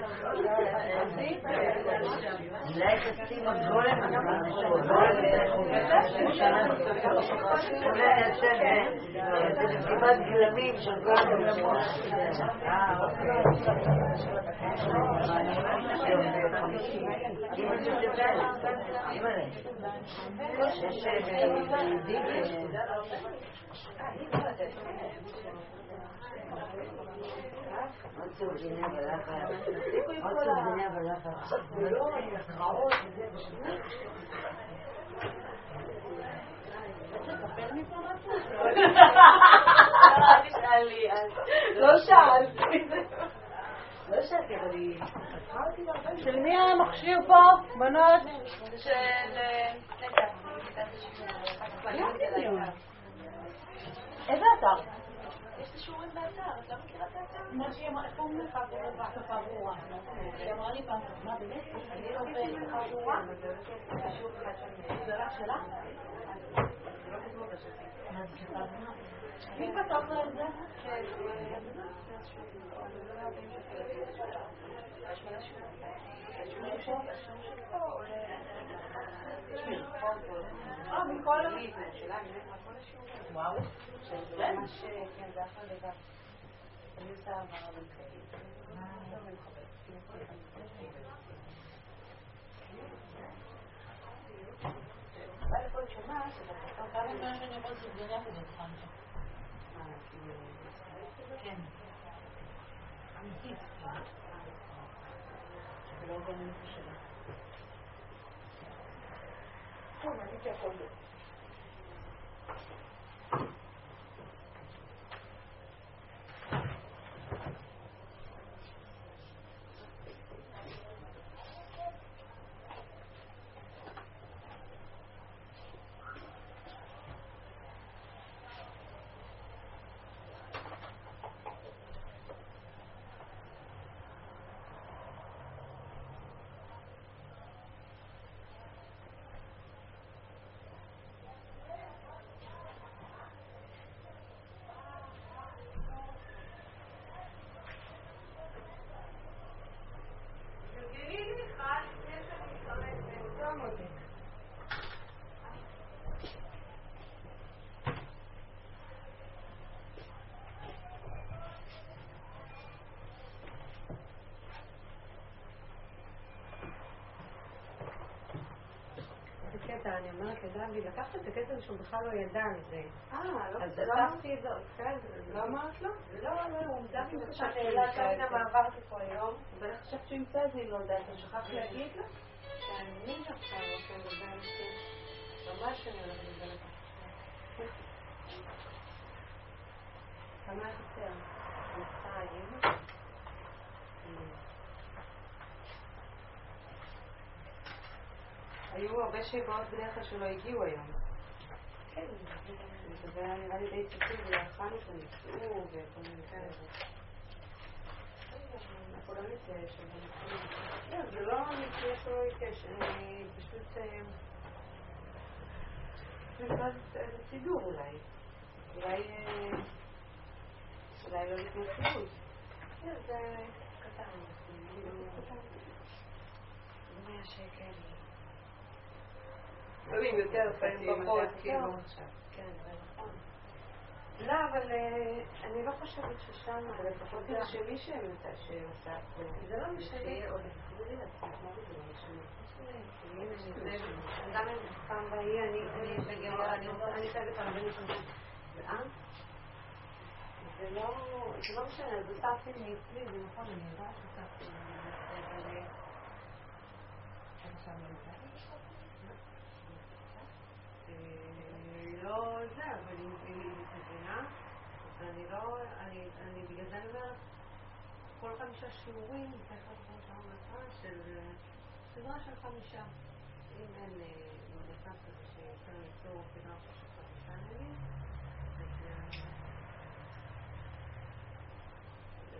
מאמי, בואי. אה. לא שאלתי. לא שאלתי, אבל היא... של מי המכשיר פה, בנות? של... איזה אתר? יש את השיעורים באתר, את לא מכירה את האתר? מה שהיא אמרה, איפה אומרים לך בשפה ברורה? היא אמרה לי פעם, מה באמת? אני לא בשפה ברורה? זה רק שלך? מי פתח לה את זה? אה, מכל וואו. טוב, אני ככה אותה, אני אומרת לדוד, לקחת את הכסף שהוא בכלל לא ידע על זה. אה, לא אז לא לקחתי את זה, כן. לא אמרת לו? לא, לא, הוא דוד חשבתי חשב שהוא שאלה ימצא את כרגע זה. מה עברתי פה היום. אבל איך חשבת שהוא ימצא את זה אם לא יודעת? אתה שכחת להגיד לו? שאני עכשיו הולכת לדבר איתי. ממש אני הולכת לדבר איתי. כמה יותר? מצרים. היו הרבה שיבאות בדרך כלל שלא הגיעו היום. כן, זה היה נראה לי די צפוי, ולאכלנו אותם, ניסו וכל מיני כאלה. זה לא מתייאש או לא מתייאש, אני פשוט... אה, לבד איזה סידור אולי. אולי... אה, אולי לא סיבוב. כן, זה קטן. כאילו, מאה שקל. לפעמים יותר, לפעמים פחות, כאילו. כן, נכון. לא, אבל אה, אני לא חושבת ששם, לפחות זה... שהם שעושה זה לא משנה. עוד תחזרי לעצמך, מה זה לא משנה? גם אם פעם בהיא אני חייבת להבין את זה. זה לא, זה לא משנה, זה סבתי מאצלי, זה נכון, אני יודעת מאצלי, אבל... אה, עכשיו אני יודעת? אה, לא זה, אבל היא מבינה, לא, אני, אני בגלל זה אני אומרת, כל חמישה שיעורים, תכף כמו שאמרת, של אה, סדרה של חמישה. אם אין אה, במצב כזה שיותר ליצור סדרה של חמישה נגיד, אז אה, זה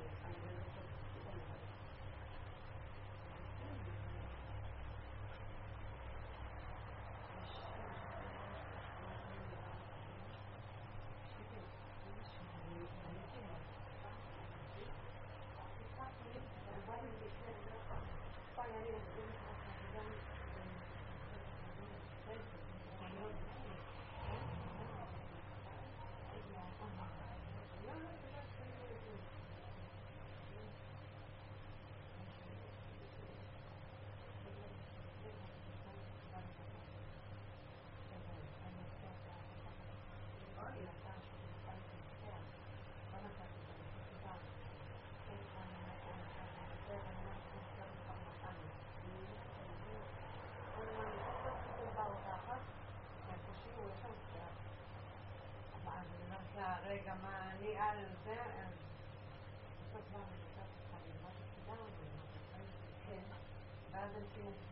אני לא זוכרת. רגע, מה, אני על זה, אז בסוף מה, אני רוצה אותך ללמוד את כולם, כן, ואז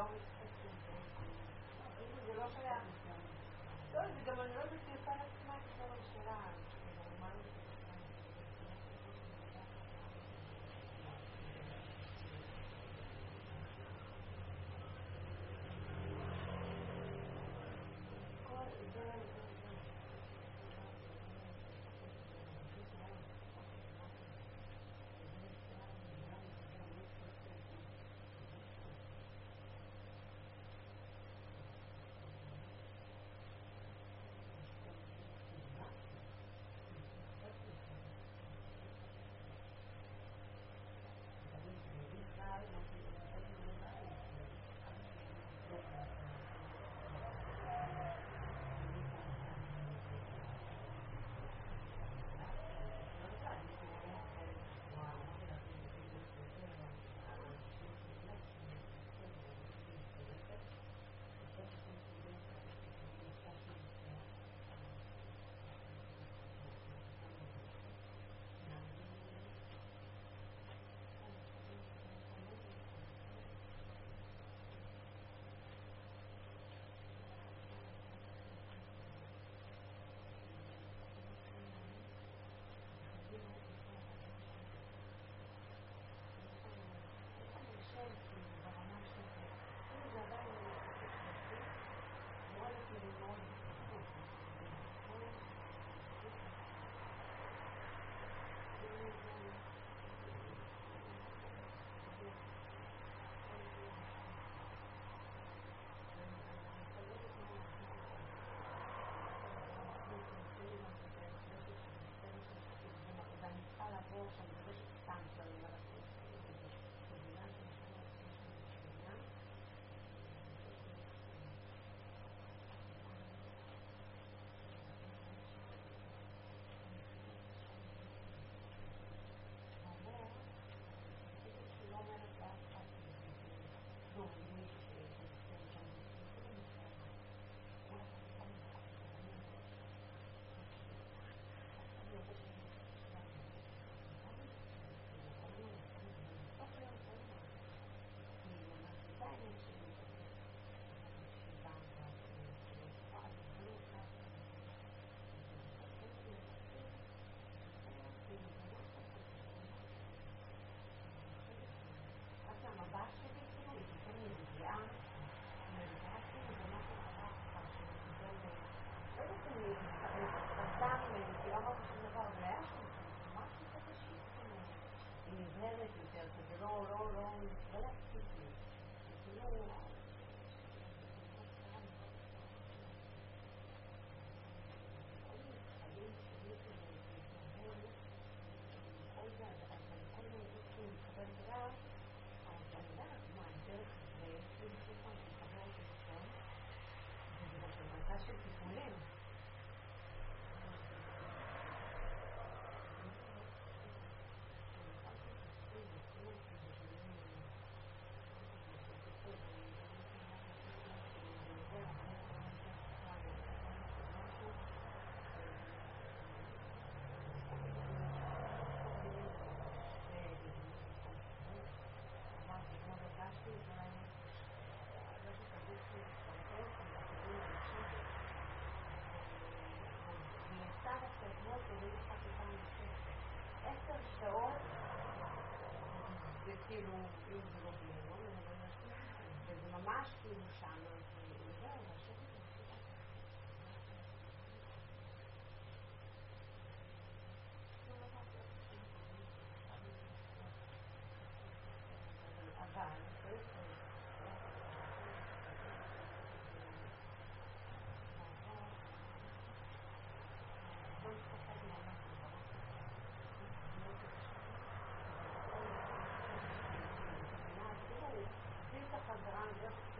לא משחקים. זה לא שייך. לא, זה גם אני לא יותר, כזה לא, לא, לא, לא להפסיק לי. כאילו... של טיפולים. עשר שעות זה כאילו, אם זה לא בלמון, וזה ממש כאילו שם, וזהו, והשקט אבל,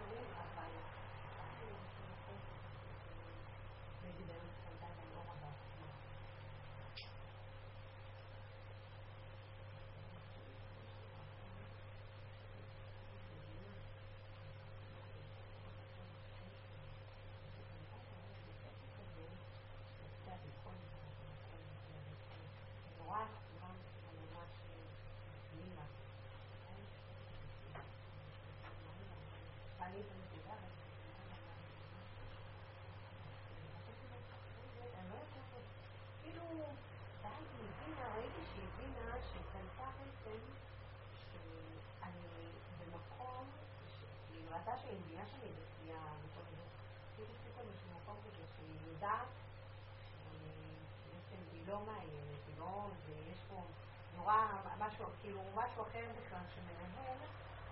נורא סתם, ממש פנימה. ואני בנקודה, כאילו, ואז היא הבינה, ראיתי שהיא הבינה שקלטה בעצם שאני במקום, היא ראתה שהיא מבינה שאני בכפייה, וכל מיני, כאילו פתאום יש מקום כזה שהיא יודעת בעצם היא לא מאיימת, היא לא, ויש פה נורא משהו, כאילו משהו אחר בכלל שמנהל,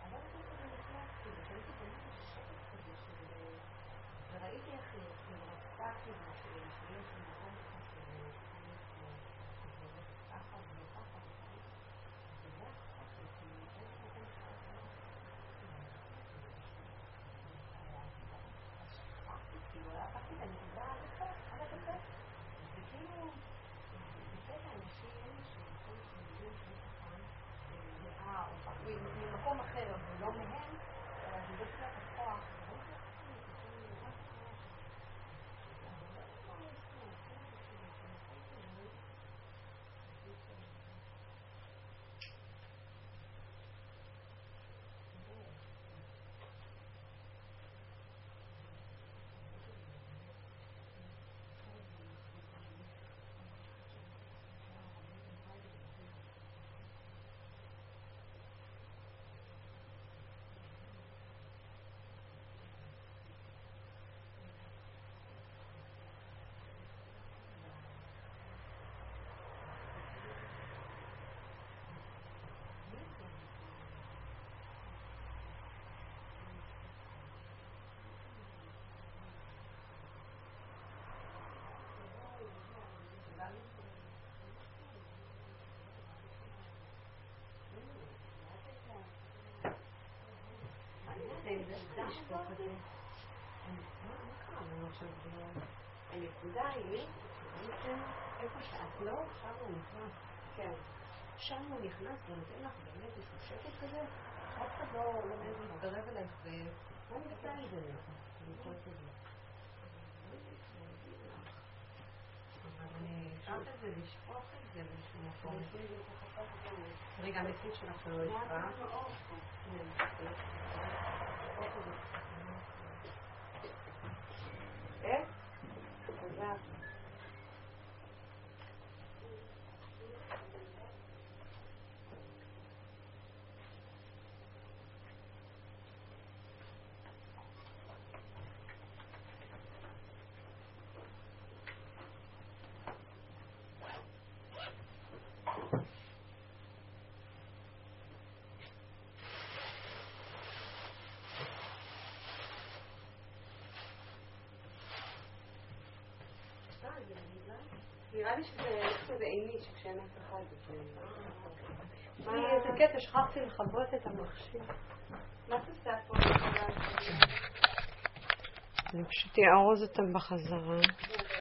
אבל אני חושבת שזה נכנסתי, וראיתי באמת שקט כזה. וראיתי איך היא כאילו רצתה כאילו שיש לי מקום ככה של... ככה וככה וזה היה ככה, כאילו, אין מקום כאילו, לקחתי את הנקודה על הקפה, וכאילו, בקטע אנשים שיכולים להתמודד ממקום אחר ולא מהם, אלא זה בעצם את הכוח, הנקודה היא, בעצם איפה שאת לא, שם הוא נכנס. כן. שם הוא נכנס ונותן לך באמת איזשהו שקט כזה, אף אחד לא מתקרב אלייך ומה נמצא עם זה כזה. אבל אני אפשרת את זה לשפוך את זה באיזשהו מקום. רגע, המציאות שלך לא ישרה. איך? תודה. נראה לי שזה כזה עיני, שכשאין אף אחד זה... אני, איזה קטע, שכחתי לכבות את המכשיר. מה את עושה פה? אני פשוט אארוז אותם בחזרה.